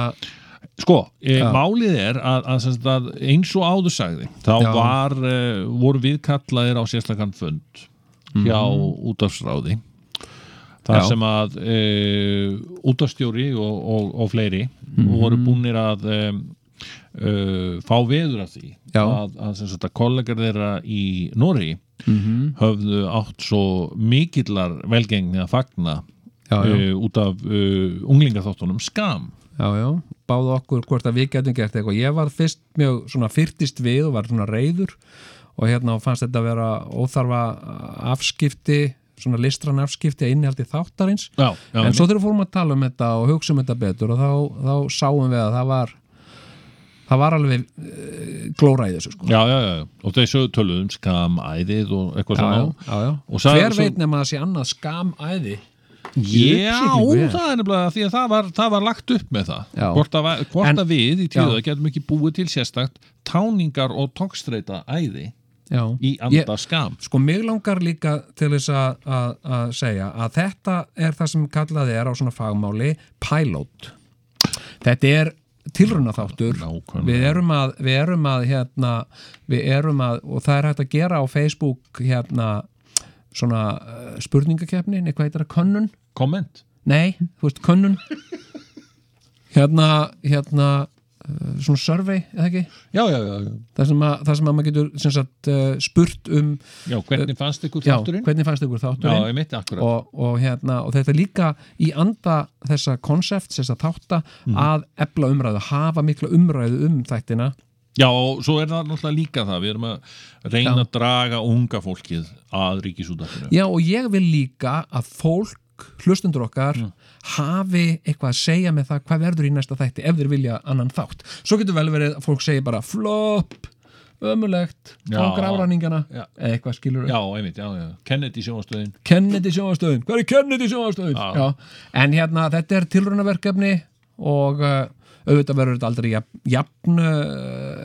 Sko, e, málið er að, að, að eins og áður sagði þá var, e, voru við kallaðir á sérslagan fund hjá Mhm. útafsráði þar Já. sem að e, útafstjóri og, og, og fleiri Mhm. voru búnir að fá veður af því Já. að, að, sagt að kollegar þeirra í Nóri Mhm. höfðu átt svo mikillar velgengni að fagna Já, já. e, út af e, unglingaþáttunum skam já, báðu okkur hvort að við getum gert eitthvað. Ég var fyrst mjög svona fyrtist við og var svona reyður og hérna fannst þetta að vera óþarfa afskipti svona listran afskipti að innihaldi þáttarins. Já, já, en svo þegar við fórum að tala um þetta og hugsa um þetta betur og þá, þá sáum við að það var það var alveg uh, glóra í þessu sko. Já, já, já, og þeir sögðu töluðu um skamæðið og eitthvað svona. já, já. Og sagði- hver svo- veit nema að það sé annað skamæði Já, það er nefnilega því að það var, það var lagt upp með það Já. Hvort að, hvort En- að við í tíða Já. getum ekki búið til sérstakt táningar og tókstreita æði já. í anda Ég- skam Sko, mig langar líka til þess að- að að segja að þetta er það sem kallað er á svona fagmáli pilot. Þetta er tilruna þáttur við erum að, við erum að hérna, við erum að, og það er hægt að gera á Facebook hérna svona uh, spurningakefni, nei hvað heitir það, könnun? Komment Nei, þú veist, könnun hérna, hérna uh, svona survey, eða ekki? Já, já, já, já. Það sem að, það sem að maður getur sagt, uh, spurt um Já, hvernig fannst ykkur Já, þátturinn? hvernig fannst ykkur Já, þátturinn ég mitt akkurat og, og, hérna, og þetta er líka í anda þessa konsept, þessa þátta Mhm. að ebla umræðu, hafa mikla umræðu um þættina Já, og svo er það náttúrulega líka það Við erum að reyna Já. að draga unga fólkið að ríkisútarfinu Já, og ég vil líka að fólk hlustundur okkar hafi eitthvað að segja með það hvað verður í næsta þætti ef þeir vilja annan þátt. Svo getur vel verið að fólk segir bara flop, ömulegt Já. eða eitthvað skilur Já, einmitt, já, já. Kennedy sjónastöðin Kennedy sjónastöðun, hvað er Kennedy sjónastöðun? Já. Já. En hérna, þetta er tilrunaverkefni og uh, auðvitað verður þetta aldrei jafn, jafn uh,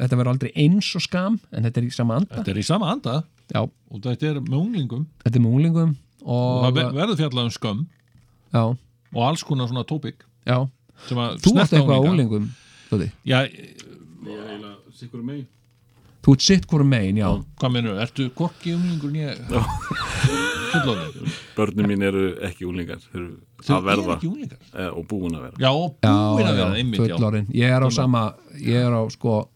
þetta verður aldrei eins og skam en þetta er í sama anda. Þetta er í sama anda. Já, og þetta er með unglingum. Þetta er með unglingum og og, það ver- verður fjallað um skömm já, og alls konar svona tópik já. sem að Þú ert snerta eitthvað á unglinga. unglingum Dóti. Já, Sikkur mig Þú ert sitt hvort megin, já. Hvað menur, ertu korki unglingur nýja? Börnum mín eru ekki eru Þau að verða. eru ekki unglingar? eh, og búin að vera. Já, búin að vera, einmitt, já. Ég er á sama, ég er á sko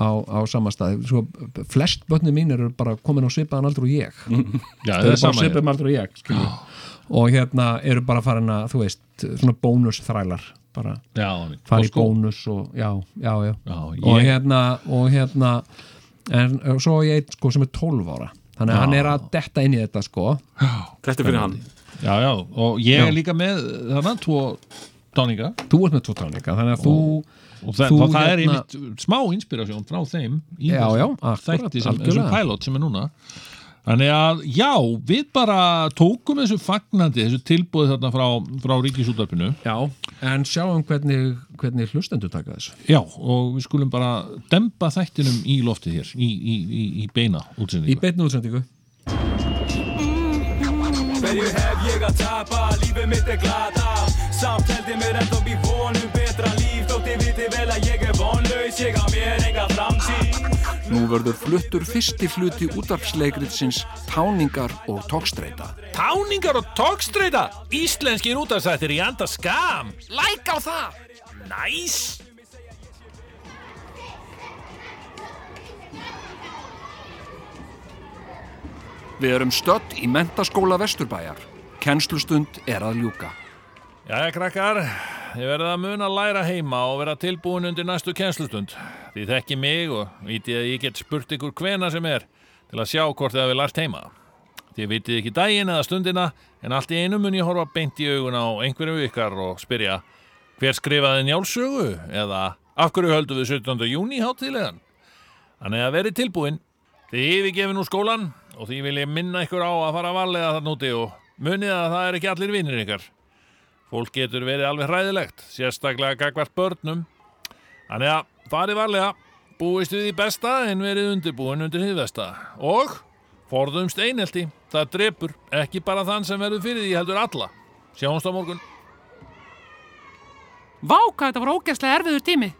á, á sama stað. Sko, flest börnum mín eru bara komin á svipaðan aldur og ég. Já, það það er bara sama hér. svipum aldur og ég skilur. og hérna eru bara farin að þú veist, svona bónusþrælar bara. Já, Og í sko- bónus og já, já, já, Já, og hérna og hérna en og svo er ég einn sko sem er 12 ára. Þannig að Já. hann er að detta inn í þetta sko. Þetta fyrir hann. Já, já, og ég Já. er líka með þannig tvo táninga. Þú ert með tvo táninga, þannig að þú og það, Þú það, er hérna- einmitt smá inspirasjón frá þeim í Já, já, þætti sem, þessum pilot sem er núna. Þannig að já, við bara tókum þessu fagnandi, þessu tilbúið þarna frá, frá ríkisútarpinu já, en sjáum hvernig, hvernig hlustendur taka þessu. Já, og við skulum bara dempa þættinum í loftið hér í, í, í, í beina í útsendingu beinni útsendingu. Hverju hef ég að tapa, lífið mitt er glata Samt heldur mér enda upp í vonum vonlaus, ég á mér enga framtíð Nú verður fluttur fyrsti hluti útarpsleikritsins Táningar og tókstreita. Táningar og tókstreita Íslenskir útastættir í anda skam Læk á það! Næs Við erum stödd í mentaskóla Vesturbæjar. Kennslustund er að ljúka. Jæja krakkar, ég verði að muna að læra heima og vera tilbúin undir næstu kennslustund. Þið þekki mig og vitið að ég get spurt ykkur hvena sem er til að sjá hvort þið hafi lært heima. Þið vitið ekki daginn eða stundina en allt í einu mun ég horfa beint í augun á einhverju ykkar og spyrja hver skrifaði njálsögu eða af hverju höldum við 17. júni hátíðlegan. Þannig að verið tilbúin. Þið yfirgefið nú skólan og því vil ég minna ykkur á að fara varlega þarna úti og munið að það er ekki allir vinnir ykkar. Fólk getur verið alveg hræðilegt, sérstaklega gagvart börnum. Þannig að farið varlega, búist við í besta en verið undirbúin undir hýðvesta. Og forðumst einelti, það drepur ekki bara þann sem verður fyrir því heldur alla. Sjáumst á morgun. Vá, hvað þetta var ógæslega erfiður tími.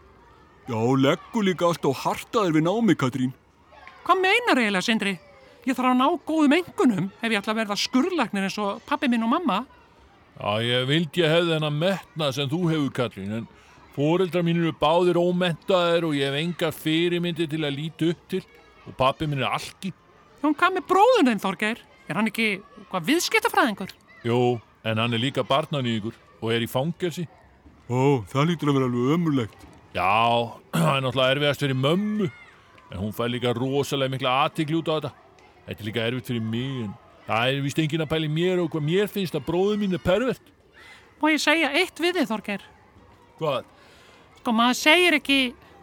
Já, leggur líka alltaf hartaðir við námi, Katrín. Hvað meinar eiginlega, Sindri? Ég þarf að ná góðum engunum ef ég ætla að verða skurlagnir eins og pappi minn og mamma. Já, ég vildi ég hefði þennan metna sem þú hefur, Katrín, en foreldrar mín eru báðir ómentaðir og ég hef enga fyrirmyndi til að líti upp til og pappi minn er alki. Jón, hvað með bróðun þeim, Þorgeir? Er hann ekki, hvað, viðskiptafræðingur? Jú, en hann er líka barnaníkur og er í fangelsi. Ó, það lítur að vera alveg ömurlegt. Já, það er náttúrulega erfiðast fyrir mömmu, en hún fær líka rosalega mikla aðtikli út á þetta. Þetta er líka erfitt fyrir mig, en það er vist enginn að pæli mér og hvað mér finnst að bróðum mín er pervert. Má ég segja eitt við þið, Þorgeir? Hvað? Sko, maður segir ekki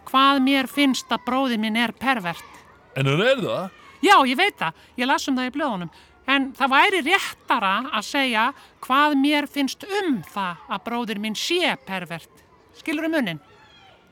hvað mér finnst að bróði minn er pervert. En hann er það? Já, ég veit það. Ég las um það í blöðunum. En það væri réttara að segja hvað mér finnst um það að bróðir minn sé pervert. Skilur um munnin?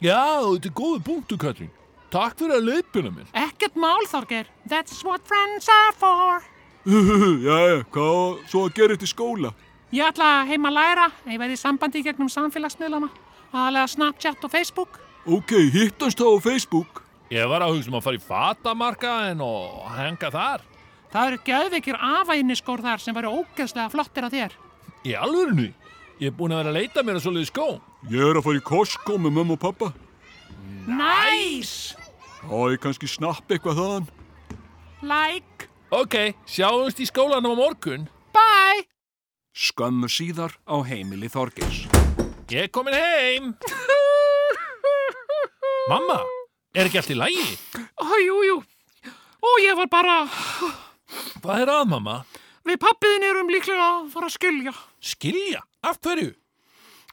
Já, þetta er góðu punktu, Katrín. Takk fyrir að leiðbuna mér. Ekkert mál, Þorgeir. That's what friends are for. Jæja, hvað svo að gera þetta í skóla? Ég ætla heim að læra. Ég verði í sambandi í gegnum samfélagsmiðlana. Aðalega Snapchat og Facebook. Ok, hittast þá á Facebook. Ég var að hugsa um að fara í fatamarkaðin og henga þar. Það eru gæðveikir afæniskór þar sem væri ógeðslega flottir að þér. Í alvörinu? Ég er búin að vera að leita mér að svoleiði skó. Ég er að fara í Costco með mömmu og pappa. Nice! Já, ég kannski snapp eitthvað þaðan. Like. Ok, sjáumst í skólanum á morgun. Bye! Skömmu síðar á heimili Þorgeirs. Ég er komin heim. Mamma, er ekki allt í lægi? Jú, jú. Ó, ég var bara... Hvað er að, mamma? Við pappiðin erum líklega að fara að skilja. Skilja? Af hverju?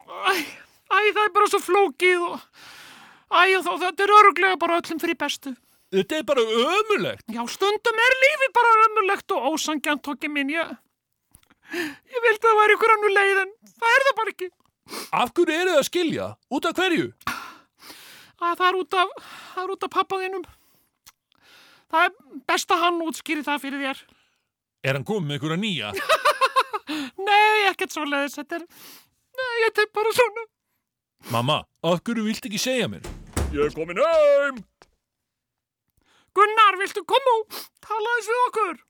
Æ, æ, það er bara svo flókið og... Æ, og þá, þetta er öruglega bara öllum fyrir bestu. Þetta er bara ömulegt. Já, stundum er lífið bara ömulegt og ósangjant okki minn, ég... Ég vildi að það væri ykkur annu leið en það er það bara ekki. Af hverju eru það að skilja? Út af hverju? Æ, það er út af, það er út af pappaðinum. Það er best að hann útskýri það fyrir þér. Er hann komið með einhverja nýja? Nei, ekkert svo leiðis, þetta er... Nei, ég teg bara svona. Mamma, af hverju vilt ekki segja mér? Ég er komin heim. Gunnar, viltu koma og tala þess við okkur?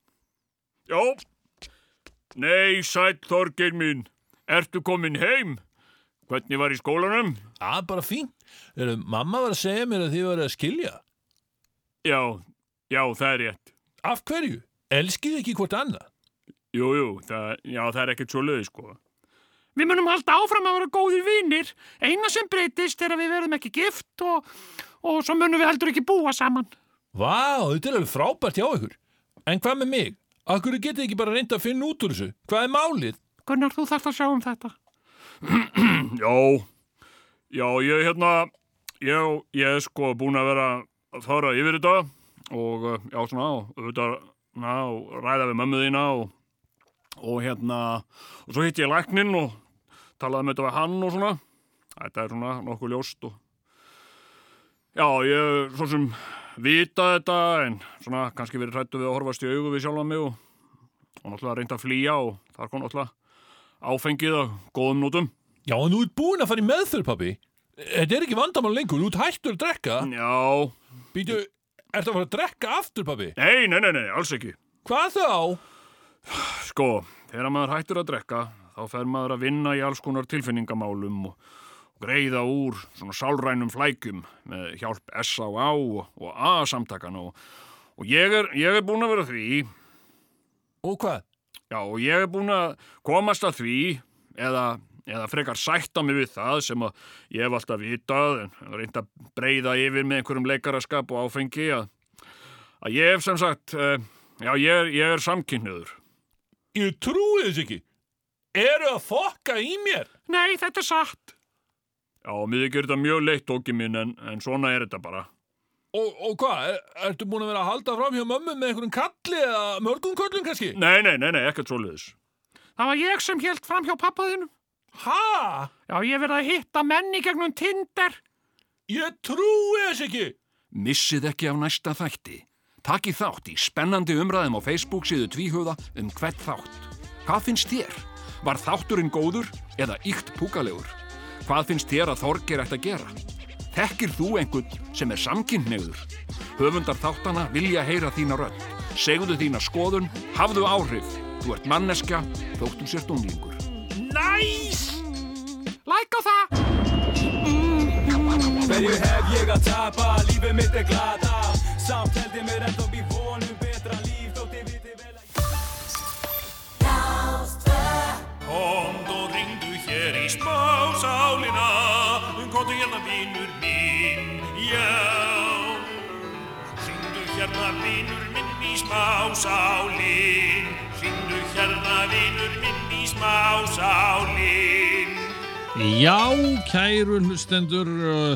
Já. Nei, sætt Þorgeir minn. Ertu komin heim? Hvernig var í skólanum? Já, bara fínt. Þegar mamma var að segja mér að þið var að skilja. Já, já, það er rétt. Af hverju? Elskið ekki hvort annað? Jú, jú, það, já, það er ekkert svo löði, sko. Við munum halda áfram að vera góðir vinnir. Eina sem breytist er að við verðum ekki gift og, og svo munum við heldur ekki búa saman. Vá, þetta er alveg frábært hjá ykkur. En hvað með mig? Af hverju getið ekki bara reynda að finna út úr þessu? Hvað er málið? Gunnar, þú þarfst að sjá um þetta. Já, já, ég hérna, ég, ég er sko búin að vera að fara yfir þetta og uh, já, svona, og auðvitað, og ræða við mömmu þína og, og hérna, og svo hitt ég læknin og talaði með þetta við hann og svona. Þetta er svona nokkuð ljóst og já, ég svo sem vita þetta en svona kannski verið hrættu við að horfast í augu við sjálfa mig og, og náttúrulega reynda að flýja og þar kom náttúrulega áfengið að góðum nótum. Já, en þú ert búinn að fara í meðferð, pappi. Þetta er ekki vandamál lengur, þú ert hættur að drekka. Já. Býtu, ertu að fara að drekka aftur, pappi? Nei, nei, nei, nei, alls ekki. Hvað þá? Sko, þegar maður hættur að drekka, þá fer maður að vinna í alls konar tilfinningamálum og, og greiða úr svona sálrænum flækjum með hjálp S.A.A. og, og A-samtakana og, og ég er, ég er búinn að vera því. Og hvað? Já, og ég er búinn að komast að því, eða, eða frekar sætta mig við það sem að ég hef alltaf vitað, en reynd að breyða yfir með einhverjum leikaraskap og áfengi, að, að ég hef sem sagt, uh, já, ég er, ég er samkynniður. Ég trúi þess ekki. Eru að fokka í mér? Nei, þetta er satt. Já, mér þykir þetta mjög leitt okki minn, en, en svona er þetta bara. Og, og hvað, er, ertu búin að vera að halda fram hjá mömmu með einhverjum kalli eða mörgum köllum kannski? Nei, nei, nei, nei, ekkert svoleiðis. Það var ég sem held fram hjá pappaðinu. Hæ? Já, ég verði að hitta menni gegnum Tinder. Ég trúi þess ekki. Missið ekki af næsta þætti. Takið þátt í spennandi umræðum á Facebook síðu tvíhuga um hvert þátt. Hvað finnst þér? Var þátturinn góður eða ykt púkalegur? Hvað finnst þér að Þorgir ætti að gera? Þekkir þú einhvern sem er samkynneigður? Höfundar þáttana vilja heyra þína rödd. Segðu þína skoðun, hafðu áhrif. Þú ert manneska, þóttum sér stónlingur. Næs! Læk á það! Hverju hef ég að tapa, lífið mitt er glata Samt held ég mér ennþá býr vonum betra líf Þótt ég viti vel að og ringdu hér í smásálina Komdu hérna vinnur minn, já. Ringdu hérna vinnur minn í smásálin Ringdu hérna vinnur minn í smásálin Já, kæru hlustendur,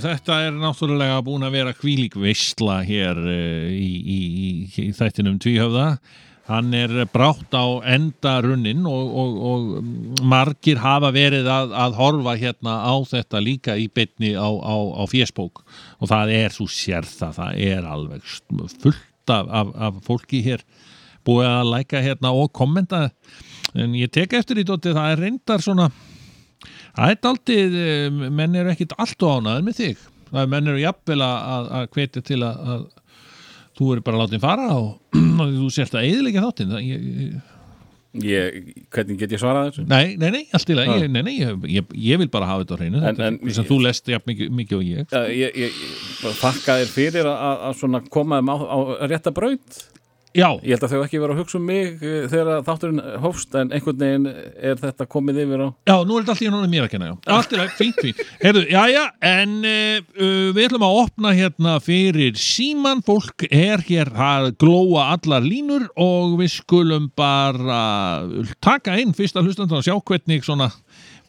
þetta er náttúrulega búin að vera kvílík veistla hér uh, í, í, í, í þættinum Tvíhöfða. Hann er brátt á endarunnin og, og, og margir hafa verið að, að horfa hérna á þetta líka í bytni á, á, á fésbók og það er svo sérða, það er alveg fullt af, af, af fólki hér búið að læka hérna og kommenta en ég tek eftir í dótti, það er reyndar svona Það er aldrei, menn eru ekkit allt og ánaður með þig. Það er menn eru jafnvel að, hvetja til að þú eru bara látið fara og, og þú sért að eðilegja þáttinn. Það, ég, Ég, hvernig get ég svarað þessu? nei, nei, nei, allt í lagi. Ég- Nei, nei, ég, ég, ég vil bara hafa þetta á hreinu. Er sem þú lest jafn mikið, mikið og ég. Ég, ég, þakka þér fyrir að, að- að koma þeim á, á rétta braut Já. Ég held að þau ekki vera að hugsa um mig eh, þegar þátturinn hófst en einhvern veginn er þetta komið yfir á Já, nú er þetta allt í náttúrulega mér að kenna, já. Allt lagi, fínt, fínt. Heyrðu, já, já, en uh, uh, við ætlum að opna hérna fyrir síman, fólk er hér að glóa allar línur og við skulum bara taka inn fyrsta hlustandan og sjá hvernig svona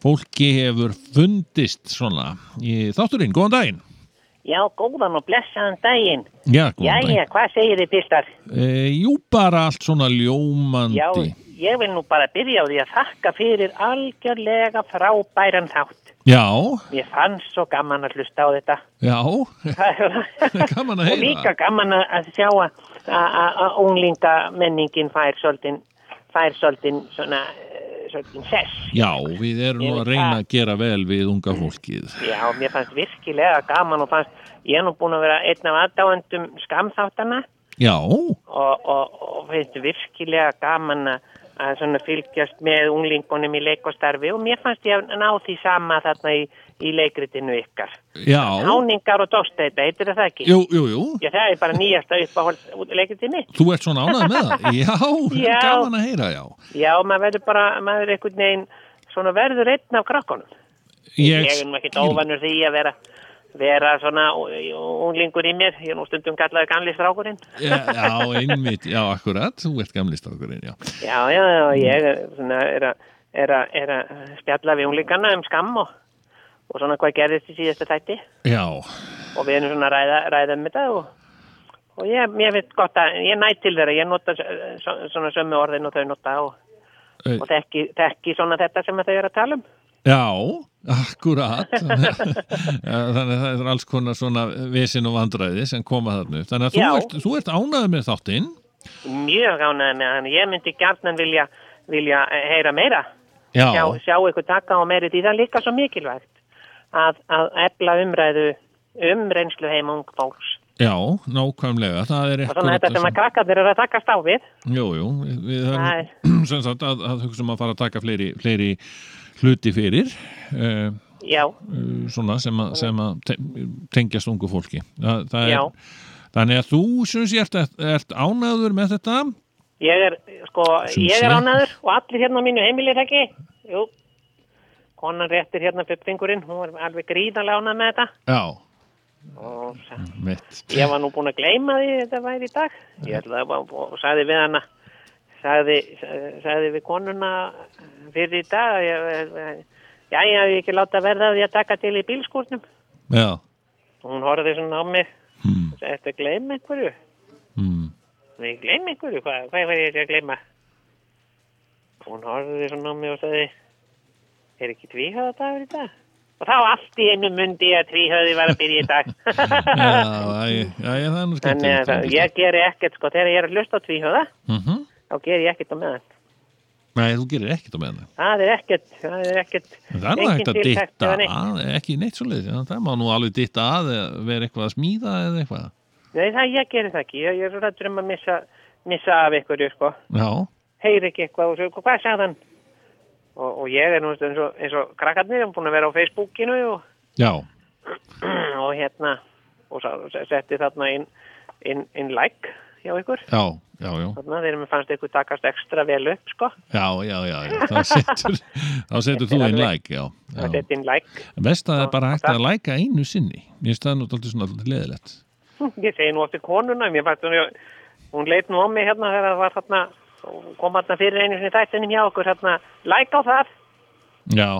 fólki hefur fundist svona í þátturinn. Góðan daginn. Já, góðan og blessaðan daginn. Já, góðan Jæja, daginn. hvað segir þið pistar? Uh, jú, bara allt svona ljómandi. Já, ég vil nú bara byrja á því að þakka fyrir algjörlega frábæran þátt. Já, Mér fannst svo gaman að hlusta á þetta. já, gaman að Og heyra. líka gaman að- sjá að- að að unglinga menningin fær svolítinn, fær svolítinn svona, svolítinn sess. Já, við erum nú að reyna að gera vel við unga fólkið. Já, mér fannst virkilega gaman og fannst, ég er nú búin að vera einn af aðdáendum skamþáttana Já, og, og, og finnst virkilega gaman að, að svona fylgjast með unglingunum í leikostarfi og mér fannst ég að ná því sama þarna í, í leikritinu ykkar. já. Áningar og Dósteita, heitir það ekki? Jú, jú, jú. Já, það er bara nýjasta uppáhald leikritinu. Þú ert svona ánægð með það? Já, Já. gaman að heyra, já. Já, maður verður bara, maður er einhvern veginn, svona verður einn af krakkonum. Ég, Ég er nú ekkert óvanur því að vera, vera svona unglingur í mér. Ég er nú stundum kallaði gamli strákurinn. já, já, einmitt, já, akkurat, þú ert gamli strákurinn, já. Já, já, já, ég svona, er, að, er, að, er að spjalla við unglingana um skam og, og svona hvað gerðist í síðasta þætti Já, og við erum svona að ræða, ræða um þetta og, og ég, ég veit gott að ég næ til þeirra, ég nota svona sömu orðin og þau nota og, og þekki, þekki svona þetta sem þau eru að tala um. Já, akkurat. Þannig að það er alls konar svona vesin og vandræði sem koma þarna upp. Þannig að þú ert, þú ert ánægð með þáttinn. Mjög ánægð með hann, ég myndi gjarnan vilja, vilja eh, heyra meira. Já. Sjá, sjá ykkur taka á meiri því það líka svo mikilvægt að, að efla umræðu um reynslu heim ung fólks. Já, nákvæmlega, það er Og svona eitthvað þetta sem að krakkarnir eru að takast á við. Jú, jú, við, höfum sem sagt að, að hugsa um að fara að taka fleiri, fleiri hluti fyrir uh, svona sem að, sem að te- tengjast ungu fólki Já. er, Þannig að þú sem sé ert, ert ánæður með þetta ég er, sko, ég er ánæður og allir hérna á mínu heimili er ekki. Jú, konan réttir hérna fyrfingurinn, hún var alveg gríðarlega ánæð með þetta. Já, Og ég var nú búin að gleyma því þetta væri í dag. Ég ætlaði að, og sagði við hana, sagði, sagði við konuna fyrir í dag, ég, já, ég hafði ekki láta verða því að taka til í bílskúrnum. Já, Hún horfði svona á mig, Þetta gleym einhverju. mm. Nei, gleym einhverju, hvað, hvað var ég að gleyma? Hún horfði svona á mig og sagði, er ekki tvíhöða dagur í dag? Og þá allt í einu mundi ég að tvíhöði var að byrja í dag. Já, æ, já, já, það er nú Þannig skemmtilegt að ég geri ekkert, sko, þegar ég er að hlusta á tvíhöða, Mhm. Þá geri ég ekkert á meðan. Nei, þú gerir ekkert á meðan það er ekkert, það er ekkert, Það er nú hægt að ditta að, ekki neitt svo leið það má nú alveg ditta að vera eitthvað að smíða eða eitthvað Nei, það, ég geri það ekki, ég, er svo rættur um að missa, missa af einhverju, sko. Heyri ekki eitthvað og svo, hvað sagði hann? Og, og ég er nú eins og, eins og krakkarnir, er búin að vera á Facebookinu og, og hérna, og setti þarna inn, inn, inn like hjá ykkur. já, já, já Þarna þegar mér fannst ykkur takast ekstra vel upp, sko. Já, já, já, já, þá setur, þá setur þú inn like, já, Það já. setti inn like. Best að það er bara hægt að læka einu sinni Mér finnst það nú alltaf svona alltaf leðilegt Ég segi nú eftir konuna, hún, leit nú á mig hérna þegar það var þarna, kom þarna fyrir einu sinni þættinum hjá okkur, hérna, like á það. Já,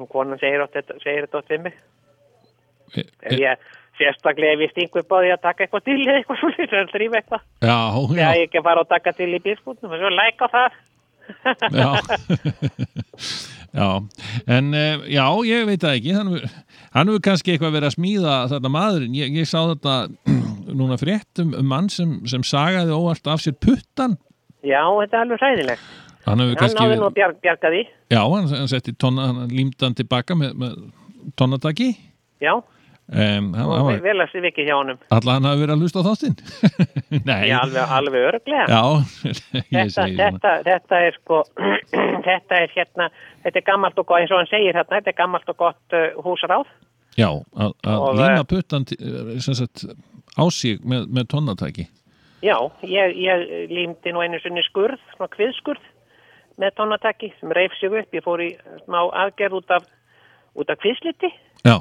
Og konan segir, þetta- segir þetta oft við mig. Ef ég sérstaklega ef ég stingu upp á því að taka eitthvað til eða eitthvað svolítið, að þrýfa eitthvað. já, Já, já, ég ekki að fara og taka til í bílskútnum og svo læka það. já Já, en eh, já, ég veit það ekki hann hefur- hann kannski eitthvað verið að smíða þetta maðurinn, ég, ég sá þetta núna frétt um, mann sem, sem sagaði óvart af sér puttan Já, þetta er alveg hræðilegt. hann hefur Hann kannski nú að bjarg, bjarga því. já, hann, hann setti tonna, hann límdi hann tilbaka með, með tonnataki Já, um, og hann var, vel að sér vikið hjá honum. alla hann hafi verið að hlusta á þáttinn nei, Já, alveg, alveg örglega. Þetta, þetta, þetta er sko, þetta er hérna, þetta er gammalt og gott, eins og hann segir hérna, þetta er gammalt og gott uh, húsráð. já, að, líma eh, puttan sagt, á sig með, með tonnataki Já, ég, ég límdi nú einu sinni skurð, svona kviðskurð með tónataki sem reif sig upp. Ég fór í smá aðgerð út af, út af kviðsliti já,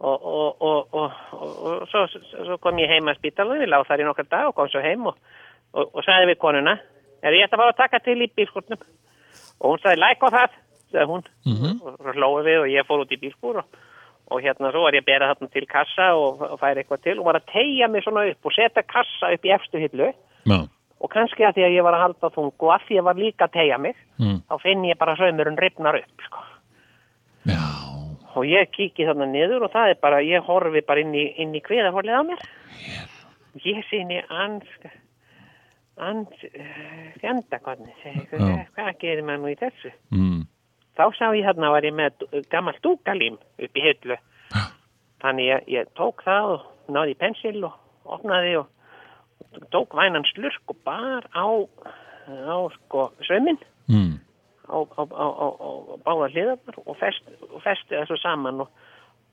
og, og, og, og, svo, svo kom ég heim að spítalunum, ég lág þar í nokkar dag og kom svo heim og, sagði við konuna, er ég ætla að fara að taka til í bílskurnum? Og hún sagði, læk á það, sagði hún. Mhm. Og svo hlóðu við og ég fór út í bílskur og, og hérna svo var ég að bera þarna til kassa og, færi eitthvað til og var að tegja mig svona upp og setja kassa upp í efstu hillu já, og kannski að því að ég var að halda þungu og að því að ég var líka að tegja mig mm. þá finn ég bara saumurinn ripnar upp sko. Og ég kíki þarna niður og það er bara, ég horfi bara inn í, inn í kviðahorlið á mér ég sinni ans ans uh, fjanda hvernig Já. hvað gerir maður nú í þessu mm. þá sá ég þarna var ég með dú- gammalt dúkalím upp í hillu þannig ég, ég tók það og náði í pensil og opnaði og tók vænan slurk og bar á á sko söminn Mm. Á, á, á, á, báða hliðarnar og, fest, og festi það svo saman og,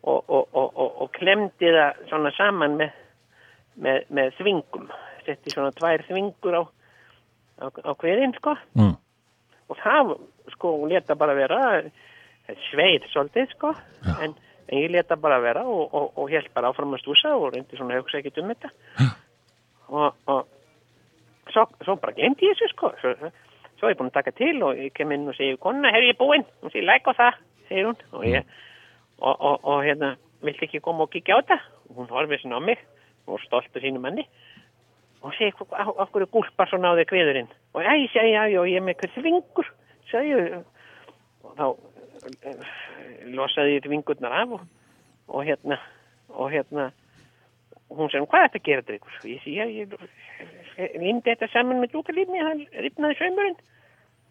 og, og, og, og, og klemdi það svona saman með, með, með þvingum. Setti svona tvær þvingur á, á, á hverinn sko. Mm. og það sko leta bara vera sveið svolítið sko. En, en ég leta bara vera og, og, og held bara áfram að stúsa og reyndi svona hugsa ekkert um þetta. Og, og svo, svo bara glemdi ég þessu sko. Svo, svo er ég búin að taka til og ég kem inn og segi konuna, hefur ég búinn. Og segi læk á það, segir hún. Og ég og, og, og hérna, viltu ekki koma og kíkja á þetta? Og hún horfið svona á mig og stolt af sínu manni. Og segi, "Hva- á- af hverju gúlpar svona á þig kviðurinn? Og ég segi, já, já, ég er með eitthvað þvingur segi ég. Og þá eh, losaði ég þvingurnar af og, og hérna og hérna og hún segi, hvað er þetta að gera drengur? og ég segi, já, ég, ég límdi þetta saman með dúkalífni, það ripnaði saumurinn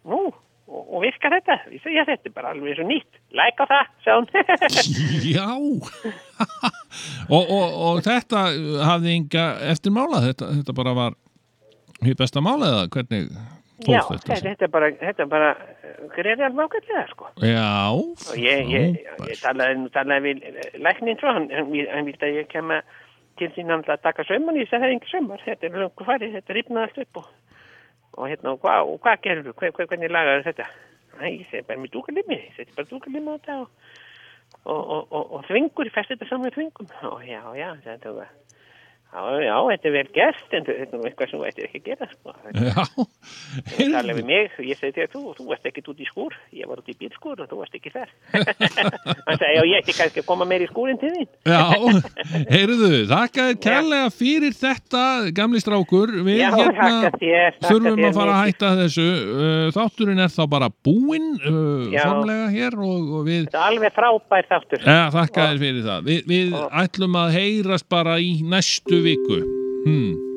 nú, og, og virkar þetta? Ég segi, já, þetta er bara alveg svo nýtt. Læk á það, hún. Já. Og, og, og þetta hafði enga eftirmála? Þetta, þetta bara var hér besta mála eða hvernig já, fór þetta, þetta? þetta er bara þetta er bara, greið alveg ágætlega sko. Já, og ég, ég, ég talaði, nú talaði við eh, læknin svo, hann, hann, vildi að ég kemur til sín hann að taka sauman, ég sagði það er ekki saumar, þetta er langur farið, þetta ripnaði allt upp og, og hérna, og hvað, og hvað gerur þú, hver, hver, hvernig lagaður þetta? Æ, ég segi bara með dúkalimi, ég seti bara dúkalimi á þetta og, og, og, og þvingur, ég festi þetta saman með þvingum, og já, já, þetta var, Já, já, þetta er vel gert, en þetta er nú eitthvað sem þú ættir ekki að gera, sko. Já, Þú talar við mig, ég segi til að þú, þú varst ekkert út í skúr, ég var út í bílskúr og þú varst ekki þar. Sagði, já, ég ætti kannski að koma meir í skúrin til þín. Já, heyrðu, þakka þér kærlega fyrir þetta, gamli strákur. Við Já, hérna þér, þurfum að fara að hætta þessu. Uh, Þátturinn er þá bara búinn, uh, Já. formlega hér og, og við... Þetta er alveg frábær þáttur. Ja, þakka þér fyrir það. Vi, við ætlum að heyrast bara í næstu viku. Hmm.